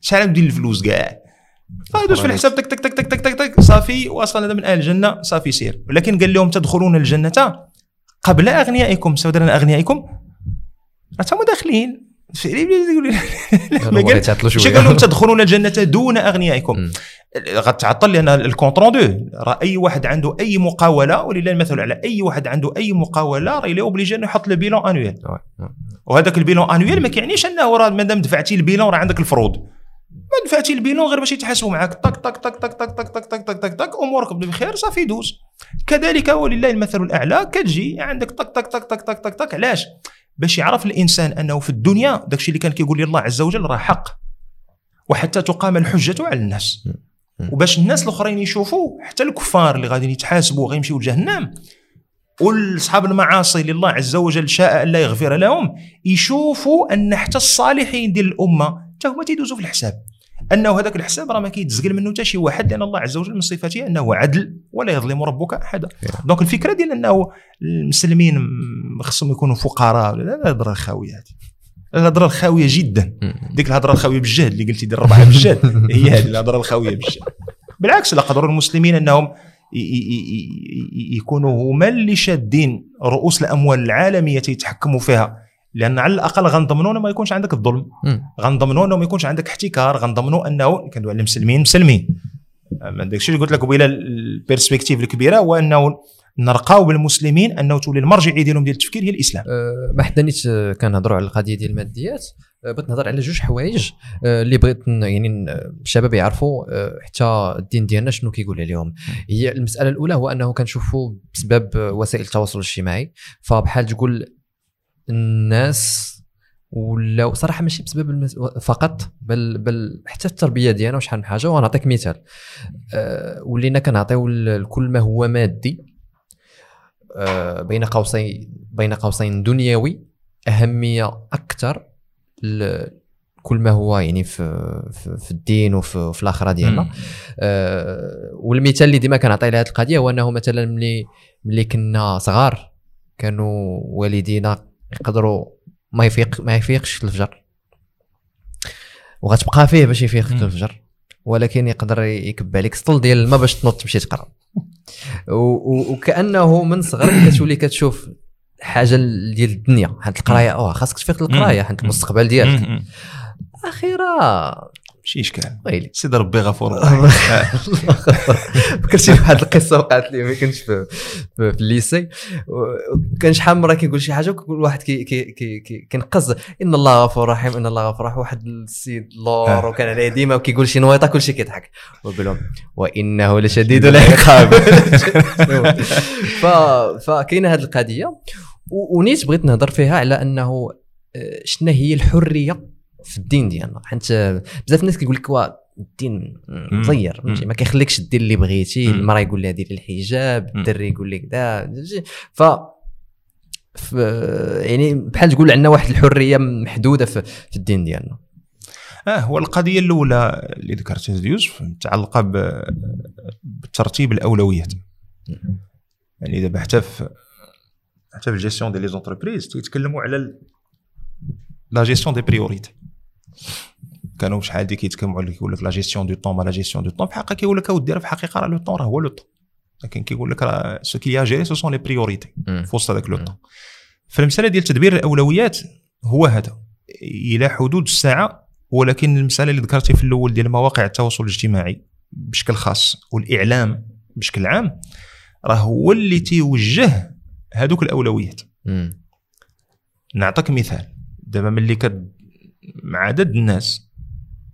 شحال ندير الفلوس كاع؟ فيدوز في الحساب تك تك تك تك تك تك, تك. صافي واصلا هذا من أهل الجنة صافي سير. ولكن قال لهم تدخلون الجنة قبل أغنيائكم. سواء أغنيائكم راهم داخلين قال لهم تدخلون الجنه دون اغنيائكم غتعطل لأن ال compte rendu راه اي واحد عنده اي مقاوله ولله المثل على اي واحد عنده اي مقاوله راه اللي obligé انه يحط le bilan annuel وهذاك ال bilan annuel ما كيعنيش انه راه مادام دفعتي ال bilan راه عندك الفروض ما دفعتي البيلون غير باش يتحاسبوا معاك طك طك طك طك طك طك طك طك طك طك طك امورك بخير صافي دوز كذلك ولله المثل الاعلى كتجي عندك طك طك طك طك طك طك علاش باش يعرف الإنسان أنه في الدنيا داكشي اللي كان كيقول لي الله عز وجل راه حق وحتى تقام الحجة على الناس. وباش الناس الأخرين يشوفوا حتى الكفار اللي غادي يتحاسبوا غيمشيو لجهنم واصحاب المعاصي اللي الله عز وجل شاء أن لا يغفر لهم يشوفوا أن حتى الصالحين ديال الأمة حتى هما تيدوزوا في الحساب. أنه هذاك الحساب راه ما كيتزقل منه حتى شي واحد لأن الله عز وجل من صفاته أنه عدل ولا يظلم ربك أحدا. دونك الفكرة ديال أنه المسلمين خصهم يكونوا فقراء لا الهضره الخاوية هذه. الهضره الخاوية جدا. ديك الهضرة الخاوية بالجهد اللي قلتي ديال الربعة بالجهد هي هذه الهضرة الخاوية بالجهد بالعكس لا قدروا المسلمين أنهم يكونوا هما اللي شادين رؤوس الأموال العالمية يتحكموا فيها. لأن على الأقل غنضمنوا ما يكونش عندك الظلم. غنضمنوا إنه ما يكونش عندك احتكار. غنضمنوا إنه كندوي على المسلمين مسلمين. ما داكشي اللي قلت لك قبيله ال perspective الكبيرة؟ هو إنه نرقاو بالمسلمين إنه تولي المرجعية ديالهم ديال التفكير هي الإسلام. أه، ما حدا نيت أه، كنهضروا على القضية ديال الماديات. أه، بغيت نهضر على جوج حوايج. أه، اللي بغيت يعني الشباب يعرفوا حتى الدين ديالنا شنو كيقول عليهم. هي المسألة الأولى هو أنه كنشوفوا بسبب وسائل التواصل الاجتماعي. فبحال تقول الناس ولاو صراحة ماشي بسبب المس... فقط بل بل حتى التربية ديالنا وشحال من حاجة ونعطيك مثال. أه ولينا كنعطيو لكل ما هو مادي. أه بين قوسين بين قوسين دنيوي أهمية أكثر كل ما هو يعني في في, في الدين وفي في الآخرة ديالنا. أه والمثال اللي ديما كنعطي لهذه القضية هو أنه مثلا ملي ملي كنا صغار كانوا والدينا يقدروا ما يفيق ما يفيقش في الفجر. وغتبقى فيه باش يفيق. الفجر ولكن يقدر يكب عليك سطل ديال الماء باش تنوض تمشي تقرا. وكأنه من صغرك كتولي كتشوف حاجة ديال الدنيا. حيت القراية آه خاصك تفيق للقرايه حيت المستقبل ديالك. أخيرا ماشي إشكال. ويلي سيدي ربي غفور. فكرتي بواحد القصة وقعت لي ملي كنت في في, ال lycée. كان شحال من مرة كيقول شي حاجة وكل واحد كي كي كي كي كينقز. إن الله غفور رحيم إن الله غفور رحيم. واحد السيد لور آه. وكان عليه ديما وكيقول شي نويطة كل شيء كيضحك. ويقول لهم وإنه لشديد العقاب. فكاينه هذه القضية. ونيت بغيت نهضر فيها على أنه آه، شنو هي الحرية في الدين ديالنا. حيت بزاف الناس كيقول لك وا الدين مزير فهمتي؟ ما كيخليكش دير اللي بغيتي. المرأة يقول لها ديري الحجاب. الدري يقول لك دا ف يعني بحال تقول عندنا واحد الحرية محدودة في, في الدين ديالنا. آه هو القضية الأولى اللي ذكرتها يوسف متعلقة بترتيب الأولويات. يعني دابا حتى في حتى في ال gestion ديال les entreprises تيتكلموا على la gestion des priorités. كانوا شحال دي كيتكلموا على كيقول لك la gestion du temps la gestion du temps. في الحقيقة كيقول لك اودي راه في الحقيقة راه le temps راه هو le temps. لكن كيقول لك راه ce qui est géré ce sont les priorités. في وسط هذاك le temps فالمساله ديال تدبير الأولويات هو هذا. إلى حدود الساعة ولكن المساله اللي ذكرتي في الأول ديال مواقع التواصل الاجتماعي بشكل خاص والإعلام بشكل عام راه هو اللي تيوجه هذوك الأولويات. نعطيك مثال. دابا ملي كد مع عدد الناس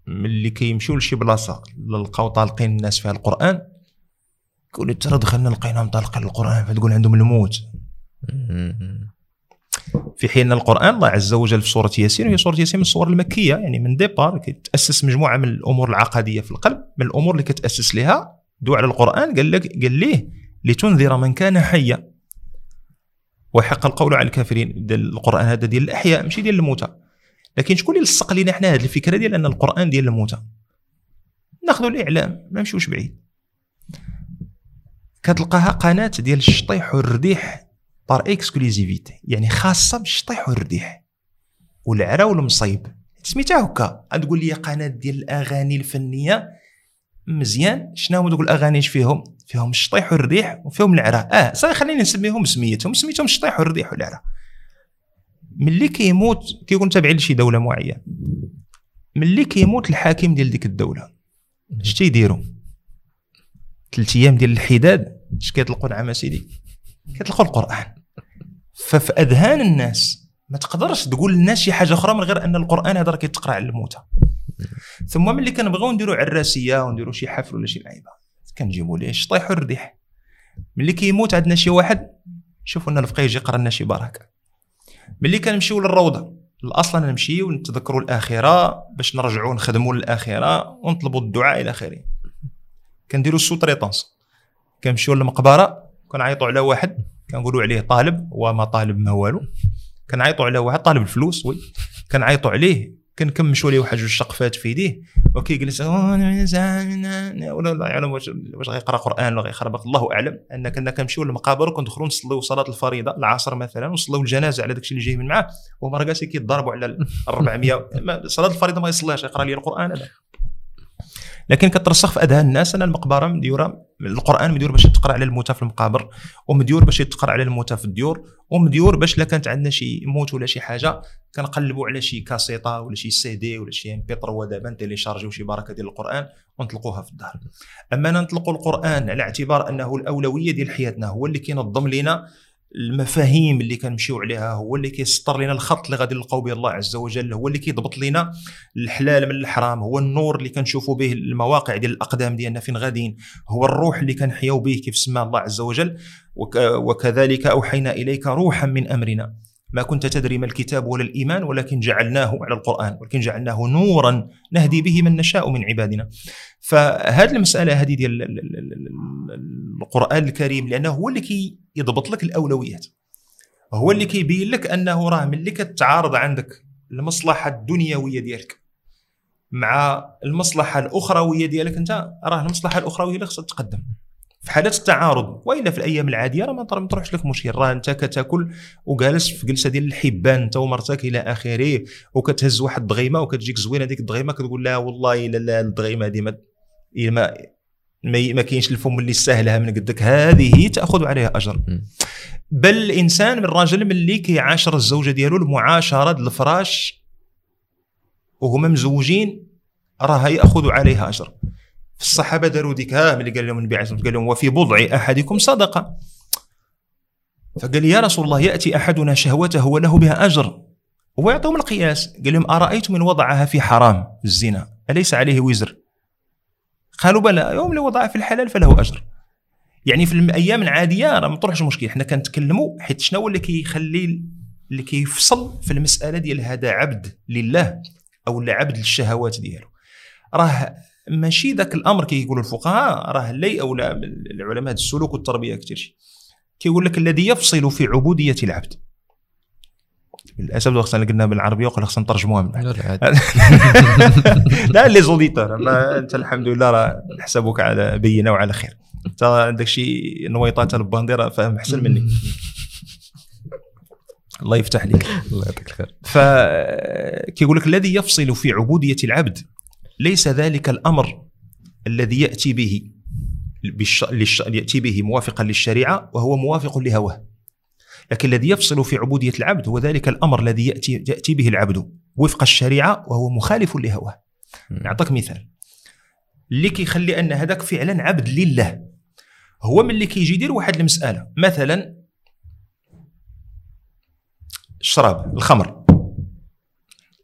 ملي كيمشيو لشي بلاصة لقاو طالقين الناس فيها القرآن يقول لك ترى دخلنا لقينا مطلقين القرآن فتقول عندهم الموت. في حين القرآن الله عز وجل في سورة ياسين وهي سورة ياسين من السور المكية يعني من départ كتاسس مجموعة من الأمور العقدية في القلب من الأمور اللي كتأسس لها دو على القرآن قال لك قال ليه؟ لتنذر من كان حيا. وحق القول على الكافرين القرآن هذا ديال الأحياء ماشي ديال الموتى. لكن شكون اللي لصق لينا حنا هذه الفكرة ديال أن القرآن ديال الموتى؟ ناخذوا الإعلام ما نمشيوش بعيد. كتلقاها قناة ديال الشطيح والرديح par exclusivité يعني خاصة بالشطيح والرديح. والعرا والمصيب. سميتها هكا. تقول لي قناة ديال الأغاني الفنية مزيان. شنو هما دوك الأغاني؟ اش فيهم؟ فيهم الشطيح والرديح وفيهم العرا. آه صافي خليني نسميهم بسميتهم سميتهم الشطيح والرديح والعرا. ملي كيموت كيكون تابع لشي دولة معينة. ملي كيموت الحاكم ديال ديك الدولة اش تيديروا ثلاث أيام ديال الحداد اش كيطلقوا نعم سيدي كيطلقوا القرآن. ففي أذهان الناس ما تقدرش تقول للناس شي حاجة أخرى من غير أن القرآن هذا راه كيتقرأ على الموتى. ثم ملي كنبغيو نديروا عراسية ونديروا شي حفل ولا شي لعيبة كنجيبوا ليه الشطيح والرديح ملي كيموت عندنا شي واحد شوفوا لنا الفقيه يجي يقرأ لنا شي بركة. ملي كنمشيو للروضة. الأصل أنا نمشيو نتذكروا الاخره باش نرجعوا نخدموا للاخره ونطلبوا الدعاء إلى آخره. كنديروا ال sous-traitance كنمشيو للمقبرة كنعيطوا على واحد كنقولوا عليه طالب وما طالب ما والو. كنعيطوا على واحد طالب الفلوس oui. كنعيطوا عليه كنكمشوا ليه واحد جوج شقفات في يديه وكيجلس ولا لا يعلم واش واش غيقرأ قرآن ولا غيخربق الله أعلم ان كنا كنمشيو للمقابر وكندخلوا نصليو صلاة الفريضة العصر مثلا ونصليو الجنازة على داكشي اللي جاي من معاه وهما راه كيتضاربوا على ال 400 ما- صلاة الفريضة ما يصليهاش يقرا لي القرآن لا لكن كترسخ في أذهان الناس أن المقبرة مديوره القرآن مديور باش يتقرا على الموتى في المقابر ومديور باش يتقرأ على الموتى في الديور ومديور باش لا كانت عندنا شي موت ولا شي حاجة كنقلبوا على شي كاسيطة ولا شي سي دي ولا شي MP3 دابا نتيليشارجيو شي بركة ديال القرآن ونطلقوها في الدار أما نطلقوا القرآن على اعتبار أنه الأولوية ديال حياتنا هو اللي كينظم لنا المفاهيم اللي كنمشيو عليها هو اللي كيسطر لنا الخط اللي غادي نلقاو به الله عز وجل هو اللي كيضبط لنا الحلال من الحرام هو النور اللي كنشوفوا به المواقع ديال الأقدام ديالنا فين غاديين هو الروح اللي كنحياو به كيف سمى الله عز وجل وك وكذلك أوحينا إليك روحا من أمرنا. ما كنت تدري ما الكتاب ولا الإيمان ولكن جعلناه على القرآن ولكن جعلناه نورا نهدي به من نشاء من عبادنا. فهذه المسألة هذه ديال ال- ال- ال- ال- القرآن الكريم لأنه هو اللي كيضبط لك الأولويات. هو اللي كيبين لك أنه راه ملي كتعارض عندك المصلحة الدنيوية ديالك مع المصلحة الأخروية ديالك أنت راه المصلحة الأخروية اللي خصها تقدم. في حالة التعارض. وإلا في الأيام العادية راه ما تروحش لك مشكل راه أنت كتاكل وجالس في جلسة ديال الحبان أنت ومرتك إلى آخره وكتهز واحد الضغيمه وكتجيك زوينه ديك الضغيمه كتقول لا والله الا لا الضغيمه هذه ما ما ما ما كاينش الفم اللي سهلها من قدك. هذه تأخذ عليها أجر. بل الإنسان من الراجل ملي كيعاشر الزوجة ديالو المعاشرة ديال الفراش وهما مزوجين راه يأخذ عليها أجر. الصحابة داروا ديك ها ملي قال لهم النبي عليه الصلاة والسلام قال لهم وفي بضع أحدكم صدقة. فقال يا رسول الله يأتي أحدنا شهوته وله بها أجر هو يعطيهم القياس. قال لهم أرأيتم من وضعها في حرام الزنا أليس عليه وزر؟ قالوا بلى يوم اللي وضعها في الحلال فله أجر. يعني في الأيام العادية راه ما طرحش مشكل حنا كنتكلموا حيت شنو هو اللي كيخلي اللي كيفصل في المسألة ديال هذا عبد لله أو لا عبد للشهوات ديالو؟ راه ماشي ذاك الأمر كيقولوا الفقهاء راه لي أو لا العلماء السلوك والتربية كثير شيء كيقول لك الذي يفصل في عبودية العبد. للأسف لو خصنا قلنا بالعربية وقال خصنا نترجموها من لا لي زوديتور أنت الحمد لله راه نحسبك على بينة وعلى خير. أنت عندك شي نويطات البانديرا فاهم أحسن مني. الله يفتح عليك الله يعطيك الخير. فكيقول لك الذي يفصل في عبودية العبد. ليس ذلك الأمر الذي يأتي به بالش... للش... يأتي به موافقا للشريعة وهو موافق لهواه. لكن الذي يفصل في عبودية العبد هو ذلك الأمر الذي يأتي يأتي به العبد وفق الشريعة وهو مخالف لهواه. نعطيك مثال. اللي كيخلي أن هذاك فعلا عبد لله. هو من اللي كيجي يدير واحد المسألة. مثلا الشراب الخمر.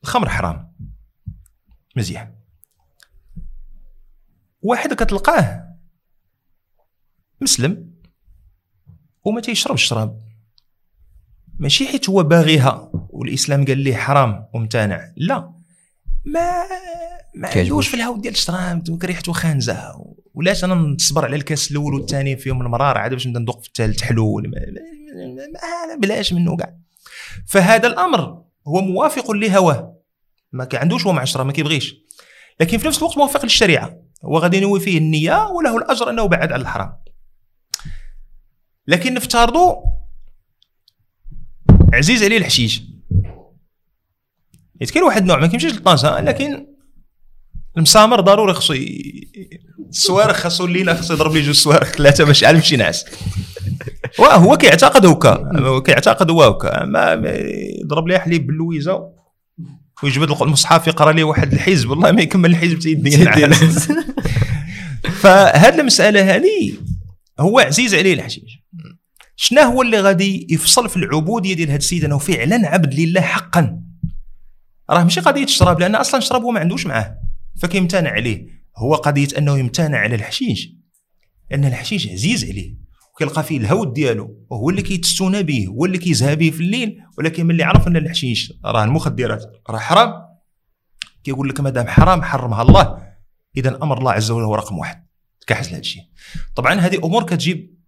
الخمر حرام. مزيان. واحد كتلقاه مسلم وما تيشربش الشراب. ماشي حيت هو باغيها والإسلام قال ليه حرام ومتانع. لا. ما ما. عندوش في الهود ديال الشراب ريحته خانزه ولاش أنا نصبر على الكاس الأول والثاني فيهم المرار عاد باش نبدأ ندوق في الثالث حلو. ما- بلاش منه كاع. فهذا الأمر هو موافق لهواه. ما عندوش هو مع الشراب ما كيبغيش. لكن في نفس الوقت موافق للشريعة. هو غادي ينوي فيه النية وله الأجر أنه بعد على الحرام. لكن نفترضوا عزيز عليه الحشيش. حيت كاين واحد النوع ما كيمشيش للطنجة لكن المسامر ضروري خصو الصواريخ خاصو لينا خصو يضرب لي جوج صواريخ ثلاثة باش يعلم شي نعس واه هو كيعتقد هكا كيعتقد هو هكا ما يضرب لي حليب باللويزة. ويجبد المصحف يقرأ لي واحد الحزب. والله ما يكمل الحزب تيدني نعس فهاد المسألة هذه هو عزيز عليه الحشيش شنو هو اللي غادي يفصل في العبودية ديال هذا السيد أنه فعلا عبد لله حقا. راه ماشي قضية الشراب لأن أصلا الشراب هو ما عندوش معاه. فكيمتنع عليه. هو قضية أنه يمتنع على الحشيش لأن الحشيش عزيز عليه. وكيلقى فيه الهود ديالو وهو اللي كيتستونا به هو اللي كيزها به في الليل ولكن ملي عرف أن الحشيش راه المخدرات راه حرام كيقول لك مادام حرام حرمها الله. اذا أمر الله عز وجل هو رقم واحد. كحس لهذا الشيء. طبعا هذه أمور كتجيب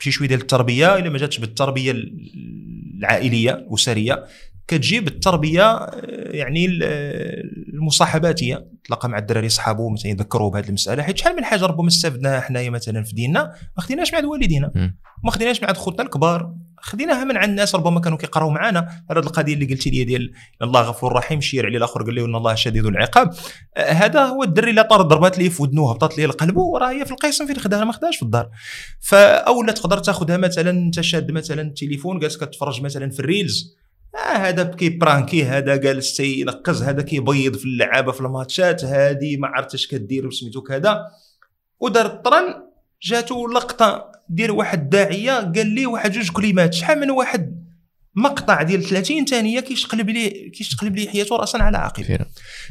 بشي شوية ديال التربية إلا ما جاتش بالتربية العائلية الاسريه كتجي بالتربيه آه، يعني ال- المصاحباتية. تلاقى مع الدراري صحابو مثلا يذكروه بهذه المسألة. حيت شحال من حاجة ربما استفدناها حنايا مثلا في ديننا ما خديناش مع والدينا. ما خديناش مع خوتنا الكبار. خديناها من عند الناس ربما كانوا كيقراو معنا هذه القضية اللي قلتي لي ديال الله غفور رحيم شير عليه الآخر قال له إن الله شديد العقاب. آه، هذا هو الدري اللي طار ضربات ليه في ودنو هبطت ليه لقلبه وراه هي في القيسم فين خداها ما خداهاش في الدار. فاولا تقدر تاخذها مثلا أنت شاد مثلا التليفون جالس كتفرج مثلا في ال reels. آه هذا كي برانكي هذا جالس تينقز هذا كيبيض في اللعابة في الماتشات هذه ما عرفتش كدير وسميتو كذا. ودار الطرن جاتو لقطة ديال واحد الداعيه قال ليه واحد جوج كلمات شحال من واحد؟ مقطع ديال 30 ثانية كيشقلب ليه كيشقلب ليه حياته راسا على عقب.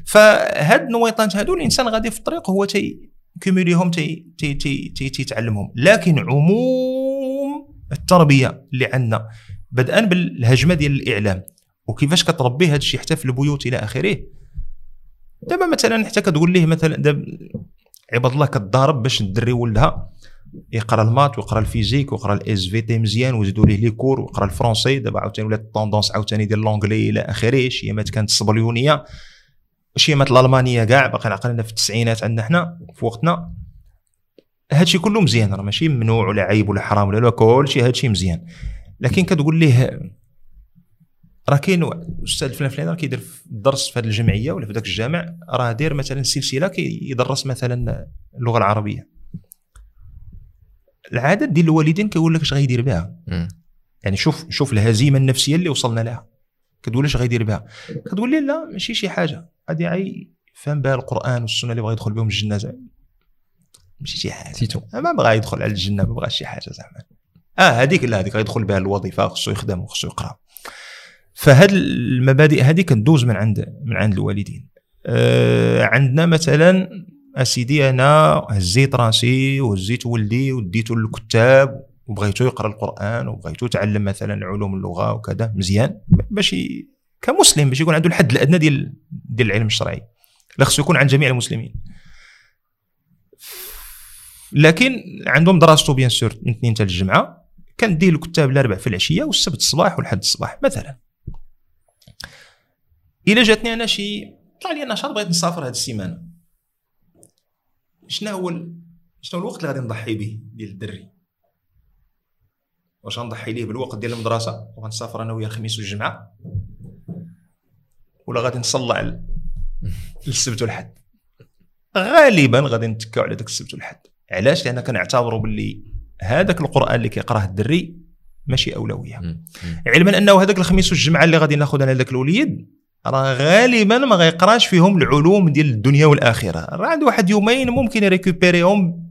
فهاد النويطات هادو الإنسان غادي في الطريق هو تي كيميليهم تي تي تي تي تيتعلمهم لكن عموم التربية اللي عندنا بدءا بالهجمة ديال الإعلام. وكيفاش كتربي هذا الشيء حتى في البيوت إلى آخره؟ دابا مثلا حتى كتقول ليه مثلا دابا عباد الله كتضارب باش الدري ولدها يقرأ ال maths ويقرأ ال physique ويقرأ ال SVT مزيان ويزيدوا ليه les cours ويقرأ ال français دابا عاوتاني ولات ال tendance عاوتاني ديال l'anglais إلى آخره شيمات كانت الصبليونيه شيمات الألمانية كاع باقي عقلنا في التسعينات عندنا حنا في وقتنا. هادشي كله مزيان راه ماشي ممنوع ولا عيب ولا حرام ولا لا كلشي هادشي مزيان. لكن كتقول ليه راه كاين الاستاذ فلان فلان راه كيدير في الدرس في هذه الجمعية ولا في ذاك الجامع راه داير مثلا سلسلة كيدرس مثلا اللغة العربية. العاده ديال الوالدين كيقول لك اش غيدير بها. يعني شوف شوف الهزيمة النفسية اللي وصلنا لها. كتقول اش غيدير بها. كتقول لي لا ماشي شي حاجة. غادي عي فهم بها القرآن والسنة اللي بغى يدخل بهم الجنة زعما. ماشي شي حاجة. ما بغى يدخل على الجنة ما بغاش شي حاجة زعما. آه هذيك لا هذيك غيدخل بها الوظيفة خصو يخدم وخصو يقرأ. فهاد المبادئ هذه كدوز من عند من عند الوالدين. آه عندنا مثلا أسيدي أنا هزيت راسي وهزيت ولدي وديته للكتاب وبغيتو يقرأ القرآن وبغيتو يتعلم مثلا علوم اللغة وكذا مزيان باش كمسلم باش يكون عنده الحد الأدنى ديال ديال العلم الشرعي. لا خصو يكون عند جميع المسلمين. لكن عندهم دراسته بيان سور من اثنين حتى الجمعة. كنديه الكتاب الاربع في العشية والسبت الصباح والحد الصباح مثلا. إلا جاتني أنا شي طلع لي نشاط بغيت نسافر هذه السيمانة. شنو هو ال- شنو الوقت اللي غادي نضحي به ديال الدري؟ واش غنضحي ليه بالوقت ديال المدرسة؟ وغنسافر أنا وياه الخميس والجمعة؟ ولا غادي نصلع ال- للسبت والحد؟ غالبا غادي نتكاو على داك السبت والحد. علاش؟ لأن كنعتبروا باللي هذاك القرآن اللي كيقراه الدري ماشي أولوية. علما أنه هذاك الخميس والجمعة اللي غادي ناخذ أنا هذاك الوليد راه غالبا ما غيقراش فيهم العلوم ديال الدنيا والآخرة. راه عنده واحد يومين ممكن يريكوبيريهم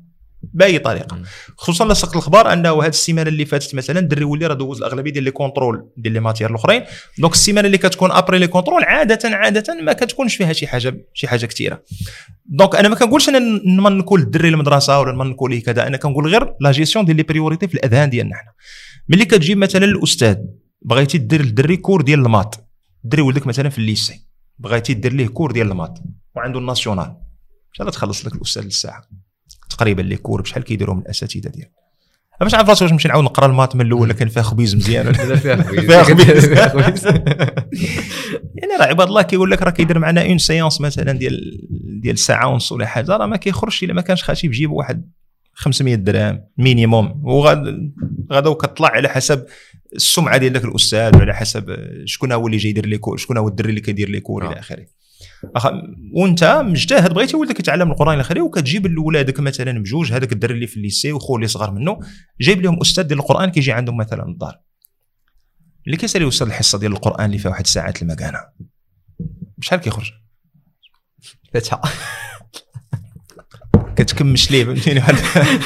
بأي طريقة. خصوصا لصق الأخبار أنه هذه السيمانة اللي فاتت مثلا الدري ولي راه دوز الأغلبية ديال les contrôles ديال les matières الأخرين. donc السيمانة اللي كتكون après les contrôles عادة عادة ما كتكونش فيها شي حاجة شي حاجة كثيره donc أنا ما كنقولش أنا نكون الدري المدرسة ولا نمن نكون ليه كذا أنا كنقول غير la gestion ديال les priorités في الأذهان ديالنا حنا. ملي كتجيب مثلا الأستاذ بغيتي دير للدري cours ديال ال maths. الدري ولدك مثلا في ال lycée بغيتي دير ليه cours ديال ال maths. وعنده ال national شحال تخلص لك الأستاذ للساعة. تقريبا les cours بشحال كيديروا من الأساتذة ديال باش راسي واش نمشي نعاود نقرأ ال maths من الأول ولا كان فيها خبيز مزيان. ولا لا فيها خبيز. يعني راه عباد الله كيقول لك راه كيدير معنا une séance مثلا ديال ديال ساعة ونص ولا حاجة راه ما كيخرجش إلا ما كانش خاطي بجيب واحد 500 درهم minimum وغاد غادا وكطلع على حسب السمعة ديال ذاك الأستاذ وعلى حسب شكون هو اللي جاي يدير les cours شكون هو الدري اللي كيدير les cours إلى آه. آخره. أخ- وأنت مجتهد بغيتي ولدك يتعلم القرآن إلى اخره وكتجيب لولادك مثلا بجوج هذاك الدري اللي في ال lycée وخو اللي صغر منه جايب لهم أستاذ ديال القرآن كيجي عندهم مثلا الدار. اللي كيسالي أستاذ الحصة ديال القرآن اللي فيها واحد ساعات المكانة. بشحال كيخرج؟ فاتحه كتكمش ليه؟ فهمتيني واحد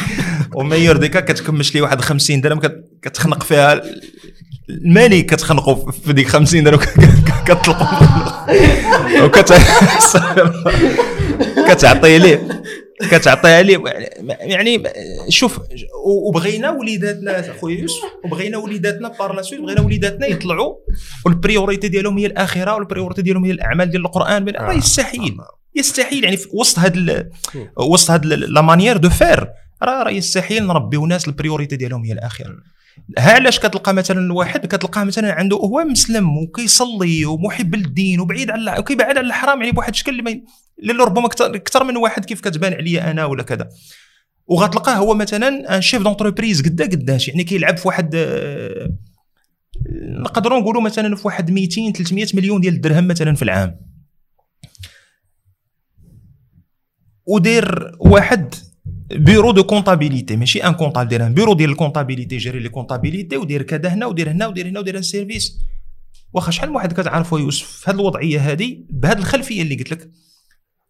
وميور ديكا كتكمش ليه واحد 50 درهم كت- كتخنق فيها الماني كتخنقوا في ديك 50 درهم كتطلقوا وكت كتعطي ليه كتعطيها ليه يعني شوف وبغينا وليداتنا خويا يوسف وبغينا وليداتنا بار لا سويت بغينا وليداتنا يطلعوا وال priorité ديالهم هي الاخره وال priorité ديالهم هي الأعمال ديال القرآن راه يستحيل يستحيل. يعني في وسط هاد وسط هاد la manière de faire راه راه يستحيل نربيو ناس ال priorité ديالهم هي الاخره ها علاش كتلقى مثلا الواحد كتلقاه مثلا عنده هو مسلم وكيصلي ومحب للدين وبعيد على وكيبعد على الحرام يعني بواحد الشكل اللي اللي ربما أكثر من واحد كيف كتبان عليا أنا ولا كذا. وغتلقاه هو مثلا un chef d'entreprise قدا قداش يعني كيلعب في واحد آه، نقدروا نقولوا مثلا في واحد 200 300 مليون ديال الدرهم مثلا في العام. ودير واحد bureau de comptabilité ماشي un comptable داير un bureau ديال ال comptabilité جيري لي comptabilité ودير كذا هنا ودير هنا ودير هنا ودير un service واخا شحال من واحد كتعرفو يوسف في هذه الوضعية هذه بهذه الخلفية اللي قلت لك.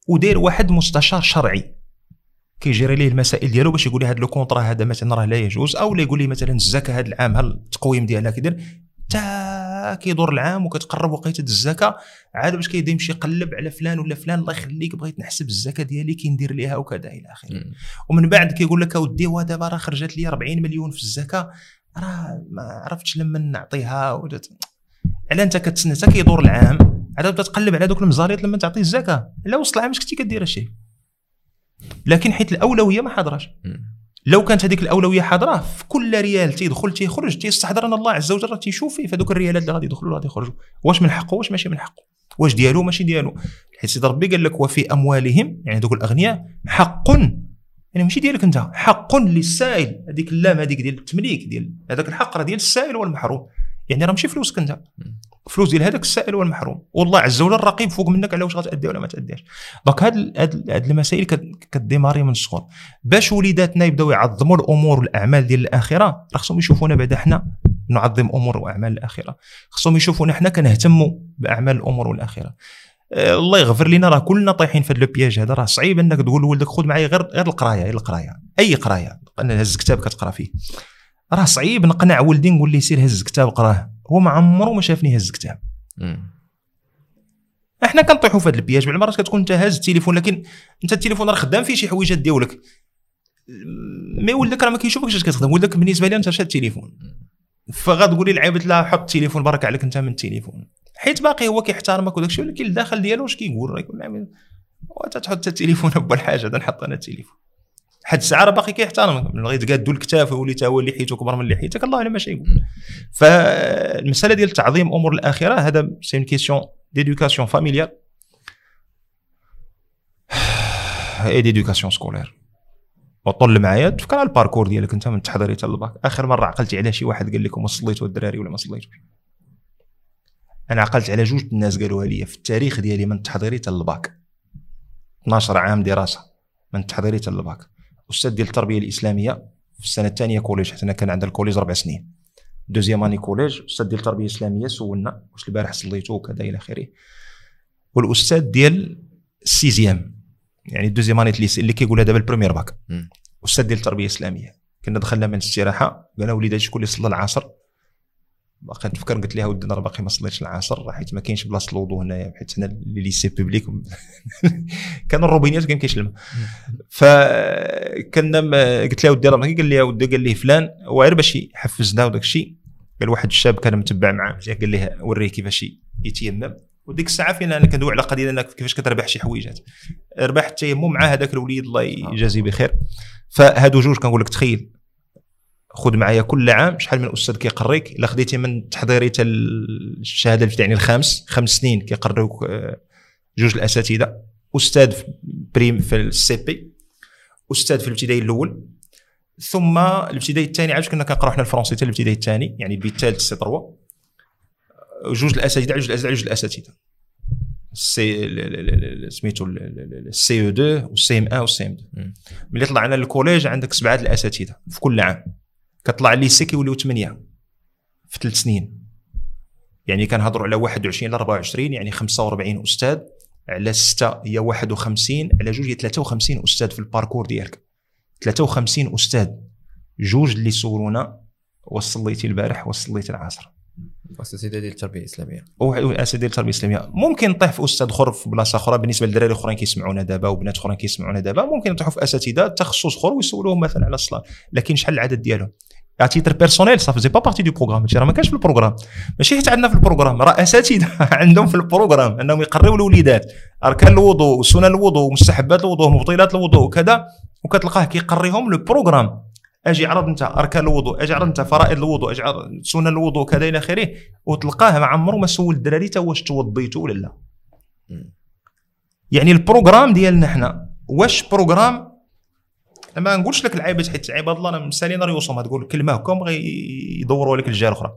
ودير واحد مستشار شرعي. كيجيري ليه المسائل ديالو باش يقول لي هذا le contrat هذا مثلا راه لا يجوز أو يقول لي مثلا الزكاة هذا العام هل التقويم ديالها كيدير؟ كيدور العام وكتقرب وقيته الزكاه عاد باش كيبدا يمشي يقلب على فلان ولا فلان الله يخليك بغيت نحسب الزكاه ديالي كي ندير ليها وكذا إلى آخره. ومن بعد كيقول لك أودي ودابا راه خرجت لي 40 مليون في الزكاه راه ما عرفتش لما نعطيها. ولا على أنت كتسنى حتى كيدور العام. عاد تبدا تقلب على دوك المزاريط لما تعطي الزكاه لا وصل العام اش كنتي كدير هادشي لكن حيت الأولوية ما حاضراش. لو كانت هذيك الأولوية حاضرة في كل ريال تيدخل تيخرج تيستحضر أن الله عز وجل راه تيشوف فيه فهذوك الريالات اللي غادي يدخلوا غادي يخرجوا. واش من حقه؟ واش ماشي من حقه؟ واش ديالو؟ ماشي ديالو. حيت سيدي ربي قال لك وفي أموالهم يعني دوك الأغنياء حق يعني ماشي ديالك أنت حق للسائل. هذيك اللام هذيك ديال التمليك ديال هذاك الحق راه ديال السائل والمحروم. يعني راه ماشي فلوسك أنت. فلوس ديال هذاك السائل والمحروم والله عز وجل رقيب فوق منك على واش غتأدي ولا ما تأديش. donc هاد هاد المسائل ك démarrer من الصغر باش وليداتنا يبداو يعظموا الأمور والأعمال ديال الآخرة راه خصهم يشوفونا بعدا حنا نعظم أمور وأعمال الآخرة. خصهم يشوفونا حنا كنهتموا بأعمال الأمور والآخرة. آه، الله يغفر لنا راه كلنا طايحين في هذا البياج هذا. راه صعيب إنك تقول لولدك خذ معايا غير غير القراية غير القراية. أي قراية؟ أنا هز كتاب كتقرأ فيه. راه صعيب نقنع ولدي نقول ليه سير هز كتاب قراه هو ما عمره ما شافني هز كتاب. إحنا كنطيحوا في هذا البياج بعض المرات كتكون انت هاز التليفون لكن انت التليفون راه خدام فيه شي حويجات ديالك. mais ولدك راه ما كيشوفكش اش كتخدم ولدك بالنسبة لي انت شاد التليفون. فغتقول لي لعيبة لا حط التليفون برك عليك انت من التليفون. حيت باقي هو كيحترمك وداك الشيء ولكن الداخل ديالو واش كيقول راه يقول وانت تحط التليفون اول حاجة نحط أنا التليفون. حد الساعة راه باقي كيحترمك من غير تقادو الكتاف ويولي تا هو لحيته كبر من لحيتك الله اعلم اش يقول. فالمسألة ديال تعظيم أمور الآخرة هذا c'est une question d'éducation familiale et d'éducation scolaire وطل معايا تفكر على ال parcours ديالك أنت من التحضيري حتى الباك آخر مرة عقلتي على شي واحد قال لكم صليتوا الدراري ولا ما صليتوش أنا عقلت على جوج الناس قالوها لي في التاريخ ديالي من التحضيري حتى الباك 12 عام دراسة من التحضيري حتى الباك أستاذ ديال التربية الإسلامية في السنة الثانية collège حيت أنا كان عندنا ال collège أربع سنين. deuxième année collège أستاذ ديال التربية الإسلامية سولنا واش البارح صليتو وكذا إلى آخره. والأستاذ ديال ال sixième يعني ال deuxième année اللي كيقولها دابا ال première bac. أستاذ ديال التربية الإسلامية كنا دخلنا من الاستراحة قال وليدات شكون اللي صلى العصر؟ باقي نتفكر قلت لها ودي أنا باقي ما صليتش العصر حيت ما كاينش بلاصة الوضوء هنايا حيت هنا les lycées publics كان الروبينيات كان كاينش الماء فكنا قلت لها ودي راه قال لي ودي قال لي فلان وغير باش يحفزنا وداك الشيء قال واحد الشاب كان متبع معاه قال ليه وريه كيفاش يتيمم. وديك الساعة فين أنا كندوي على قضية انك كيفاش كتربح شي حويجات. ربح التيمم مع هذاك الوليد الله يجازيه بخير. فهادو جوج كنقول لك تخيل. خذ معايا كل عام شحال من أستاذ كيقريك. إلا خديتي من تحضيري حتى الشهادة يعني الخامس خمس سنين كيقريوك آه، جوج الأساتذة. أستاذ في primaire في ال CP. أستاذ في الابتدائي الأول. ثم الابتدائي الثاني عاد كنا كنقراو حنا الفرنسي حتى الابتدائي الثاني؟ يعني البي الثالث C 3 جوج الأساتذة جوج الأساتذة جوج الأساتذة. c'est سميتو ال CE 2 وال CM 1 وال CM 2 ملي طلعنا لل collège عندك سبعة الأساتذة في كل عام. كطلع ال lycée كيوليو ثمانيه في ثلاث سنين. يعني كنهضروا على 21 ل 24 يعني 45 أستاذ. على 6 هي 51 على جوج هي 53 أستاذ في ال parcours ديالك. 53 أستاذ. جوج اللي سولونا واش صليتي البارح واش صليتي العصر. اساتذه ديال التربية الإسلامية. اساتذه ديال التربية الإسلامية. ممكن نطيح في أستاذ اخر في بلاصة أخرى بالنسبة للدراري أخرين كيسمعونا دابا وبنات أخرين كيسمعونا دابا. ممكن نطيحوا في أساتذة تخصص اخر ويسولوهم مثلا على الصلاة. لكن شحال العدد ديالهم؟ à titre personnel ça faisait pas partie du programme هادشي راه ما كانش في ال programme ماشي حيت عندنا في ال programme. راه أساتذة. عندهم في ال programme. إنهم يقريو الوليدات. أركان الوضوء وسنن الوضوء ومستحبات الوضوء ومبطلات الوضوء وكذا. وكتلقاه كيقريهم le programme. أجي عرض انت أركان الوضوء أجي عرض انت فرائض الوضوء أجي عرض سنن الوضوء كذا إلى آخره. وتلقاه ما عمره ما سول الدراري تا واش توضيتوا ولا لا. يعني ال programme ديالنا حنا واش programme ما نقولش لك العيبات حيت عباد الله أنا مسالي نهار يوصل تقول كلمة هكا بغا يدوروا عليك الجهة الأخرى.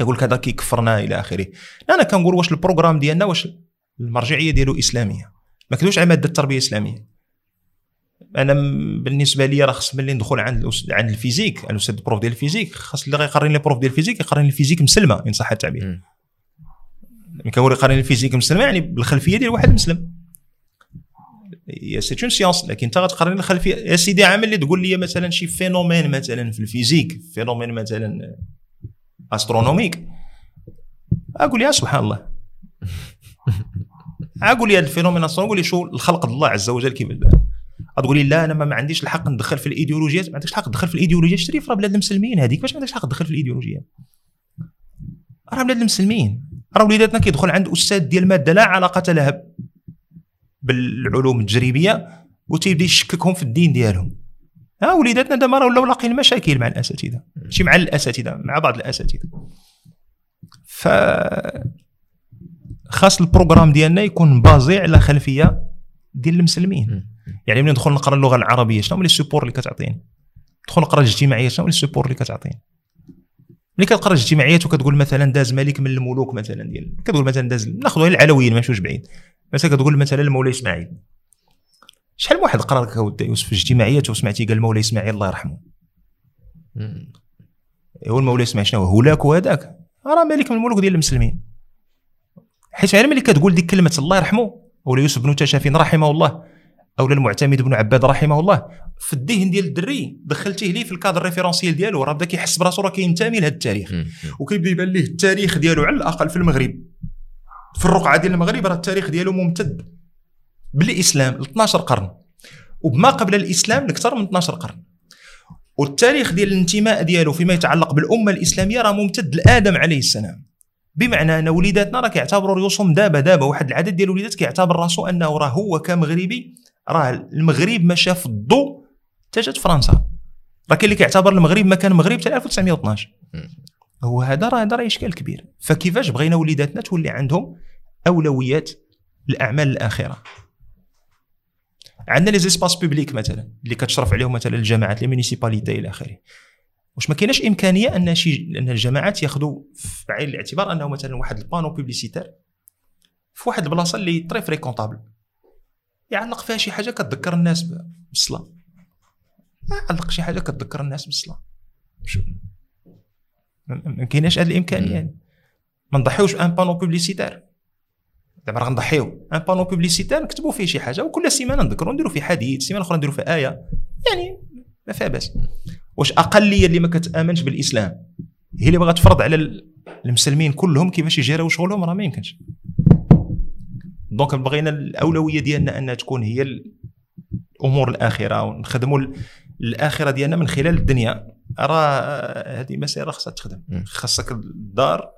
يقول لك هذا كيكفرنا إلى آخره. لا أنا كنقول واش ال programme ديالنا واش المرجعية ديالو إسلامية. ما كندويش على ماده التربية الاسلاميه أنا بالنسبة لي راه خص ملي ندخل عند عند ال physique الأستاذ prof ديال ال physique خاص اللي غيقريني le prof ديال ال physique يقريني ال physique مسلمة إن صح التعبير. ملي كنقول يقريني ال physique مسلمة يعني بالخلفية ديال واحد مسلم. هي c'est une science لكن انت غتقارن الخلفية. يا سيدي عامل اللي تقول لي مثلا شي phénomène مثلا في ال physique phénomène مثلا astronomique. أقول يا سبحان الله. أقول لي هذا ال phénomène astronomique لي شو الخلق الله عز وجل كيف تقول لي لا أنا ما عنديش الحق ندخل في الإيديولوجيات. ما عندكش الحق تدخل في الإيديولوجيات. شري في بلاد المسلمين هذيك باش ما عندكش الحق تدخل في الإيديولوجيات. راه بلاد المسلمين. راه وليداتنا كيدخل عند أستاذ ديال مادة لا علاقة لها بالعلوم التجريبية وتيبدأ يشككهم في الدين ديالهم. ها وليداتنا دابا راه ولاو لاقين مشاكل مع الأساتذة ماشي مع الأساتذة مع بعض الأساتذة. ف خاص ال programme ديالنا يكون basé على خلفية ديال المسلمين. يعني ملي ندخل نقرا اللغة العربية شنو هما les supports اللي كتعطيني؟ ندخل نقرا الاجتماعيات شنو هما les supports اللي كتعطيني؟ ملي كتقرا الاجتماعيات وكتقول مثلا داز ملك من الملوك مثلا ديال كتقول مثلا داز ناخذوا العلويين ما نمشيوش بعيد. مثلا كتقول مثلا المولى إسماعيل. شحال من واحد قرا لك يوسف في الاجتماعيات وسمعتي قال المولى إسماعيل الله يرحمه؟ هو المولى إسماعيل شنو هو؟ هولاك وهذاك راه ملك من الملوك ديال المسلمين. حيت على ملي كتقول ديك كلمة الله يرحمه ولا يوسف بن تاشفين رحمه الله أو المعتمد بن عباد رحمه الله. في الذهن ديال الدري دخلتيه ليه في ال cadre référentiel ديالو راه بدا كيحس براسو راه كينتمي لهذا التاريخ. وكيبدا يبان ليه التاريخ ديالو على الأقل في المغرب. في الرقعة ديال المغرب راه التاريخ ديالو ممتد. بالإسلام ل 12 قرن. وبما قبل الإسلام لأكثر من 12 قرن. والتاريخ ديال الانتماء ديالو فيما يتعلق بالأمة الإسلامية راه ممتد لآدم عليه السلام. بمعنى أن وليداتنا راه كيعتبروا رؤوسهم دابا دابا. واحد العدد ديال الوليدات كيعتبر راسو أنه راه هو كمغربي. راه المغرب ما شاف الضوء حتى جات فرنسا. راه كاين اللي كيعتبر المغرب ما كان مغرب حتى 1912 هو هذا راه هذا راه إشكال كبير. فكيفاش بغينا وليداتنا تولي عندهم أولويات الأعمال الاخره عندنا les espaces publics مثلا اللي كتشرف عليهم مثلا الجماعات les municipalités إلى آخره. واش ما كايناش إمكانية أن شي أن الجماعات ياخذوا في عين الاعتبار أنه مثلا واحد ال panneau publicitaire في واحد البلاصة اللي très fréquentable. يعلق فيها شي حاجة كتذكر الناس بالصلاه علق شي حاجة كتذكر الناس بالصلاه ما كايناش هذه الإمكانية. ما نضحيوش بأن panneau publicitaire دابا راه غنضحيو أن panneau publicitaire نكتبوا فيه شي حاجة وكل سيمانة نذكروا نديروا فيه حديث سيمانة أخرى نديروا فيه آية. يعني ما فيها بأس. واش أقلية اللي ما كتآمنش بالإسلام؟ هي اللي باغا تفرض على المسلمين كلهم كيفاش يجراو شغلهم؟ راه ما يمكنش. donc بغينا الأولوية ديالنا أنها تكون هي الأمور الآخرة ونخدموا الآخرة ديالنا من خلال الدنيا. راه هذه مسيرة خاصها تخدم. خاصك الدار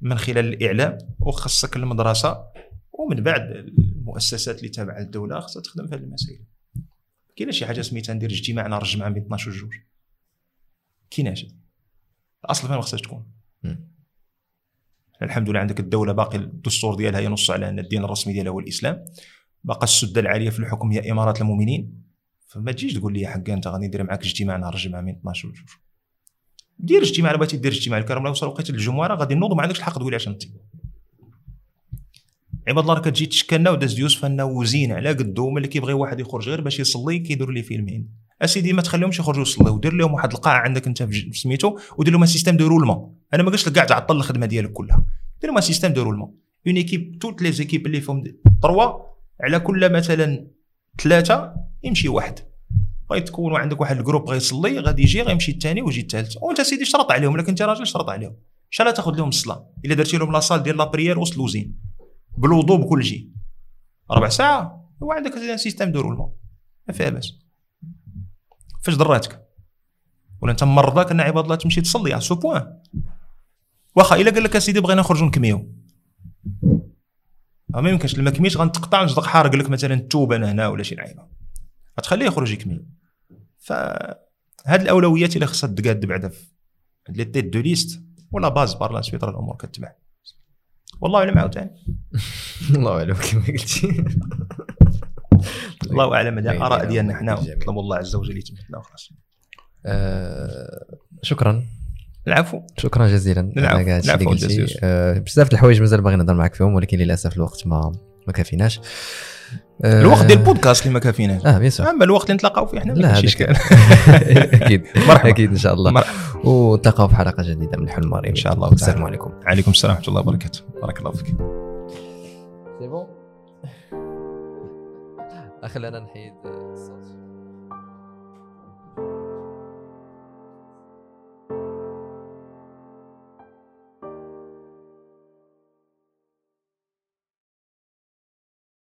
من خلال الإعلام وخاصك المدرسة ومن بعد المؤسسات اللي تابعة للدولة خاصها تخدم في هذه المسائل. كاينة شي حاجة سميتها ندير اجتماع نهار الجمعة بين 12 و 2 كايناش الأصل فين خاصها تكون؟ الحمد لله عندك الدولة باقي الدستور ديالها ينص على أن الدين الرسمي ديالها هو الإسلام. باقى السدة العالية في الحكم هي امارات المؤمنين. فما تجيش تقول لي حق أنت غادي ندير معاك اجتماع نهار الجمعة من 12 و 2 دير اجتماع بغيتي دير اجتماع الكرم لو وصل الجمعه راه غادي نوض ما عندكش الحق تقول لي عشان عباد الله راه كتجي تشكلنا وداز يوسف انه وزين على قدو ملي كيبغي واحد يخرج غير باش يصلي كيدير ليه فيلمين. أسيدي ما تخليهمش يخرجوا يصليو. ودير لهم واحد القاعة عندك أنت في سميتو ودير لهم سيستيم دو رولمون أنا ما قلتش لك كاع تعطل الخدمة ديالك كلها. دير لهم système de roulement en équipe toutes les équipes اللي فيهم trois على كل مثلا ثلاثة يمشي واحد. بغيت تكونوا عندك واحد ال groupe بغى يصلي غادي يجي غيمشي الثاني ويجي الثالث وانت سيدي شرط عليهم لكن أنت راجل شرط عليهم. شحال تاخذ لهم الصلاة. إلا درتي لهم la salle ديال la prière وسط l'usine بالوضوء بكل شيء. ربع ساعة هو عندك système de roulement ما فيها باس. فاش ضراتك؟ ولا أنت مرضاك أن عباد الله تمشي تصلي على سو بوان واخا إلا قال لك اسيدي بغينا نخرجوا نكميو. ما يمكنش لما كميش غنتقطع نصدق حارق لك مثلا التوبة هنا ولا شي لعيبة. غتخليه يخرج يكمل. فهاد الأولويات اللي خصها تقاد بعدا في لي تيت دو ليست ولا باز بار لا سويت راه الأمور كتبع. والله أعلم عاوتاني. الله أعلم كما قلتي. الله أعلم هذه الاراء ديالنا حنا. نطلب الله عز وجل يتمم لنا وخلاص. آه، شكرا. العفو. شكرا جزيلا العفو، على اللي قلتي. الجزيل. آه، بزاف د الحوايج مازال باغي نهضر معك فيهم ولكن للاسف الوقت ما ما كافيناش. الوقت ديال البودكاست اللي ما كافيناش. آه bien sûr أما الوقت اللي نتلاقاو فيه حنا ما لا كاينش هذاك إشكال. أكيد. مرحبا. أكيد إن شاء الله. مرحبا. ونتلاقاو في حلقة جديدة من حلم مريم إن شاء الله. السلام. عليكم. عليكم السلام ورحمة الله وبركاته. بارك الله فيك. سي بون خلينا نحيد الصوت.